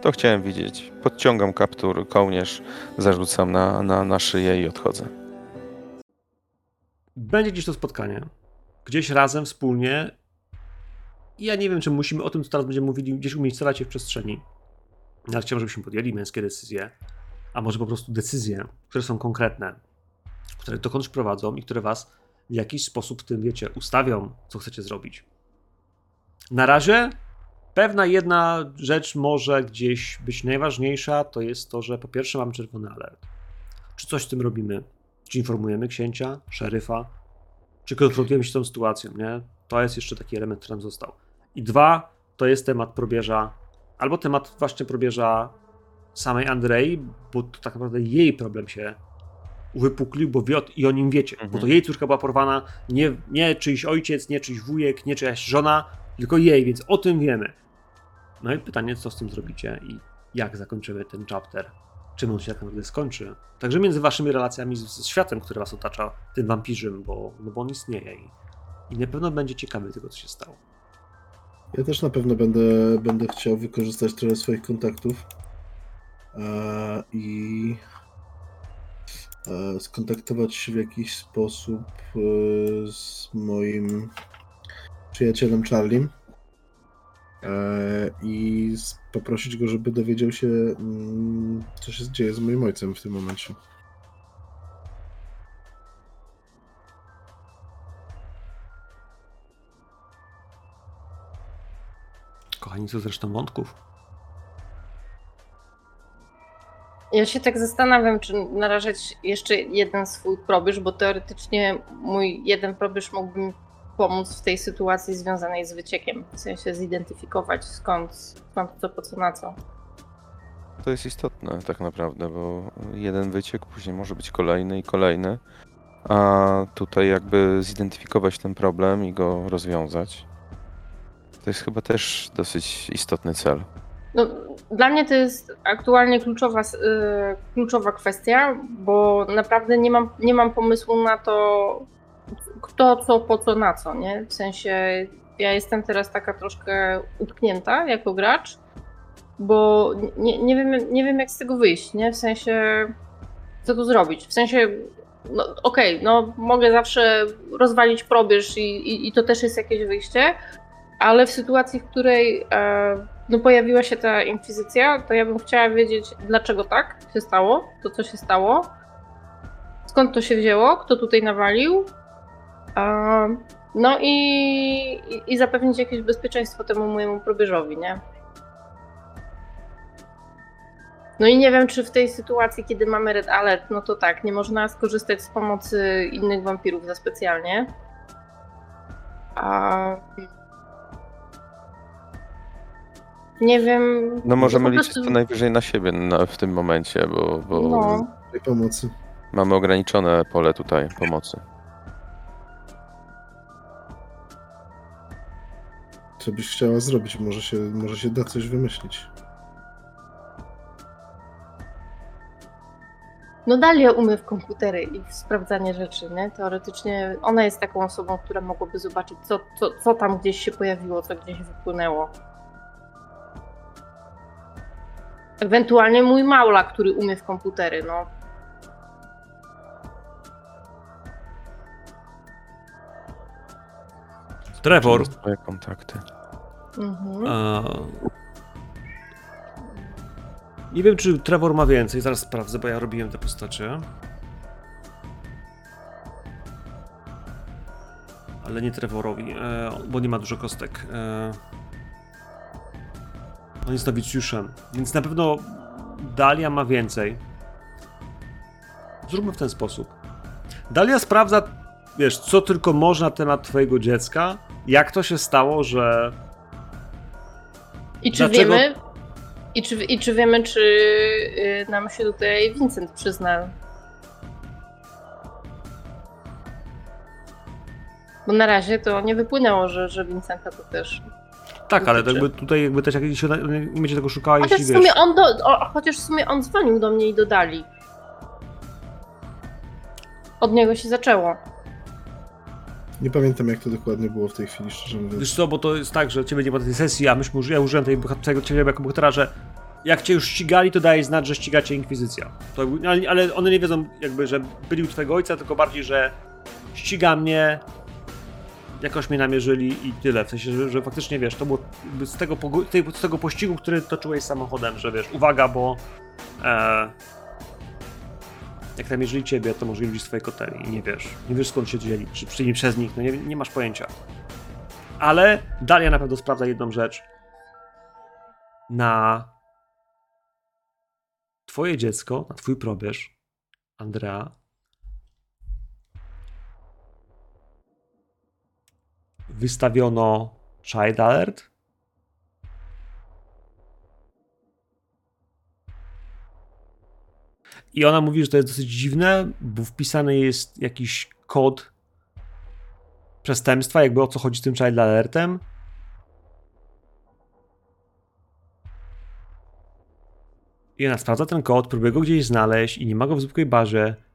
To chciałem widzieć. Podciągam kaptur, kołnierz, zarzucam na, na, na szyję i odchodzę. Będzie gdzieś to spotkanie. Gdzieś razem, wspólnie. I ja nie wiem, czy musimy o tym, co teraz będziemy mówili, gdzieś umiejscowiać się w przestrzeni. Ale chciałbym, żebyśmy podjęli męskie decyzje, a może po prostu decyzje, które są konkretne, które dokądś prowadzą i które was w jakiś sposób w tym, wiecie, ustawią, co chcecie zrobić. Na razie pewna jedna rzecz może gdzieś być najważniejsza, to jest to, że po pierwsze mamy czerwony alert. Czy coś z tym robimy? Czy informujemy księcia, szeryfa, czy konfrontujemy się z tą sytuacją, nie? To jest jeszcze taki element, który nam został. I dwa, to jest temat probierza, albo temat właśnie probierza samej Andrei, bo to tak naprawdę jej problem się uwypuklił, bo wie i o nim wiecie, bo to Mhm. jej córka była porwana, nie, nie czyjś ojciec, nie czyjś wujek, nie czyjaś żona, tylko jej, więc o tym wiemy. No i pytanie, co z tym zrobicie i jak zakończymy ten chapter? Czym on się tak naprawdę skończy? Także między waszymi relacjami z, z światem, który was otacza, tym wampirzym, bo, no bo on istnieje i, i na pewno będzie ciekawy tego, co się stało. Ja też na pewno będę, będę chciał wykorzystać trochę swoich kontaktów e, i skontaktować się w jakiś sposób e, z moim przyjacielem Charliem e, i poprosić go, żeby dowiedział się, mm, co się dzieje z moim ojcem w tym momencie. Kochani, co zresztą wątków? Ja się tak zastanawiam, czy narażać jeszcze jeden swój probierz, bo teoretycznie mój jeden probierz mógłby mi pomóc w tej sytuacji związanej z wyciekiem. W sensie zidentyfikować skąd, skąd co, po co, na co. To jest istotne tak naprawdę, bo jeden wyciek, później może być kolejny i kolejny, a tutaj jakby zidentyfikować ten problem i go rozwiązać. To jest chyba też dosyć istotny cel. No, dla mnie to jest aktualnie kluczowa, y, kluczowa kwestia, bo naprawdę nie mam, nie mam pomysłu na to, kto, co, po co, na co, nie? W sensie ja jestem teraz taka troszkę utknięta jako gracz, bo nie, nie, wiem, nie wiem jak z tego wyjść, nie? W sensie co tu zrobić? W sensie no, okej, no mogę zawsze rozwalić probierz i, i, i to też jest jakieś wyjście, ale w sytuacji, w której e, no, pojawiła się ta inkwizycja, to ja bym chciała wiedzieć, dlaczego tak się stało, to co się stało, skąd to się wzięło, kto tutaj nawalił, e, no i, i, zapewnić jakieś bezpieczeństwo temu mojemu probierzowi, nie? No i nie wiem, czy w tej sytuacji, kiedy mamy Red Alert, no to tak, nie można skorzystać z pomocy innych wampirów za specjalnie. A... Nie wiem. No możemy po liczyć prostu- co najwyżej na siebie na, w tym momencie, bo, bo No. Tej pomocy. mamy ograniczone pole tutaj pomocy. Co byś chciała zrobić? Może się, może się da coś wymyślić. No Dalia umie w komputery i w sprawdzanie rzeczy, nie? Teoretycznie ona jest taką osobą, która mogłaby zobaczyć, co, co, co tam gdzieś się pojawiło, co gdzieś wypłynęło. Ewentualnie mój Maula, który umie w komputery, no. Trevor, Swoje kontakty. Mhm. e, Nie wiem, czy Trevor ma więcej. Zaraz sprawdzę, bo ja robiłem te postacie. Ale nie Trevorowi, e, bo nie ma dużo kostek. On jest nowicjuszem, więc na pewno Dalia ma więcej. Zróbmy w ten sposób. Dalia sprawdza, wiesz, co tylko można na temat twojego dziecka. Jak to się stało, że I czy Dlaczego- wiemy, i czy, i czy wiemy, czy y, nam się tutaj Vincent przyzna? Bo na razie to nie wypłynęło, że, że Vincenta to też. Tak, ale jakby tutaj jakby też jak się będzie tego szukała, Chociaż jeśli w wiesz. sumie on do, o, chociaż w sumie on dzwonił do mnie i dodali. Od niego się zaczęło. Nie pamiętam jak to dokładnie było w tej chwili, szczerze mówiąc. Wiesz co, bo to jest tak, że ciebie nie ma tej sesji, a myśmy, ja użyłem tej tego ciebie jako bohatera, że jak cię już ścigali, to daje znać, że ścigacie Inkwizycja. To, ale, ale one nie wiedzą jakby, że byli u twojego ojca, tylko bardziej, że ściga mnie, jakoś mnie namierzyli i tyle. W sensie, że, że faktycznie wiesz, to było z tego, z tego pościgu, który toczyłeś samochodem, że wiesz, uwaga, bo e, jak namierzyli ciebie, to może ludzi z twojej koteli i nie wiesz. Nie wiesz skąd się wzięli, czy przyjęli przez nich, no nie, nie masz pojęcia. Ale Dalia na pewno sprawdza jedną rzecz. Na twoje dziecko, na twój probierz, Andrea, wystawiono Child Alert. I ona mówi, że to jest dosyć dziwne, bo wpisany jest jakiś kod przestępstwa, jakby o co chodzi z tym Child Alertem. I ona sprawdza ten kod, próbuje go gdzieś znaleźć i nie ma go w zwykłej barze.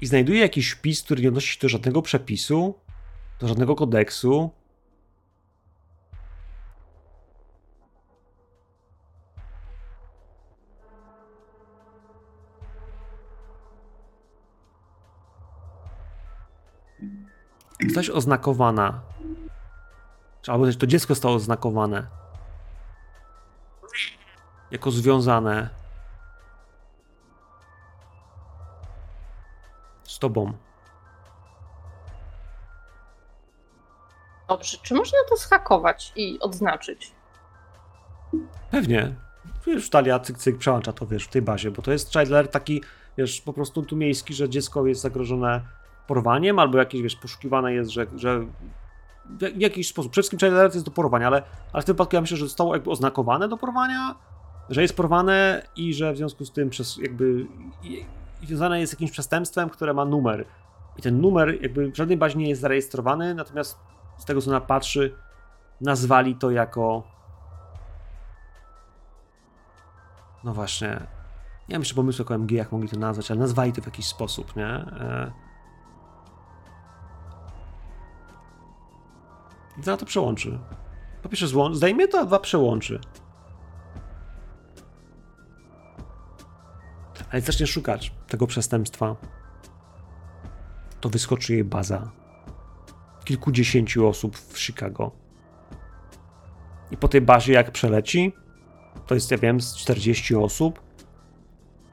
I znajduje jakiś wpis, który nie odnosi się do żadnego przepisu, do żadnego kodeksu. Coś oznakowana. Czy Albo też to dziecko zostało oznakowane. Jako związane z tobą. Dobrze, czy można to schakować i odznaczyć? Pewnie. Wiesz, Talia cyk cyk przełącza to, wiesz, w tej bazie, bo to jest child alert taki, wiesz, po prostu tu miejski, że dziecko jest zagrożone porwaniem, albo jakieś, wiesz, poszukiwane jest, że, że w jak- w jakiś sposób, przede wszystkim child alert jest do porwania, ale, ale w tym wypadku ja myślę, że zostało jakby oznakowane do porwania, że jest porwane i że w związku z tym przez jakby związane jest z jakimś przestępstwem, które ma numer. I ten numer jakby w żadnej bazie nie jest zarejestrowany, natomiast z tego co ona patrzy, nazwali to jako No właśnie. Nie mam jeszcze pomysłu jako MG, jak mogli to nazwać, ale nazwali to w jakiś sposób, nie? E... Za to przełączy. Po pierwsze zdejmie to, a dwa przełączy. Ale zacznie szukać tego przestępstwa, to wyskoczy jej baza. Kilkudziesięciu osób w Chicago. I po tej bazie jak przeleci, to jest, ja wiem, z 40 osób.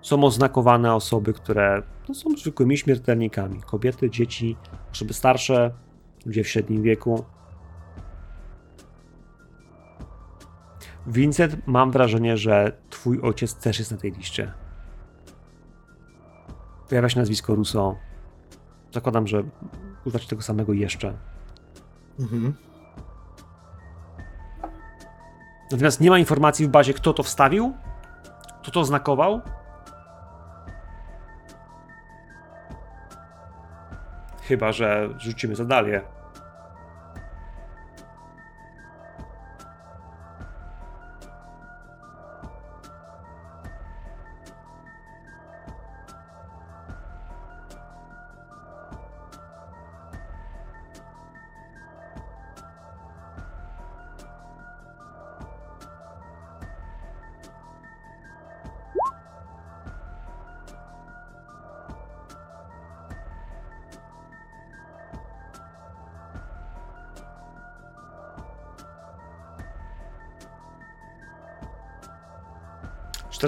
Są oznakowane osoby, które no, są zwykłymi śmiertelnikami. Kobiety, dzieci, osoby starsze, ludzie w średnim wieku. Vincent, mam wrażenie, że twój ojciec też jest na tej liście. Pojawia się nazwisko Russo. Zakładam, że używacie tego samego jeszcze. Mhm. Natomiast nie ma informacji w bazie, kto to wstawił, kto to oznakował. Chyba, że rzucimy za dalej.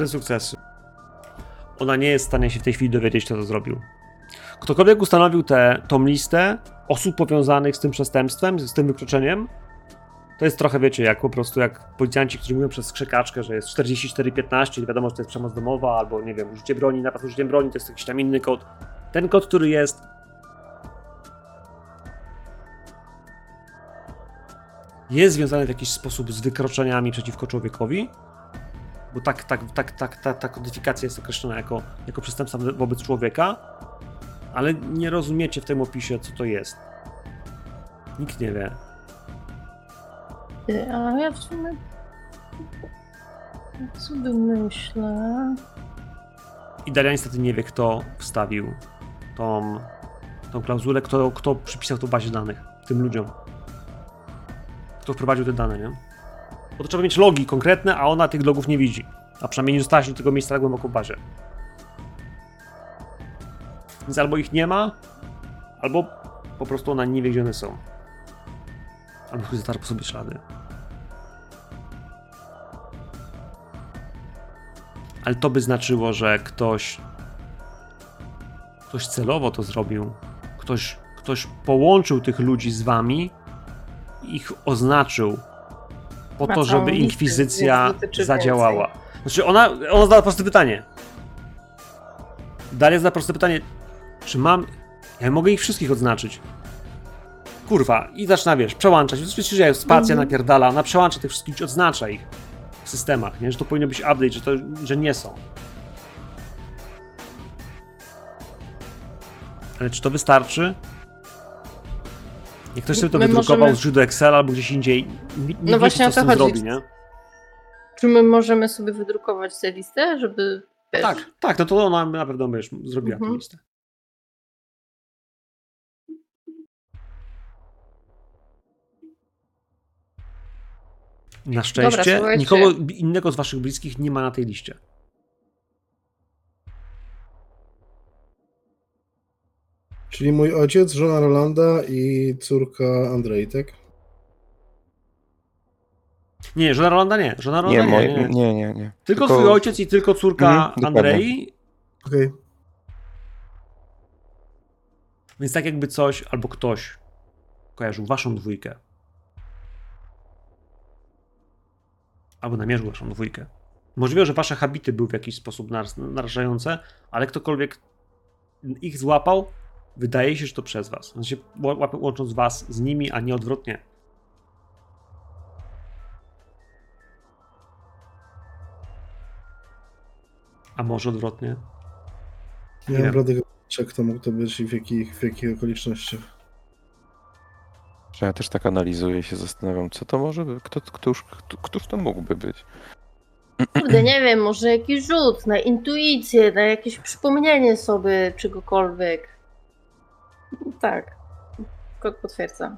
Cztery sukcesy. Ona nie jest w stanie się w tej chwili dowiedzieć, kto to zrobił. Ktokolwiek ustanowił tę listę osób powiązanych z tym przestępstwem, z tym wykroczeniem, to jest trochę, wiecie, jak po prostu jak policjanci, którzy mówią przez krzykaczkę, że jest 44-15 i wiadomo, że to jest przemoc domowa, albo nie wiem, użycie broni, napad użyciem broni, to jest jakiś tam inny kod. Ten kod, który jest jest związany w jakiś sposób z wykroczeniami przeciwko człowiekowi, bo tak, tak, tak, tak ta, ta kodyfikacja jest określona jako, jako przestępstwo wobec człowieka, ale nie rozumiecie w tym opisie, co to jest. Nikt nie wie. A ja w sumie... Sobie myślę... I Daria niestety nie wie, kto wstawił tą, tą klauzulę, kto, kto przypisał to bazie danych tym ludziom. Kto wprowadził te dane, nie? Bo to trzeba mieć logi konkretne, a ona tych logów nie widzi. A przynajmniej nie dostała się do tego miejsca tak głęboko bazie. Więc albo ich nie ma, albo po prostu ona nie wie, gdzie one są. Albo zatarł po sobie ślady. Ale to by znaczyło, że ktoś. Ktoś celowo to zrobił. Ktoś, ktoś połączył tych ludzi z wami, ich oznaczył po to, żeby inkwizycja zadziałała. Znaczy, ona, ona zadała proste pytanie. Daria zada proste pytanie. Czy mam. Ja mogę ich wszystkich odznaczyć. Kurwa, i zaczyna, wiesz, przełączać. Oczywiście, że spacja Mhm. napierdala, ona przełącza tych wszystkich, odznacza ich w systemach, nie? Że to powinno być update, że, to, że nie są. Ale czy to wystarczy? Jak ktoś sobie to My wydrukował możemy- źródła Excela albo gdzieś indziej, nie, No wie, właśnie co o to chodzi. zrobi, nie? Czy my możemy sobie wydrukować tę listę, żeby... Tak, tak, no to ona na pewno wiesz, zrobiła tę Mhm. listę. Na szczęście słuchajcie. nikogo innego z waszych bliskich nie ma na tej liście. Czyli mój ojciec, żona Rolanda i córka Andrei, tak? Nie, żona Rolanda nie. Żona Nie, Rolanda nie, moi, nie, nie, nie, nie. Tylko, twój ojciec i tylko córka Mhm. Andrei. Okej. Więc tak jakby coś albo ktoś kojarzył waszą dwójkę. Albo namierzył waszą dwójkę. Możliwe, że wasze habity były w jakiś sposób nar- narażające, ale ktokolwiek ich złapał, wydaje się, że to przez was. Znaczy, łącząc was z nimi, a nie odwrotnie. A może odwrotnie? Nie Nie. mam bladego jak to mógł to być i w jakich, w jakich okolicznościach. Ja też tak analizuję się zastanawiam, co to może być, kto, któż, kto, któż to mógłby być. Kurde, nie wiem, może jakiś rzut na intuicję, na jakieś przypomnienie sobie czegokolwiek. Tak. Kot potwierdza.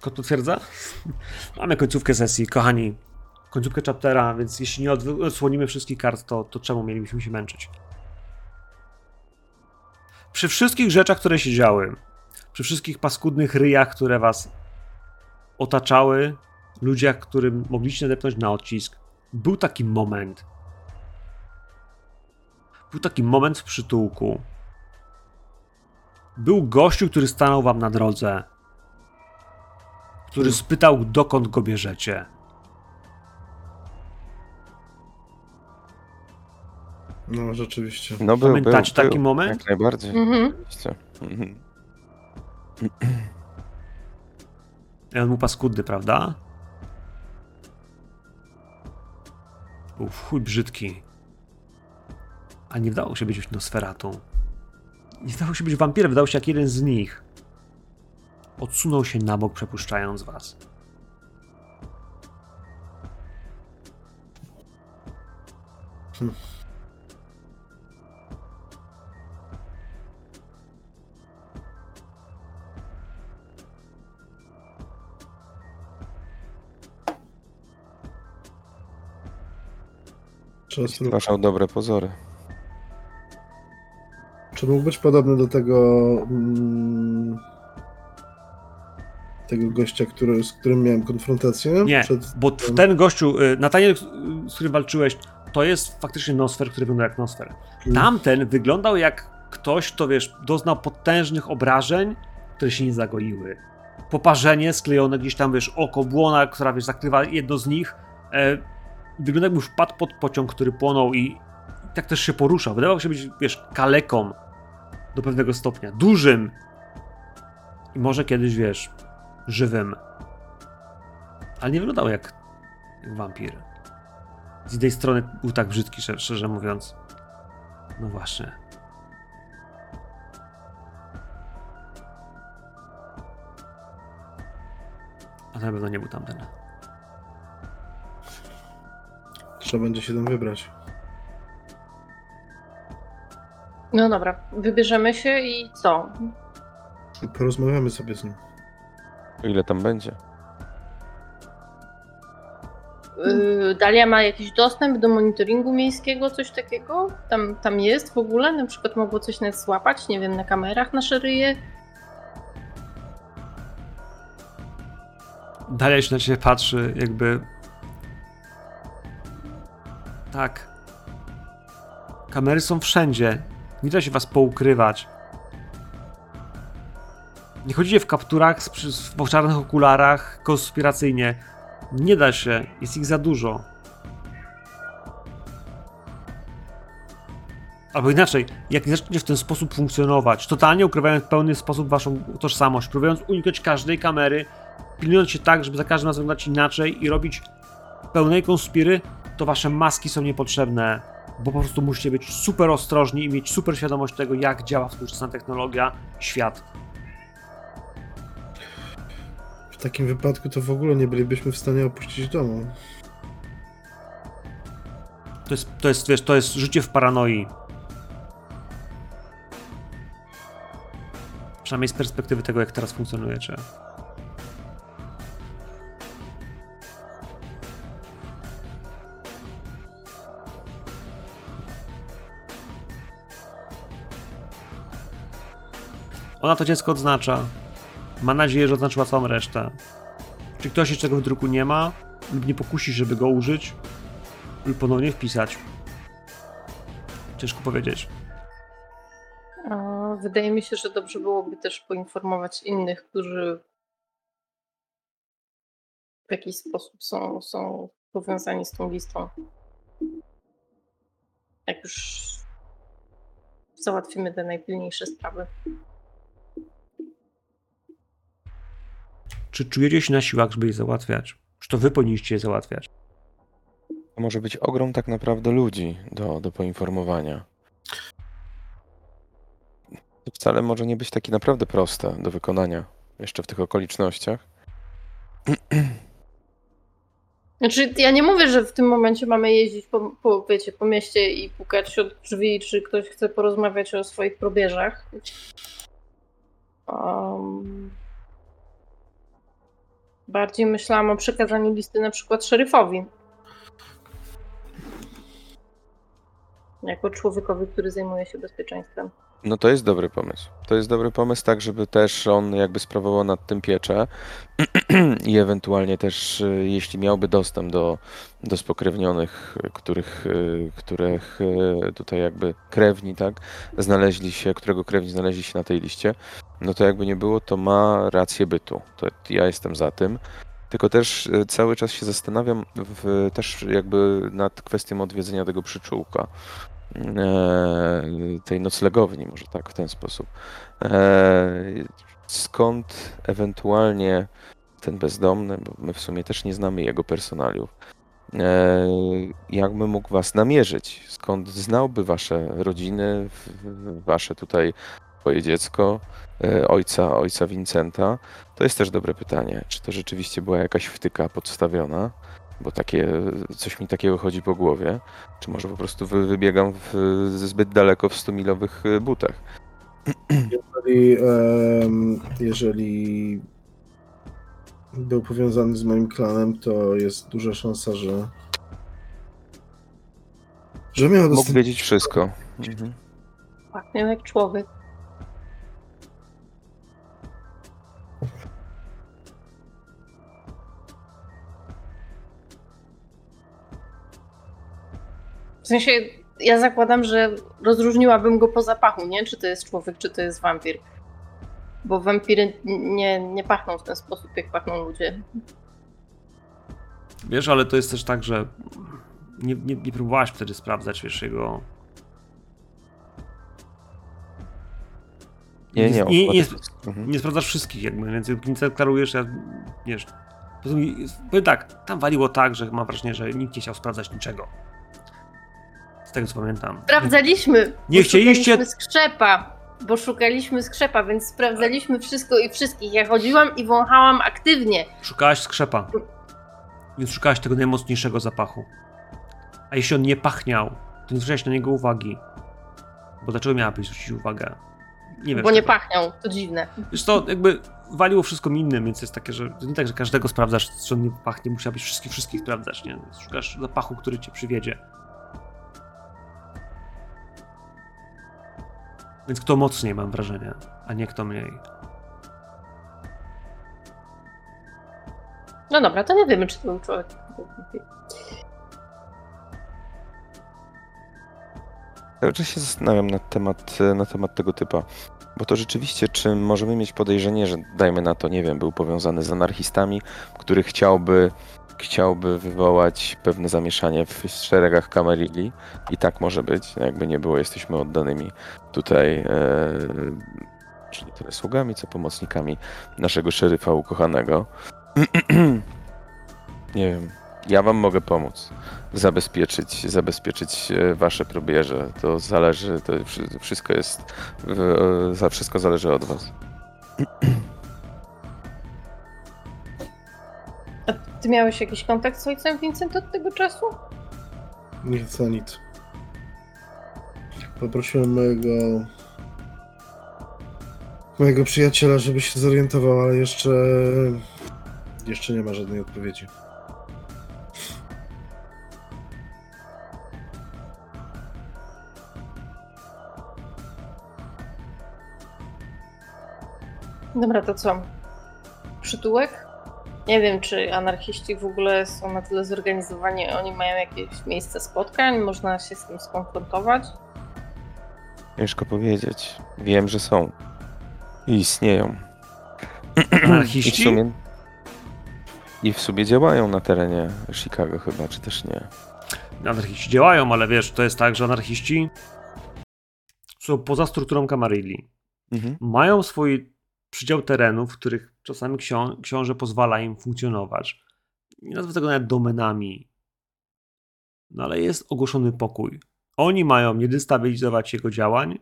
Kot potwierdza? Mamy końcówkę sesji, kochani. Końcówkę chaptera, więc jeśli nie odsłonimy wszystkich kart, to, to czemu mielibyśmy się męczyć? Przy wszystkich rzeczach, które się działy, przy wszystkich paskudnych ryjach, które was otaczały, ludziach, którym mogliście nadepnąć na odcisk, był taki moment. Był taki moment w przytułku. Był gościu, który stanął wam na drodze który spytał, dokąd go bierzecie. No, rzeczywiście. No był, Pamiętacie był, taki był. moment? Jak najbardziej. Mhm. Oczywiście. Mhm. I on był paskudny, prawda? Był w chuj brzydki. A nie wdało się być nosferatą. Nie wdało się być wampirem, wydał się jak jeden z nich. Odsunął się na bok, przepuszczając was. Stwarzał dobre pozory. Czy mógł być podobny do tego mm, tego gościa, który, z którym miałem konfrontację? Nie, Przed... bo ten gościu, y, Nataniel, z którym walczyłeś, to jest faktycznie nosfer, który wygląda jak nosfer. Mm. Tamten wyglądał jak ktoś, kto wiesz, doznał potężnych obrażeń, które się nie zagoiły. Poparzenie sklejone gdzieś tam, wiesz, oko błona, która wiesz, zakrywa jedno z nich. E, wygląda jakby wpadł pod pociąg, który płonął i, i tak też się poruszał. Wydawał się być, wiesz, kaleką do pewnego stopnia. Dużym. I może kiedyś, wiesz, żywym. Ale nie wyglądał jak, jak wampir. Z jednej strony był tak brzydki, szczerze, mówiąc. No właśnie. A na pewno nie był tamten. Trzeba będzie się tam wybrać. No dobra, wybierzemy się i co? Porozmawiamy sobie z nim. Ile tam będzie. Yy, Dalia ma jakiś dostęp do monitoringu miejskiego, coś takiego? Tam, tam jest w ogóle? Na przykład mogło coś nawet złapać, nie wiem, na kamerach nasze ryje? Dalia się na ciebie patrzy, jakby. Tak. Kamery są wszędzie. Nie da się was poukrywać. Nie chodzicie w kapturach, w czarnych okularach, konspiracyjnie. Nie da się, jest ich za dużo. Albo inaczej, jak nie zaczniecie w ten sposób funkcjonować, totalnie ukrywając w pełny sposób waszą tożsamość, próbując unikać każdej kamery, pilnując się tak, żeby za każdym razem wyglądać inaczej i robić pełnej konspiry, to wasze maski są niepotrzebne, bo po prostu musicie być super ostrożni i mieć super świadomość tego, jak działa współczesna technologia, świat. W takim wypadku to w ogóle nie bylibyśmy w stanie opuścić domu. To jest, to jest, wiesz, to jest życie w paranoi. Przynajmniej z perspektywy tego, jak teraz funkcjonujecie. Ona to dziecko odznacza. Ma nadzieję, że oznaczyła całą resztę. Czy ktoś jeszcze tego w druku nie ma, lub nie pokusi, żeby go użyć, lub ponownie wpisać. Ciężko powiedzieć. Wydaje mi się, że dobrze byłoby też poinformować innych, którzy w jakiś sposób są, są powiązani z tą listą. Jak już załatwimy te najpilniejsze sprawy. Czy czujecie się na siłach, żeby je załatwiać? Czy to wy powinniście je załatwiać? To może być ogrom tak naprawdę ludzi do, do poinformowania. To wcale może nie być takie naprawdę proste do wykonania jeszcze w tych okolicznościach. Znaczy, ja nie mówię, że w tym momencie mamy jeździć po, po, wiecie, po mieście i pukać od drzwi, czy ktoś chce porozmawiać o swoich probierzach. Um, bardziej myślałam o przekazaniu listy na przykład szeryfowi. Jako człowiekowi, który zajmuje się bezpieczeństwem. No to jest dobry pomysł. To jest dobry pomysł, tak żeby też on jakby sprawował nad tym pieczę i ewentualnie też, y, jeśli miałby dostęp do, do spokrewnionych, których, y, których y, tutaj jakby krewni, tak, znaleźli się, którego krewni znaleźli się na tej liście, no to jakby nie było, to ma rację bytu. To ja jestem za tym. Tylko też cały czas się zastanawiam w, też jakby nad kwestią odwiedzenia tego przyczółka tej noclegowni, może tak w ten sposób. E, skąd ewentualnie ten bezdomny, bo my w sumie też nie znamy jego personaliów, e, jakby mógł was namierzyć? Skąd znałby wasze rodziny, wasze tutaj twoje dziecko, e, ojca, ojca Vincenta? To jest też dobre pytanie. Czy to rzeczywiście była jakaś wtyka podstawiona? Bo takie, coś mi takiego chodzi po głowie. Czy może po prostu wy, wybiegam w, zbyt daleko w 100-milowych y, butach? Jeżeli, em, jeżeli był powiązany z moim klanem, to jest duża szansa, że. że miał Mógł dostęp. wiedzieć wszystko. Mhm. Pachnie jak człowiek. Sensie, ja zakładam, że rozróżniłabym go po zapachu, nie? Czy to jest człowiek, czy to jest wampir. Bo wampiry nie, nie pachną w ten sposób, jak pachną ludzie. Wiesz, ale to jest też tak, że nie, nie, nie próbowałaś wtedy sprawdzać, wiesz, jego... Nie, nie, nie, nie, mhm. nie sprawdzasz wszystkich jakby, więc nie deklarujesz, ja, wiesz... Powiem tak, tam waliło tak, że mam wrażenie, że nikt nie chciał sprawdzać niczego. Z tego co pamiętam. Sprawdzaliśmy! Nie chcieliście- skrzepa, bo szukaliśmy skrzepa, więc sprawdzaliśmy wszystko i wszystkich. Ja chodziłam i wąchałam aktywnie. Szukałaś skrzepa. Więc szukałaś tego najmocniejszego zapachu. A jeśli on nie pachniał, to nie zwróciłaś na niego uwagi. Bo dlaczego miałabyś zwrócić uwagę? Nie wiem. bo nie pachniał, to dziwne. Wiesz to jakby waliło wszystko innym, więc jest takie, że to nie tak, że każdego sprawdzasz, czy on nie pachnie, musiałbyś wszystkich, wszystkich sprawdzać, nie? Szukasz zapachu, który cię przywiedzie. Więc kto mocniej, mam wrażenie, a nie kto mniej. No dobra, to nie wiemy, czy to był człowiek. Cały czas się zastanawiam na temat, na temat tego typa. Bo to rzeczywiście, czy możemy mieć podejrzenie, że dajmy na to, nie wiem, był powiązany z anarchistami, który chciałby, chciałby wywołać pewne zamieszanie w szeregach Camarilla i tak może być, jakby nie było, jesteśmy oddanymi tutaj e, czy nie tyle sługami, co pomocnikami naszego szeryfa ukochanego. nie wiem, ja wam mogę pomóc zabezpieczyć, zabezpieczyć e, wasze probierze. To zależy, to wszy- wszystko jest, e, za wszystko zależy od was. A ty miałeś jakiś kontakt z ojcem Vincent od tego czasu? Nic za nic. Poprosiłem mojego mojego przyjaciela, żeby się zorientował, ale jeszcze jeszcze nie ma żadnej odpowiedzi. Dobra, to co? Przytułek? Nie wiem, czy anarchiści w ogóle są na tyle zorganizowani, oni mają jakieś miejsce spotkań, można się z tym skonfrontować. Ciężko powiedzieć. Wiem, że są. I istnieją. I w Anarchiści? sumie, I w sumie działają na terenie Chicago chyba, czy też nie. Anarchiści działają, ale wiesz, to jest tak, że anarchiści są poza strukturą Kamarilli. Mhm. Mają swój przydział terenów, w których czasami ksią- książę pozwala im funkcjonować. Nie nazwę tego nawet domenami. No ale jest ogłoszony pokój. Oni mają nie destabilizować jego działań,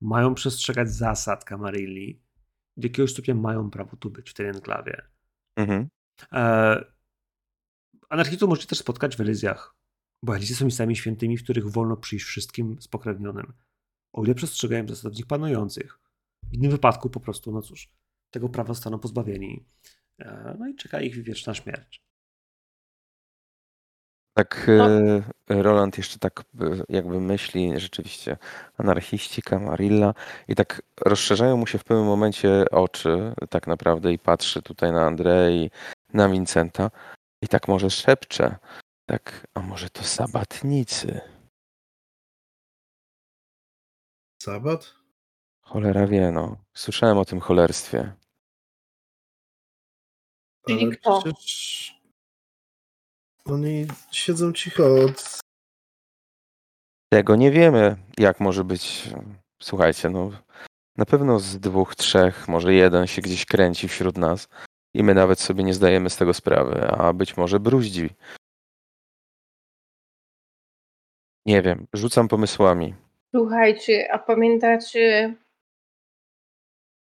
mają przestrzegać zasad Kamarilli. Do jakiegoś stopnia mają prawo tu być w tej enklawie. Mhm. E, anarchistów możecie też spotkać w Elyzjach, bo Elizje są miejscami świętymi, w których wolno przyjść wszystkim spokrewnionym, o ile przestrzegają zasad w nich panujących. W innym wypadku po prostu, no cóż, tego prawa zostaną pozbawieni. E, no i czeka ich wieczna śmierć. Tak, No. e, Roland jeszcze tak e, jakby myśli, rzeczywiście, anarchiści, Camarilla i tak rozszerzają mu się w pewnym momencie oczy tak naprawdę i patrzy tutaj na Andrei, na Vincenta i tak może szepcze, tak, a może to sabatnicy? Sabat? Cholera wie, no. Słyszałem o tym cholerstwie. Czyli Ale kto? przecież oni siedzą cicho od Tego nie wiemy, jak może być. Słuchajcie, no na pewno z dwóch, trzech, może jeden się gdzieś kręci wśród nas i my nawet sobie nie zdajemy z tego sprawy, a być może bruździ. Nie wiem, rzucam pomysłami. Słuchajcie, a pamiętacie.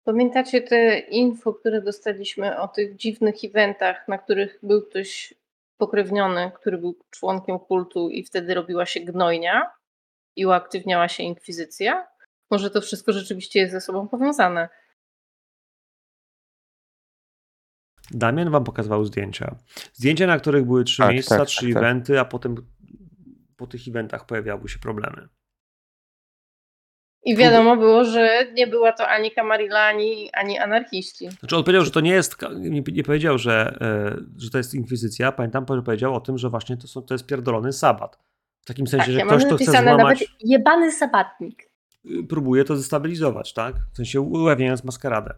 Pamiętacie te info, które dostaliśmy o tych dziwnych eventach, na których był ktoś pokrewniony, który był członkiem kultu i wtedy robiła się gnojnia i uaktywniała się inkwizycja? Może to wszystko rzeczywiście jest ze sobą powiązane. Damian wam pokazywał zdjęcia. Zdjęcia, na których były trzy Tak, miejsca, tak, trzy tak, tak. eventy, a potem po tych eventach pojawiały się problemy. I wiadomo było, że nie była to ani Kamarilla, ani, ani anarchiści. Znaczy on powiedział, że to nie jest, nie, nie powiedział, że, e, że to jest inkwizycja. Pamiętam, że powiedział o tym, że właśnie to, są, to jest pierdolony sabat. W takim sensie, Tak, że ja ktoś, kto chce napisane złamać, nawet jebany sabatnik. y, próbuje to destabilizować, tak? W sensie ujawniając maskaradę.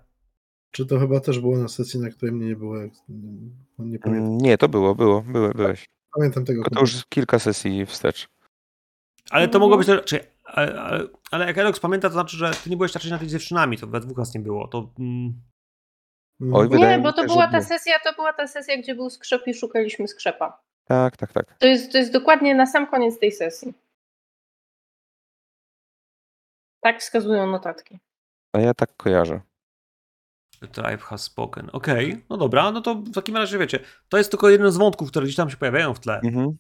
Czy to chyba też było na sesji, na której mnie nie było? jak- Nie pamiętam, Mm, Nie, to było, było, było byłeś. pamiętam tego. To już kilka sesji wstecz. Ale to mogło być. Czy, ale, ale, ale jak Alex pamięta, to znaczy, że ty nie byłeś raczej na tej z dziewczynami, to we dwóch nas nie było. To. Mm. Oj, Nie, bo to była ta sesja, to była ta sesja, gdzie był skrzep i szukaliśmy skrzepa. Tak, tak, tak. To jest, to jest dokładnie na sam koniec tej sesji. Tak wskazują notatki. A ja tak kojarzę. The tribe has spoken. Okej, no dobra, no to w takim razie wiecie, to jest tylko jeden z wątków, które gdzieś tam się pojawiają w tle. Mhm.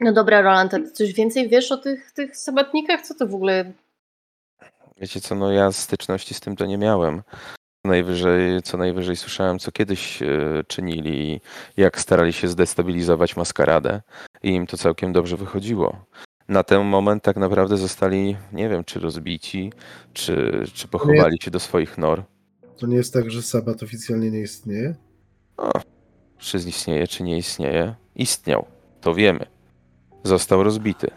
No dobra, Roland, a ty coś więcej wiesz o tych, tych sabatnikach? Co to w ogóle... Wiecie co, no ja styczności z tym to nie miałem. Co najwyżej, co najwyżej słyszałem, co kiedyś e, czynili, jak starali się zdestabilizować maskaradę i im to całkiem dobrze wychodziło. Na ten moment tak naprawdę zostali, nie wiem, czy rozbici, czy, czy pochowali się do swoich nor. To nie jest tak, że Sabat oficjalnie nie istnieje? O, czy istnieje, czy nie istnieje? Istniał, to wiemy. Został rozbity.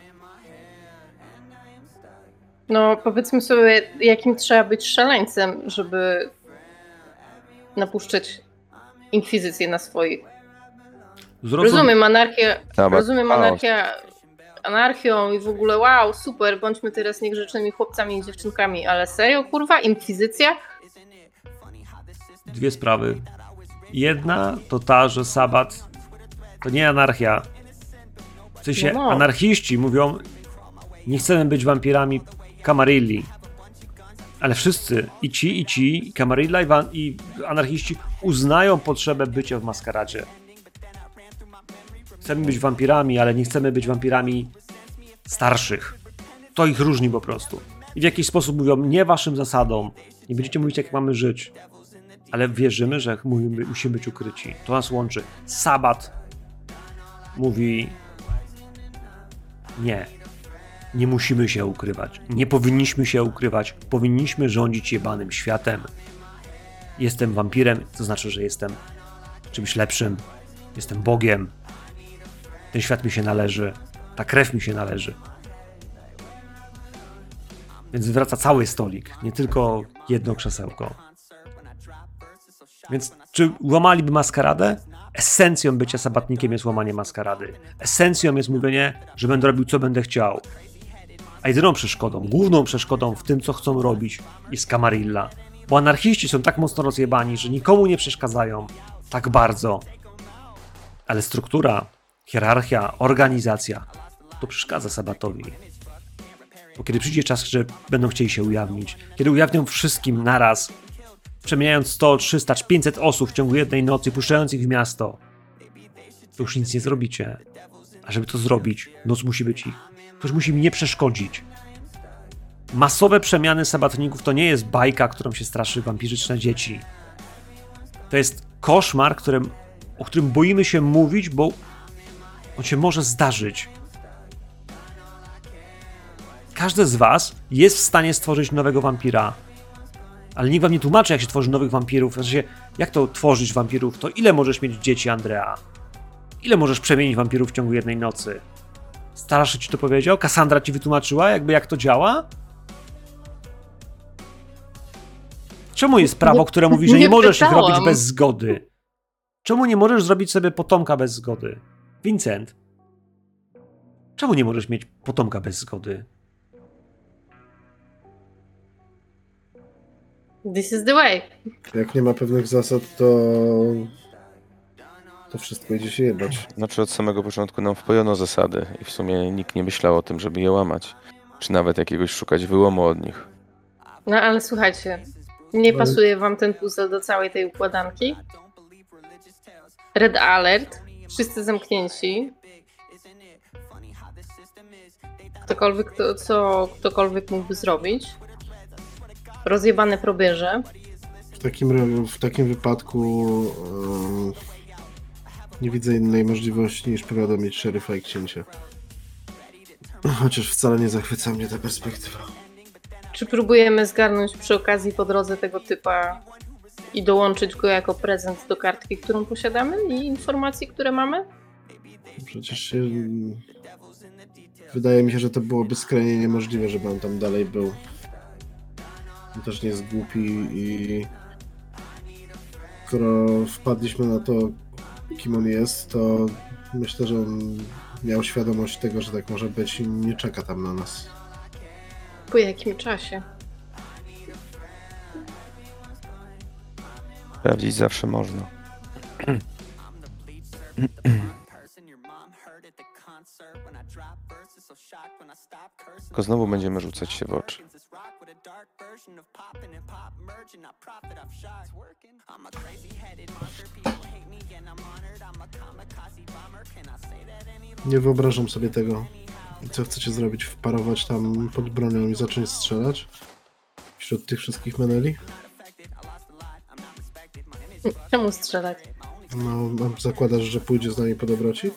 No powiedzmy sobie, jakim trzeba być szaleńcem, żeby napuszczać inkwizycję na swoich. Zrozum- Rozumiem anarchię, rozumiem anarchia anarchią i w ogóle wow, super, bądźmy teraz niegrzecznymi chłopcami i dziewczynkami, ale serio, kurwa, inkwizycja? Dwie sprawy. Jedna to ta, że sabat to nie anarchia. W sensie No, no. anarchiści mówią, nie chcemy być wampirami Camarilli. Ale wszyscy, i ci, i ci, i Camarilla, i, i anarchiści uznają potrzebę bycia w maskaradzie. Chcemy być wampirami, ale nie chcemy być wampirami starszych. To ich różni po prostu. I w jakiś sposób mówią, nie waszym zasadom, nie będziecie mówić, jak mamy żyć ale wierzymy, że musimy być ukryci. To nas łączy. Sabat mówi: Nie, nie musimy się ukrywać. Nie powinniśmy się ukrywać. Powinniśmy rządzić jebanym światem. Jestem wampirem, to znaczy, że jestem czymś lepszym. Jestem Bogiem. Ten świat mi się należy. Ta krew mi się należy. Więc zwraca cały stolik, nie tylko jedno krzesełko. Więc czy łamaliby maskaradę? Esencją bycia sabatnikiem jest łamanie maskarady. Esencją jest mówienie, że będę robił co będę chciał. A jedyną przeszkodą, główną przeszkodą w tym, co chcą robić, jest kamarilla. Bo anarchiści są tak mocno rozjebani, że nikomu nie przeszkadzają tak bardzo. Ale struktura, hierarchia, organizacja to przeszkadza sabatowi. Bo kiedy przyjdzie czas, że będą chcieli się ujawnić, kiedy ujawnią wszystkim naraz, przemieniając 100, 300 czy 500 osób w ciągu jednej nocy, puszczając ich w miasto, to już nic nie zrobicie. A żeby to zrobić, noc musi być ich. Ktoś musi im nie przeszkodzić. Masowe przemiany sabatników to nie jest bajka, którą się straszy wampiryczne dzieci. To jest koszmar, którym, o którym boimy się mówić, bo on się może zdarzyć. Każdy z was jest w stanie stworzyć nowego wampira, ale nikt wam nie tłumaczy, jak się tworzy nowych wampirów. Znaczy, jak to tworzyć wampirów? To ile możesz mieć dzieci, Andrea? Ile możesz przemienić wampirów w ciągu jednej nocy? Starasz ci to powiedział? Kassandra ci wytłumaczyła, jakby jak to działa? Czemu jest prawo, które mówi, że nie, nie możesz ich robić bez zgody? Czemu nie możesz zrobić sobie potomka bez zgody? Vincent, czemu nie możesz mieć potomka bez zgody? This is the way. Jak nie ma pewnych zasad, to to wszystko idzie się jebać. Znaczy od samego początku nam wpojono zasady i w sumie nikt nie myślał o tym, żeby je łamać. Czy nawet jakiegoś szukać wyłomu od nich. No ale słuchajcie, nie No. pasuje wam ten puzzle do całej tej układanki? Red alert, wszyscy zamknięci. Ktokolwiek, kto, co ktokolwiek mógłby zrobić. Rozjebane probierze. W takim, w takim wypadku em, nie widzę innej możliwości niż powiadomić szeryfa i księcia. Chociaż wcale nie zachwyca mnie ta perspektywa. Czy próbujemy zgarnąć przy okazji po drodze tego typa i dołączyć go jako prezent do kartki, którą posiadamy i informacji, które mamy? Przecież się... Wydaje mi się, że to byłoby skrajnie niemożliwe, żeby on tam dalej był. On też nie jest głupi i... Skoro wpadliśmy na to, kim on jest, to myślę, że on miał świadomość tego, że tak może być i nie czeka tam na nas. Po jakim czasie? Sprawdzić zawsze można. Tylko znowu będziemy rzucać się w oczy. Nie wyobrażam sobie tego. Co chcecie zrobić? Wparować tam pod bronią i zacząć strzelać? Wśród tych wszystkich meneli? Czemu strzelać? No, a zakładasz, że pójdzie z nami po dobroci?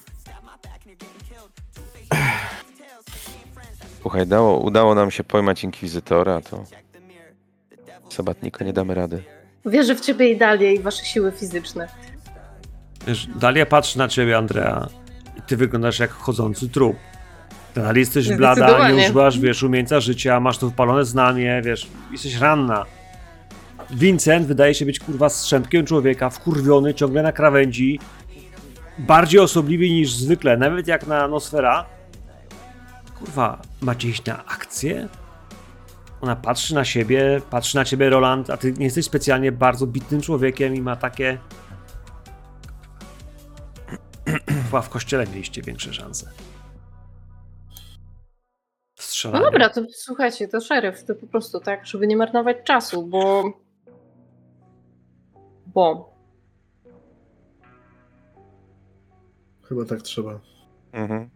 Słuchaj, dało, udało nam się pojmać inkwizytora, to sabatnika nie damy rady. Wierzę w ciebie i Dalię i wasze siły fizyczne. Wiesz, Dalia patrzy na ciebie, Andrea, i ty wyglądasz jak chodzący trup. Dalej jesteś blada, nie używasz, wiesz, umieńca życia, masz to wypalone znamie, wiesz, jesteś ranna. Vincent wydaje się być, kurwa, strzępkiem człowieka, wkurwiony, ciągle na krawędzi, bardziej osobliwy niż zwykle, nawet jak na Nosfera. Kurwa, macie iść na akcję? Ona patrzy na siebie, patrzy na ciebie, Roland, a ty nie jesteś specjalnie bardzo bitnym człowiekiem i ma takie Chyba w kościele mieliście większe szanse. No Strzelanie. dobra, to słuchajcie, to szeryf, to po prostu tak, żeby nie marnować czasu, bo... Bo... Chyba tak trzeba. Mhm.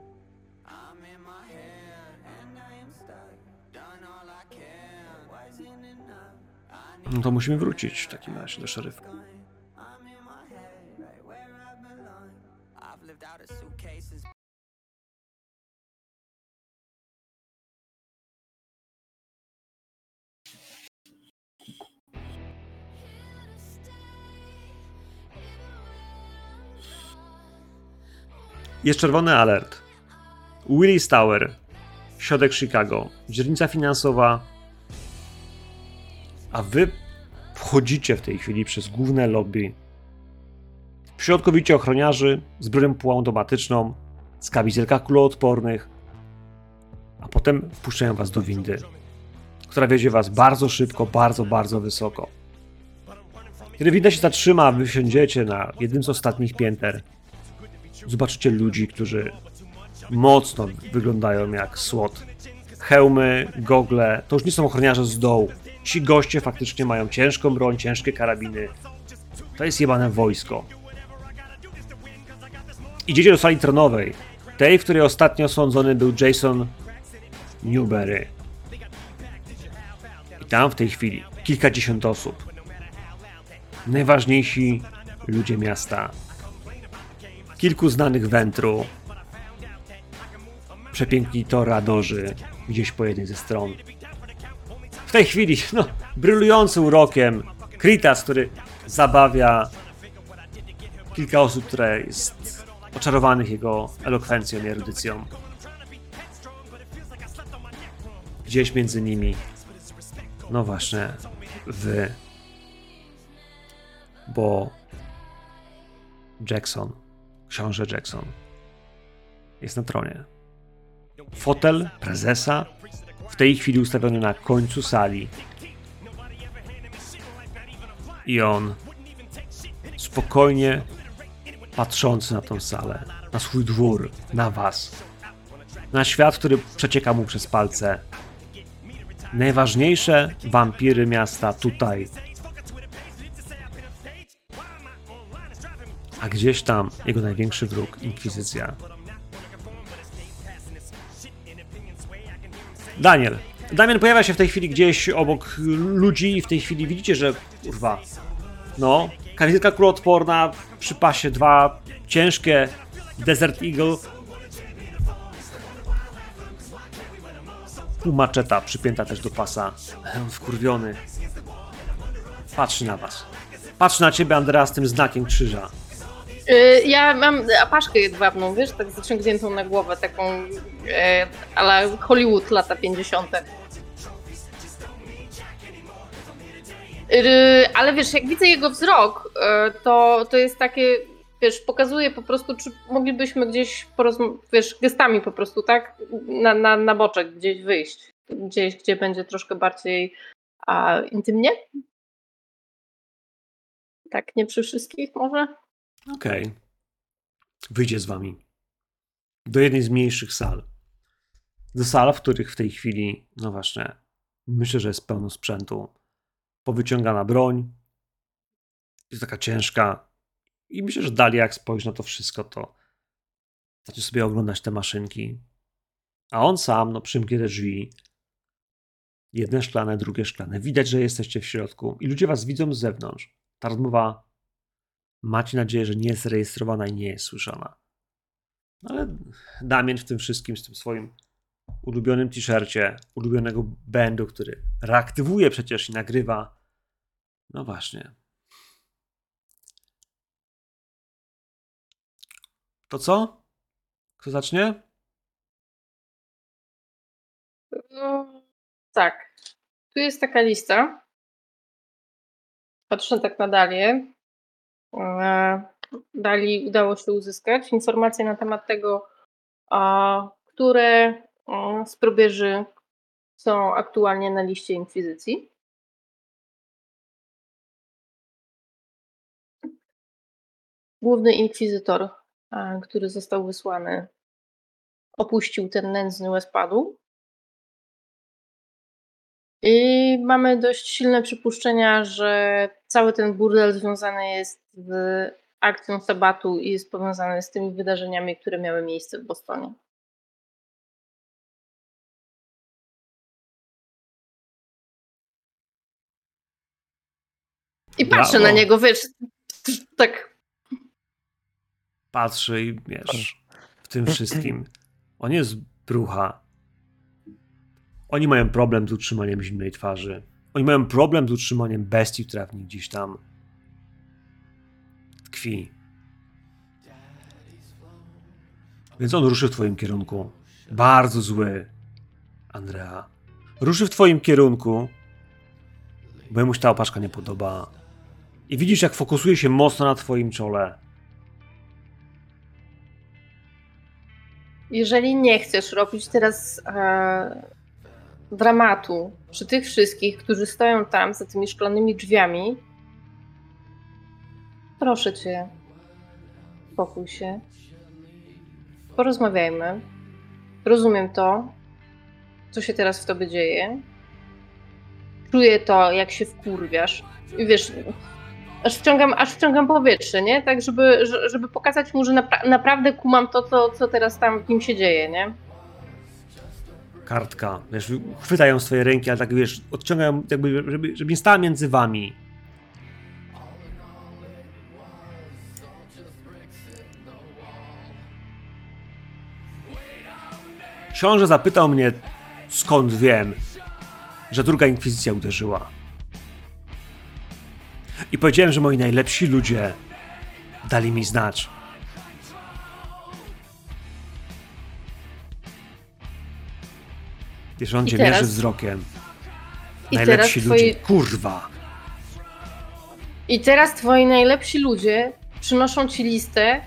No to musimy wrócić w takim razie do szeryfa. Jest czerwony alert. Willis Tower, środek Chicago, dzielnica finansowa, a wy wchodzicie w tej chwili przez główne lobby. W środku widzicie ochroniarzy z bronią półautomatyczną, z kamizelkach kuloodpornych, a potem wpuszczają was do windy, która wiedzie was bardzo szybko, bardzo, bardzo wysoko. Kiedy winda się zatrzyma, a wy wsiądziecie na jednym z ostatnich pięter, zobaczycie ludzi, którzy mocno wyglądają jak słod. Hełmy, gogle, to już nie są ochroniarze z dołu. Ci goście faktycznie mają ciężką broń, ciężkie karabiny. To jest jebane wojsko. Idziecie do sali tronowej, tej, w której ostatnio sądzony był Jason Newberry. I tam w tej chwili kilkadziesiąt osób. Najważniejsi ludzie miasta. Kilku znanych wętru. Przepiękni toradorzy gdzieś po jednej ze stron. W tej chwili, no, brylujący urokiem Kritas, który zabawia kilka osób, które jest oczarowanych jego elokwencją i erudycją. Gdzieś między nimi, no właśnie, wy, bo Jackson, książę Jackson, jest na tronie. Fotel prezesa w tej chwili ustawiony na końcu sali. I on spokojnie patrzący na tą salę, na swój dwór, na was, na świat, który przecieka mu przez palce. Najważniejsze wampiry miasta tutaj. A gdzieś tam jego największy wróg, Inkwizycja. Daniel. Damian pojawia się w tej chwili gdzieś obok ludzi i w tej chwili widzicie, że kurwa. No, kamizelka kuloodporna, przy pasie dwa ciężkie Desert Eagle. Maczeta przypięta też do pasa. On wkurwiony. Patrzy na was. Patrzy na ciebie, Andrea, z tym znakiem krzyża. Y, Ja mam apaszkę jedwabną, wiesz, tak zaciągniętą na głowę, taką e, ale Hollywood lata 50. Y, Ale wiesz, jak widzę jego wzrok, e, to, to jest takie, wiesz, pokazuje po prostu, czy moglibyśmy gdzieś, wiesz, gestami po prostu, tak, na, na, na boczek gdzieś wyjść, gdzieś, gdzie będzie troszkę bardziej a, intymnie. Tak, nie przy wszystkich może? Okej. Wyjdzie z wami. Do jednej z mniejszych sal. Do sal, w których w tej chwili, no właśnie, myślę, że jest pełno sprzętu. Powyciągana broń. Jest taka ciężka. I myślę, że dalej jak spojrzy na to wszystko, to zacznie sobie oglądać te maszynki. A on sam, no przymknie te drzwi. Jedne szklane, drugie szklane. Widać, że jesteście w środku i ludzie was widzą z zewnątrz. Ta rozmowa macie nadzieję, że nie jest rejestrowana i nie jest słyszana. Ale Damien w tym wszystkim, z tym swoim ulubionym t-shircie, ulubionego bandu, który reaktywuje przecież i nagrywa. No właśnie. To co? Kto zacznie? No, tak. Tu jest taka lista. Patrzę tak na Dalię. E, Dali udało się uzyskać informacje na temat tego, które a, z są aktualnie na liście inkwizycji. Główny inkwizytor, a, który został wysłany, opuścił ten nędzny Westpadu. I mamy dość silne przypuszczenia, że cały ten burdel związany jest z akcją Sabatu i jest powiązany z tymi wydarzeniami, które miały miejsce w Bostonie. I patrzę Brawo. na niego, wiesz, tak Patrzy i wiesz, w tym wszystkim. On jest brucha. Oni mają problem z utrzymaniem zimnej twarzy. Oni mają problem z utrzymaniem bestii, która w nich gdzieś tam tkwi. Więc on ruszy w twoim kierunku. Bardzo zły, Andrea. Ruszy w twoim kierunku, bo mu się ta opaszka nie podoba. I widzisz, jak fokusuje się mocno na twoim czole. jeżeli nie chcesz robić teraz e, dramatu przy tych wszystkich, którzy stoją tam za tymi szklanymi drzwiami, proszę cię, spokój się. Porozmawiajmy. Rozumiem to, co się teraz w tobie dzieje. Czuję to, jak się wkurwiasz. I wiesz, aż wciągam, aż wciągam powietrze, nie? Tak, żeby, że- żeby pokazać mu, że napra- naprawdę kumam to, co, co teraz tam w nim się dzieje, nie? Kartka, wiesz, chwytają swoje ręki, ale tak, wiesz, odciągają, jakby, żeby, żeby nie stała między wami. Książę zapytał mnie, skąd wiem, że druga inkwizycja uderzyła. I powiedziałem, że moi najlepsi ludzie dali mi znać. Wiesz, on I cię teraz? mierzy wzrokiem. I Najlepsi ludzie. twoi- Kurwa. I teraz twoi najlepsi ludzie przynoszą ci listę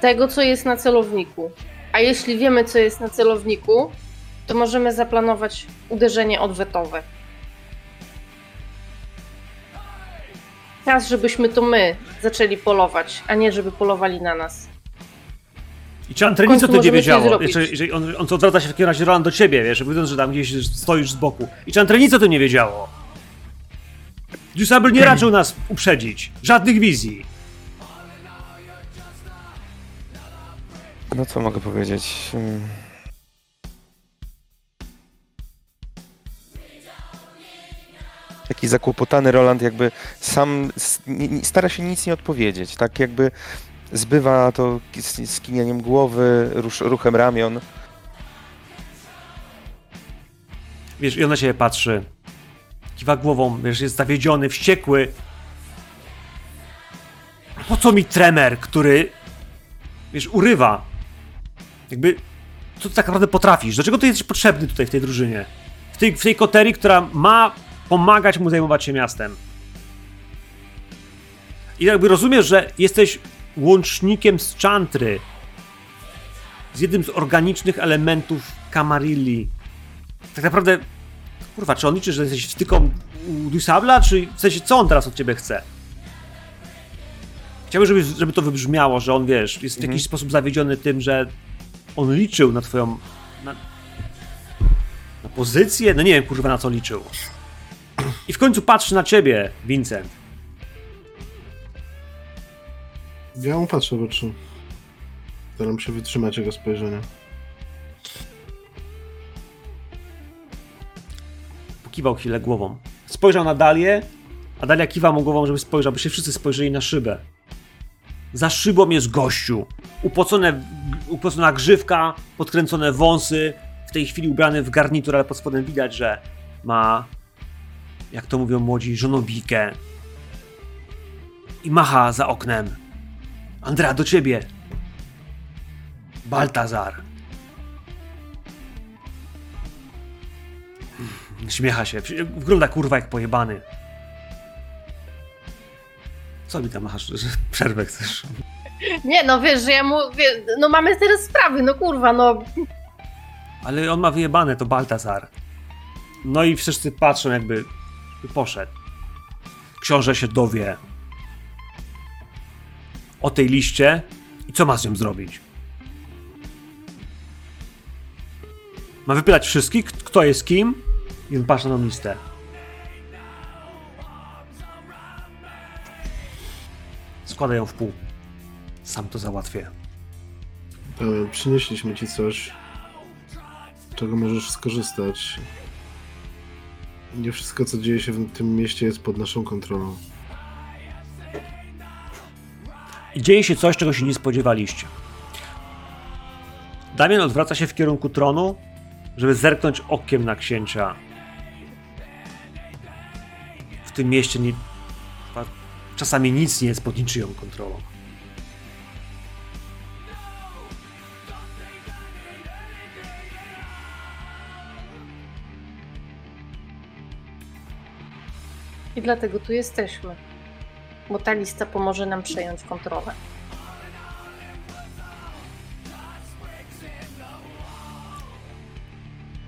tego, co jest na celowniku. A jeśli wiemy, co jest na celowniku, to możemy zaplanować uderzenie odwetowe. Czas, żebyśmy to my zaczęli polować, a nie żeby polowali na nas. I czy Antrenica końcu to nie wiedziało? Jeżeli, on, on co odwraca się w takim razie Roland do ciebie, wiesz, widząc, że tam gdzieś stoisz z boku. I czy Antrenica to nie wiedziało? Jusabel nie raczył nas uprzedzić. Żadnych wizji. No co mogę powiedzieć? Hmm. Taki zakłopotany Roland jakby sam stara się nic nie odpowiedzieć, tak jakby zbywa to skinieniem głowy, rusz, ruchem ramion. Wiesz, i on na patrzy. Kiwa głową, wiesz, jest zawiedziony, wściekły. po co mi tremer, który, wiesz, urywa? Jakby, co ty tak naprawdę potrafisz? Dlaczego ty jesteś potrzebny tutaj w tej drużynie? W tej, w tej koterii, która ma pomagać mu zajmować się miastem. I jakby rozumiesz, że jesteś łącznikiem z Chantry, z jednym z organicznych elementów Kamarilli. Tak naprawdę, kurwa, czy on liczy, że jesteś wtyką u Dusabla, czy w sensie, co on teraz od ciebie chce? Chciałbym, żeby, żeby to wybrzmiało, że on, wiesz, jest w jakiś sposób zawiedziony tym, że on liczył na twoją... Na, na pozycję? No nie wiem, kurwa, na co liczył. I w końcu patrzy na ciebie, Vincent. Ja mu patrzę w oczy. Staram się wytrzymać jego spojrzenie. Pokiwał chwilę głową. Spojrzał na Dalię, a Dalia kiwa mu głową, żeby spojrzał, by się wszyscy spojrzeli na szybę. Za szybą jest gościu. Upocone, upocona grzywka, podkręcone wąsy, w tej chwili ubrany w garnitur, ale pod spodem widać, że ma, jak to mówią młodzi, żonobikę. I macha za oknem. Andrea, do ciebie. Baltazar. Śmiecha się. Wygląda kurwa jak pojebany. Co mi tam że przerwę chcesz? Nie, no wiesz, że ja mu, wie, no mamy teraz sprawy, no kurwa, no Ale on ma wyjebane, to Baltazar. No i wszyscy patrzą jakby by poszedł. Książę się dowie o tej liście i co ma z nią zrobić? Ma wypytać wszystkich, kto jest kim i on na listę. Składa ją w pół. Sam to załatwię. E, Przynieśliśmy ci coś, czego możesz skorzystać. Nie wszystko, co dzieje się w tym mieście, jest pod naszą kontrolą. I dzieje się coś, czego się nie spodziewaliście. Damian odwraca się w kierunku tronu, żeby zerknąć okiem na księcia. W tym mieście nie... czasami nic nie jest pod niczyją kontrolą. i dlatego tu jesteśmy. Bo ta lista pomoże nam przejąć kontrolę.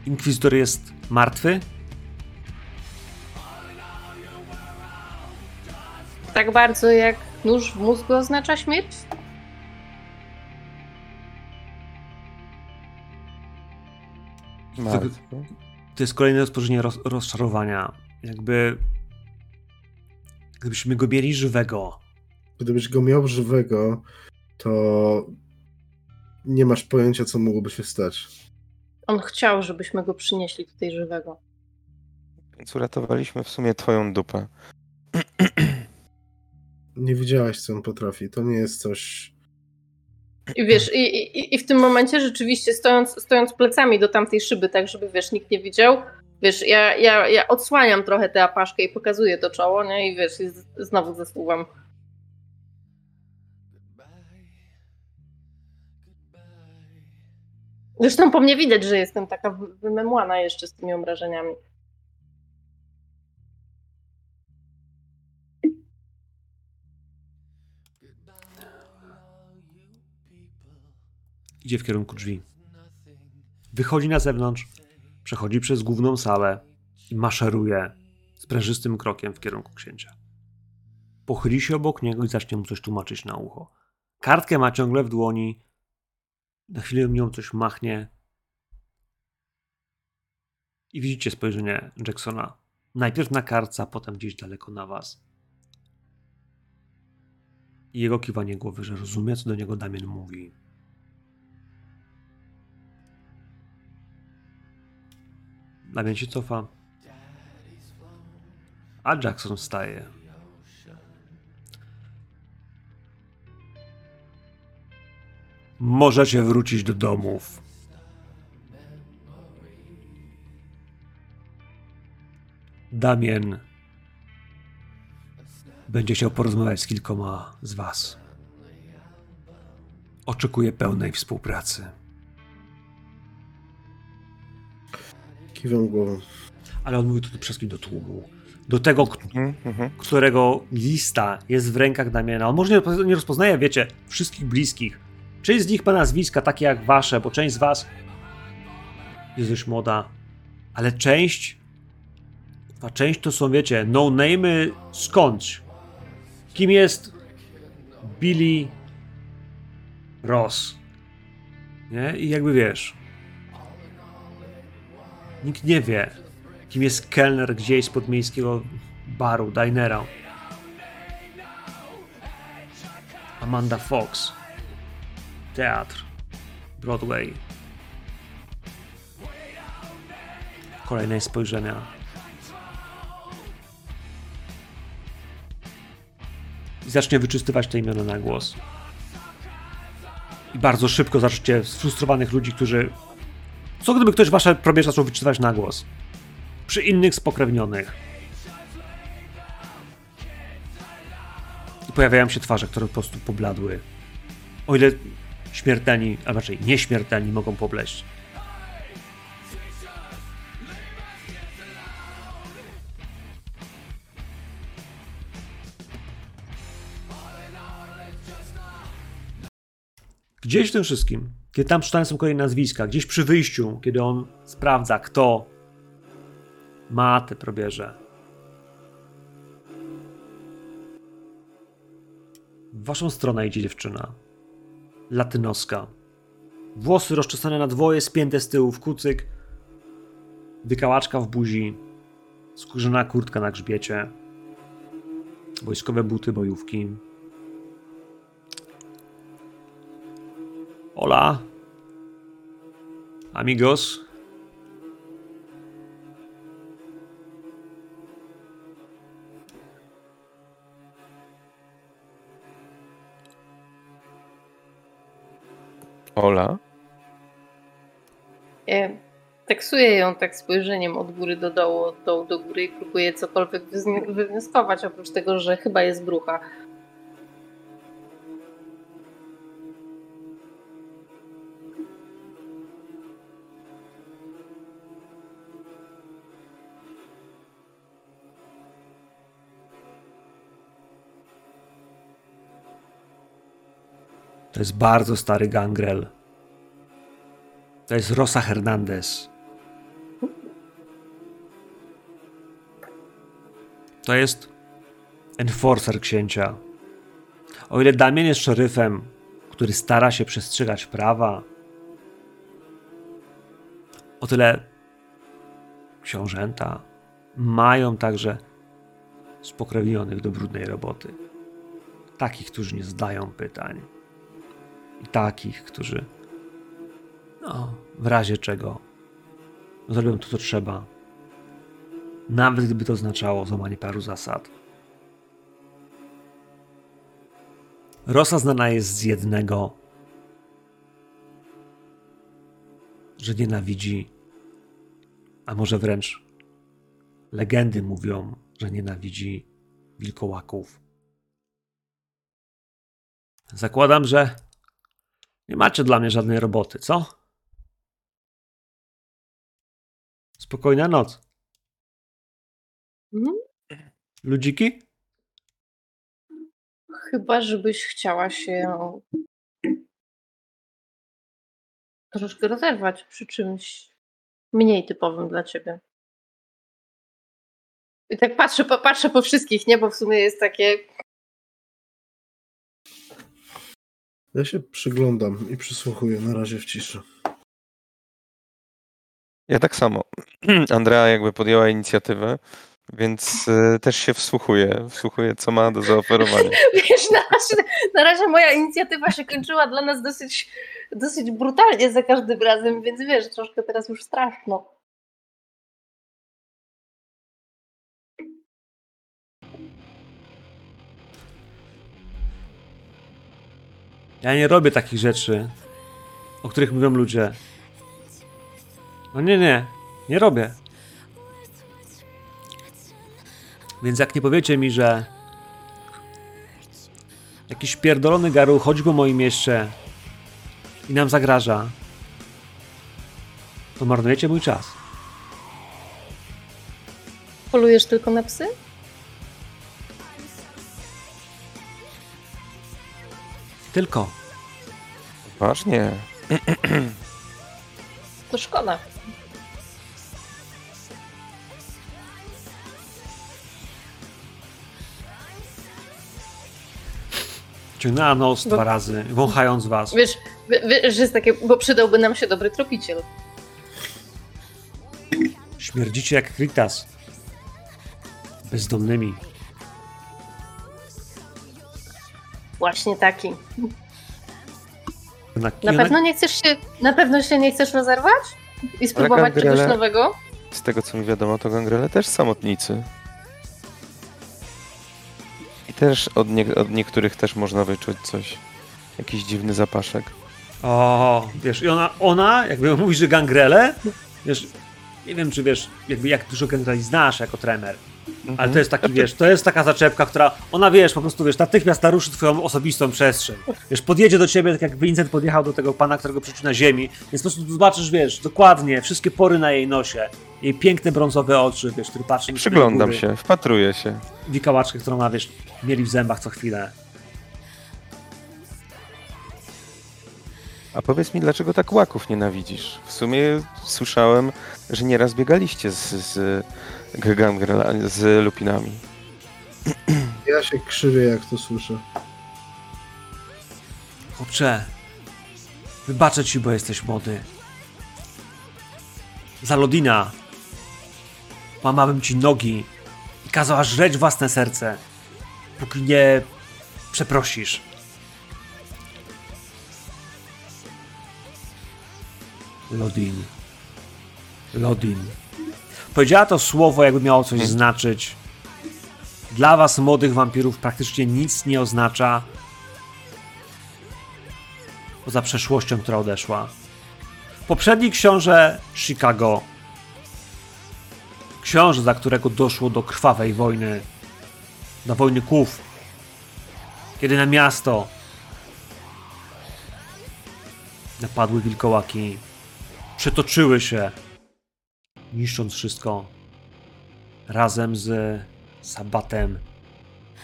Inkwizytor jest martwy? Tak bardzo jak nóż w mózgu oznacza śmierć? Martwy. To jest kolejne rozpoczęcie roz, rozczarowania. Jakby... Gdybyśmy go mieli żywego. Gdybyś go miał żywego, to nie masz pojęcia, co mogłoby się stać. On chciał, żebyśmy go przynieśli tutaj żywego. Więc uratowaliśmy w sumie twoją dupę. Nie widziałaś, co on potrafi. To nie jest coś. I wiesz, i, i, i w tym momencie rzeczywiście stojąc, stojąc plecami do tamtej szyby, tak żeby wiesz, nikt nie widział, wiesz, ja, ja, ja odsłaniam trochę tę apaszkę i pokazuję to czoło, nie? I wiesz, znowu zasuwam. Zresztą po mnie widać, że jestem taka wy- wymemłana jeszcze z tymi obrażeniami. Idzie w kierunku drzwi. Wychodzi na zewnątrz, przechodzi przez główną salę i maszeruje sprężystym krokiem w kierunku księcia. Pochyli się obok niego i zacznie mu coś tłumaczyć na ucho. Kartkę ma ciągle w dłoni. Na chwilę nią coś machnie. I widzicie spojrzenie Jacksona. Najpierw na kartce, a potem gdzieś daleko na was. I jego kiwanie głowy, że rozumie, co do niego Damian mówi. Damian się cofa. A Jackson wstaje. Możecie wrócić do domów. Damien będzie chciał porozmawiać z kilkoma z was. Oczekuję pełnej współpracy. Kiwam głową. Ale on mówi to przede wszystkim do tłumu. Do tego, k- Mhm, mhm. którego lista jest w rękach Damiana. On może nie rozpo- nie rozpoznaje, wiecie, wszystkich bliskich. Część z nich ma nazwiska takie jak wasze, bo część z was jest dość młoda, ale część, a część to są, wiecie, no-name'y skądś. Kim jest Billy Ross? Nie? I jakby wiesz, nikt nie wie, kim jest kelner gdzieś z podmiejskiego baru, dinera. Amanda Fox. Teatr. Broadway. Kolejne spojrzenia. I zacznie wyczystywać te imiona na głos. I bardzo szybko zaczniecie sfrustrowanych ludzi, którzy. Co gdyby ktoś wasze probierze zaczął wyczytywać na głos? Przy innych spokrewnionych. I pojawiają się twarze, które po prostu pobladły. O ile śmiertelni, a raczej nieśmiertelni mogą pobleść. Gdzieś w tym wszystkim, kiedy tam czytane są kolejne nazwiska, gdzieś przy wyjściu, kiedy on sprawdza, kto ma te probierze. W waszą stronę idzie dziewczyna. Latynoska. Włosy rozczesane na dwoje, spięte z tyłu w kucyk. Wykałaczka w buzi. Skórzana kurtka na grzbiecie. Wojskowe buty, bojówki. Hola. Amigos. Ola? Teksuję ją tak spojrzeniem od góry do dołu, od dołu do góry i próbuję cokolwiek wywnioskować, oprócz tego, że chyba jest brucha. To jest bardzo stary gangrel. To jest Rosa Hernandez. To jest enforcer księcia. O ile Damian jest szeryfem, który stara się przestrzegać prawa, o tyle książęta mają także spokrewnionych do brudnej roboty. Takich, którzy nie zadają pytań i takich, którzy no, w razie czego zrobią to, co trzeba. Nawet gdyby to oznaczało złamanie paru zasad. Rosa znana jest z jednego, że nienawidzi, a może wręcz legendy mówią, że nienawidzi wilkołaków. Zakładam, że nie macie dla mnie żadnej roboty, co? Spokojna noc. Mhm. Ludziki? Chyba, żebyś chciała się troszkę rozerwać przy czymś mniej typowym dla ciebie. I tak patrzę, patrzę po wszystkich, nie? Bo w sumie jest takie. Ja się przyglądam i przysłuchuję na razie w ciszy. Ja tak samo. Andrea jakby podjęła inicjatywę, więc y, też się wsłuchuję. Wsłuchuję, co ma do zaoferowania. Wiesz, na razie, na razie moja inicjatywa się kończyła dla nas dosyć, dosyć brutalnie za każdym razem, więc wiesz, troszkę teraz już straszno. Ja nie robię takich rzeczy, o których mówią ludzie. No nie, nie, nie robię. Więc jak nie powiecie mi, że jakiś pierdolony garu chodzi po moim mieście i nam zagraża, to marnujecie mój czas. Polujesz tylko na psy? Tylko. Ważnie. To szkoda. Ciągnęła nos Bo- dwa razy, wąchając was. Wiesz, wi- wiesz, że jest takie, bo przydałby nam się dobry tropiciel. Śmierdzicie jak Kritas. Bezdomnymi. Właśnie taki. Na, Na pewno nie chcesz się, na pewno się nie chcesz rozerwać? I spróbować gangrele- czegoś nowego? Z tego co mi wiadomo, to gangrele też samotnicy. I też od, nie, od niektórych też można wyczuć coś. Jakiś dziwny zapaszek. O, wiesz, i ona, ona jakby mówi, że gangrele, wiesz, nie wiem, czy wiesz, jakby jak dużo gangreli znasz jako ale to jest taki, wiesz, to jest taka zaczepka, która, ona, wiesz, po prostu, wiesz, natychmiast naruszy twoją osobistą przestrzeń. Wiesz, podjedzie do ciebie, tak jak Vincent podjechał do tego pana, którego przeczuł na ziemi, więc po prostu zobaczysz, wiesz, dokładnie, wszystkie pory na jej nosie, jej piękne brązowe oczy, wiesz, który patrzy Przyglądam się, wpatruję się. Wikałaczkę, którą ma, wiesz, mieli w zębach co chwilę. A powiedz mi, dlaczego tak łaków nienawidzisz? W sumie słyszałem, że nieraz biegaliście z, z, z lupinami. Ja się krzywię, jak to słyszę. Chłopcze, wybaczę ci, bo jesteś młody. Za Lodina łamałem ci nogi i kazała żreć własne serce, póki nie przeprosisz. Lodin. Lodin. Powiedziała to słowo, jakby miało coś znaczyć. Dla was, młodych wampirów, praktycznie nic nie oznacza, poza przeszłością, która odeszła. Poprzedni książę Chicago, książę, za którego doszło do krwawej wojny, do wojny kłów, kiedy na miasto napadły wilkołaki, przetoczyły się, niszcząc wszystko, razem z Sabatem.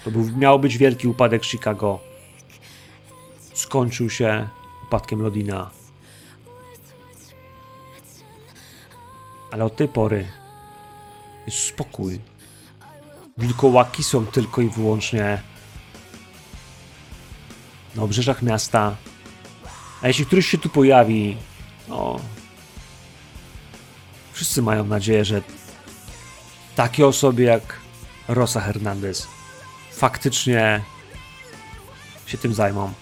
To był, miał być wielki upadek Chicago skończył się upadkiem Lodina. Ale od tej pory jest spokój. Wilkołaki są tylko i wyłącznie na obrzeżach miasta. A jeśli któryś się tu pojawi, no. Wszyscy mają nadzieję, że takie osoby jak Rosa Hernandez faktycznie się tym zajmą.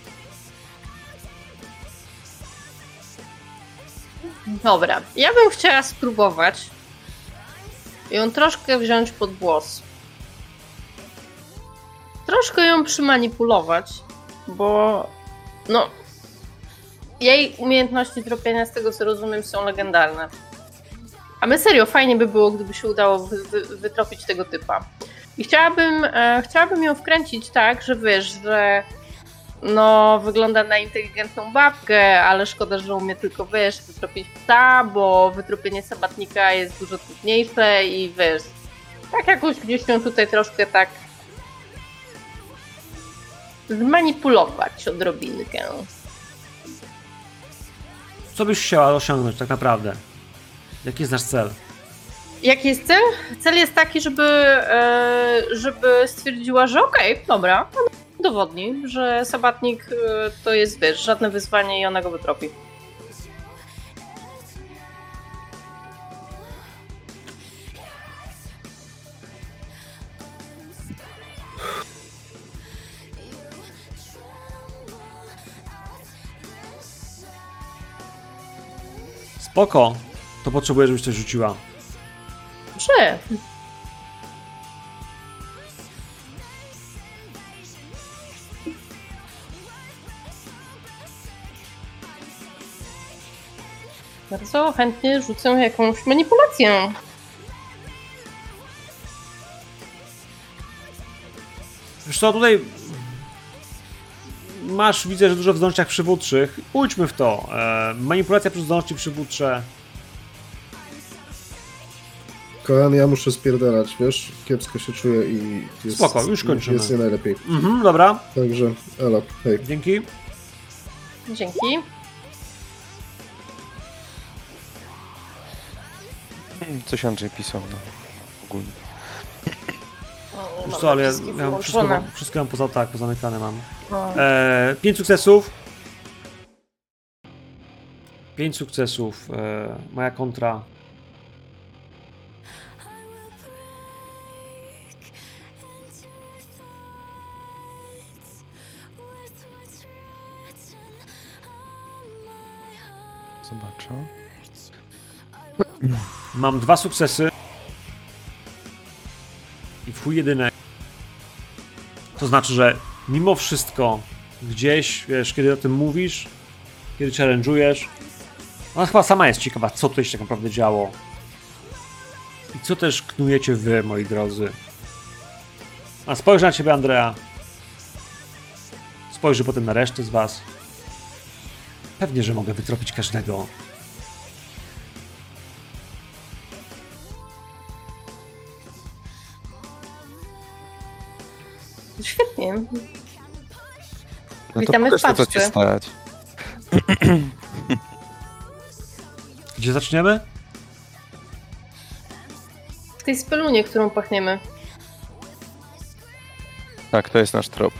Dobra, ja bym chciała spróbować ją troszkę wziąć pod włos. Troszkę ją przymanipulować, bo no jej umiejętności tropienia, z tego co rozumiem, są legendarne. A my serio, fajnie by było, gdyby się udało wy, wy, wytropić tego typa. I chciałabym, e, chciałabym ją wkręcić tak, że wiesz, że no, wygląda na inteligentną babkę, ale szkoda, że umie tylko, wiesz, wytropić psa, bo wytropienie sabatnika jest dużo trudniejsze i wiesz, tak jakoś gdzieś ją tutaj troszkę tak zmanipulować odrobinkę. Co byś chciała osiągnąć tak naprawdę? Jaki jest nasz cel? Jaki jest cel? Cel jest taki, żeby, e, żeby stwierdziła, że okej, dobra, udowodni, że sabatnik e, to jest, wiesz, żadne wyzwanie i ona go wytropi. Spoko. To potrzebuję, żebyś coś rzuciła. Że Bardzo chętnie rzucę jakąś manipulację. Wiesz co, tutaj masz, widzę, że dużo w zdolnościach przywódczych. Pójdźmy w to. E, manipulacja przez zdolności przywódcze. Kochany, ja muszę spierdalać, wiesz? Kiepsko się czuję i jest, Spoko, już kończymy. jest nie najlepiej. Mhm, dobra, Także, elo, hej. dzięki. Dzięki. Coś Andrzej pisał, no. Ogólnie. Wiesz co, ale ja, ja mam wszystko, wszystko mam poza tak, pozamykane mam. No. E, pięć sukcesów. Pięć sukcesów. E, moja kontra. Zobaczę. Mam dwa sukcesy. I chuj jedynek. To znaczy, że mimo wszystko gdzieś, wiesz, kiedy o tym mówisz, kiedy challenge'ujesz, ona chyba sama jest ciekawa, co tutaj się tak naprawdę działo. I co też knujecie wy, moi drodzy. A spojrzy na ciebie, Andrea. Spojrzy potem na resztę z was. Pewnie, że mogę wytropić każdego. Świetnie. No Witamy to w pokaż, co ci paczce. stać. Gdzie zaczniemy? W tej spelunie, którą pachniemy. Tak, to jest nasz trop.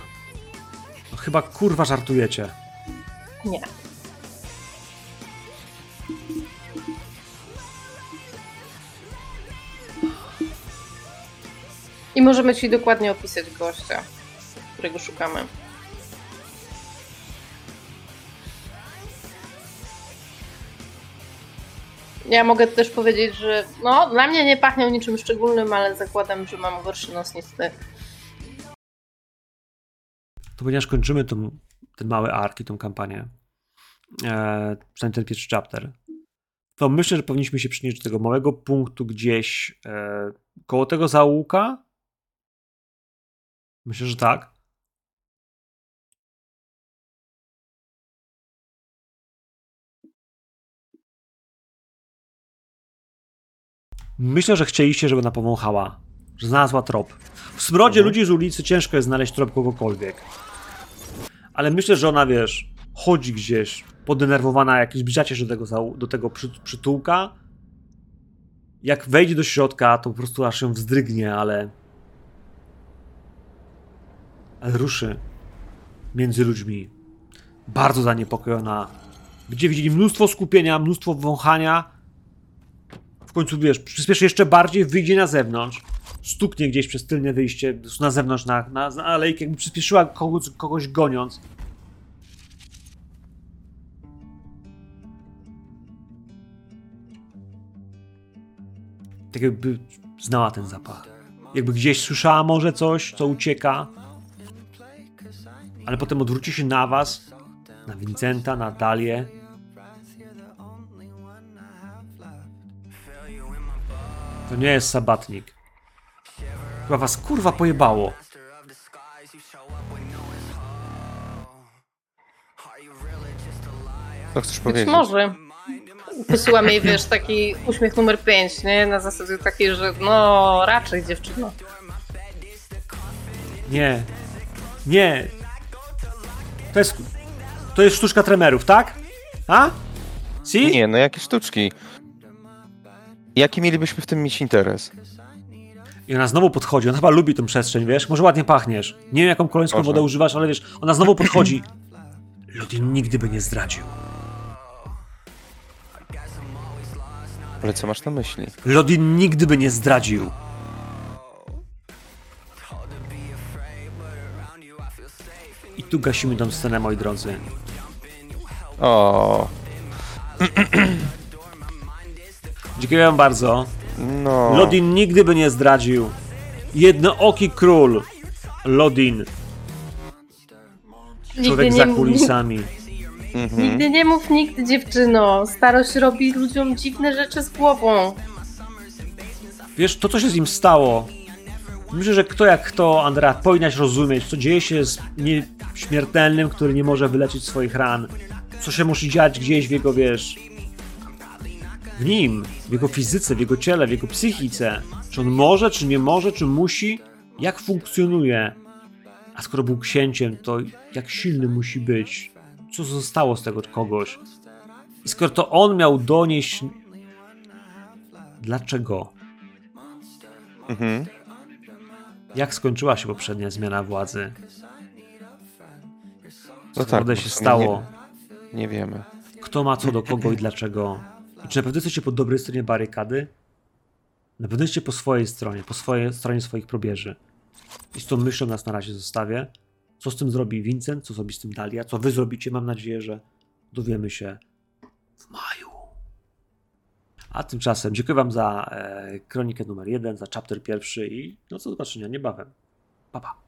No, chyba kurwa żartujecie. Nie. I możemy ci dokładnie opisać gościa, którego szukamy. Ja mogę też powiedzieć, że no, dla mnie nie pachniał niczym szczególnym, ale zakładam, że mam gorszy nos niż ty. To ponieważ kończymy tą, ten mały ark i tą kampanię, e, przynajmniej ten pierwszy chapter, to myślę, że powinniśmy się przynieść do tego małego punktu gdzieś e, koło tego zaułka. Myślę, że tak. Myślę, że chcieliście, żeby ona powąchała, że znalazła trop. W smrodzie ludzi z ulicy ciężko jest znaleźć trop kogokolwiek. Ale myślę, że ona, wiesz, chodzi gdzieś, podenerwowana, jak zbliżacie się do tego, do tego przy, przytułka. Jak wejdzie do środka, to po prostu aż ją wzdrygnie, ale... Ruszy między ludźmi. Bardzo zaniepokojona. Gdzie widzieli mnóstwo skupienia, mnóstwo wąchania. W końcu, wiesz, przyspieszy jeszcze bardziej, wyjdzie na zewnątrz. Stuknie gdzieś przez tylne wyjście, na zewnątrz, na, na, na alejkę, jakby przyspieszyła kogoś, kogoś goniąc. Tak jakby znała ten zapach. Jakby gdzieś słyszała może coś, co ucieka. Ale potem odwróci się na was, na Vincenta, na Dalię. To nie jest sabatnik. Chyba was kurwa pojebało. Co chcesz Być powiedzieć? może. Wysyłam jej, wiesz, taki uśmiech numer 5, nie? Na zasadzie takiej, że no raczej dziewczyno. Nie. Nie. To jest. To jest sztuczka tremerów, tak? A? Si? Nie, no jakie sztuczki. Jaki mielibyśmy w tym mieć interes? I ona znowu podchodzi. Ona chyba lubi tę przestrzeń, wiesz? Może ładnie pachniesz. Nie wiem, jaką koleńską wodę używasz, ale wiesz, ona znowu podchodzi. Ludin nigdy by nie zdradził. Ale co masz na myśli? Lodin nigdy by nie zdradził. Tu gasimy tą scenę, moi drodzy. O, Dziękuję wam bardzo. no. Lodin nigdy by nie zdradził. Jednooki król. Lodin, Nigdy człowiek nie, za kulisami. Mhm. nigdy nie mów nigdy, dziewczyno. Starość robi ludziom dziwne rzeczy z głową. Wiesz, to co się z nim stało. Myślę, że kto jak kto, Andrea, powinnaś rozumieć, co dzieje się z nie, śmiertelnym, który nie może wyleczyć swoich ran. Co się musi dziać gdzieś w jego, wiesz, w nim, w jego fizyce, w jego ciele, w jego psychice. Czy on może, czy nie może, czy musi, jak funkcjonuje. A skoro był księciem, to jak silny musi być? Co zostało z tego kogoś? I skoro to on miał donieść. Dlaczego? Mhm. Jak skończyła się poprzednia zmiana władzy? No Co tak, bo się stało? Nie, nie wiemy. Kto ma co do kogo i dlaczego? I czy na pewno jesteście po dobrej stronie barykady? Na pewno jesteście po swojej stronie, po swojej stronie swoich probierzy. I z tą myślą nas na razie zostawię. Co z tym zrobi Vincent, co zrobi z tym Dalia, co wy zrobicie, mam nadzieję, że dowiemy się w maju. A tymczasem dziękuję wam za e, kronikę numer jeden, za chapter pierwszy i no do zobaczenia niebawem. Pa, pa.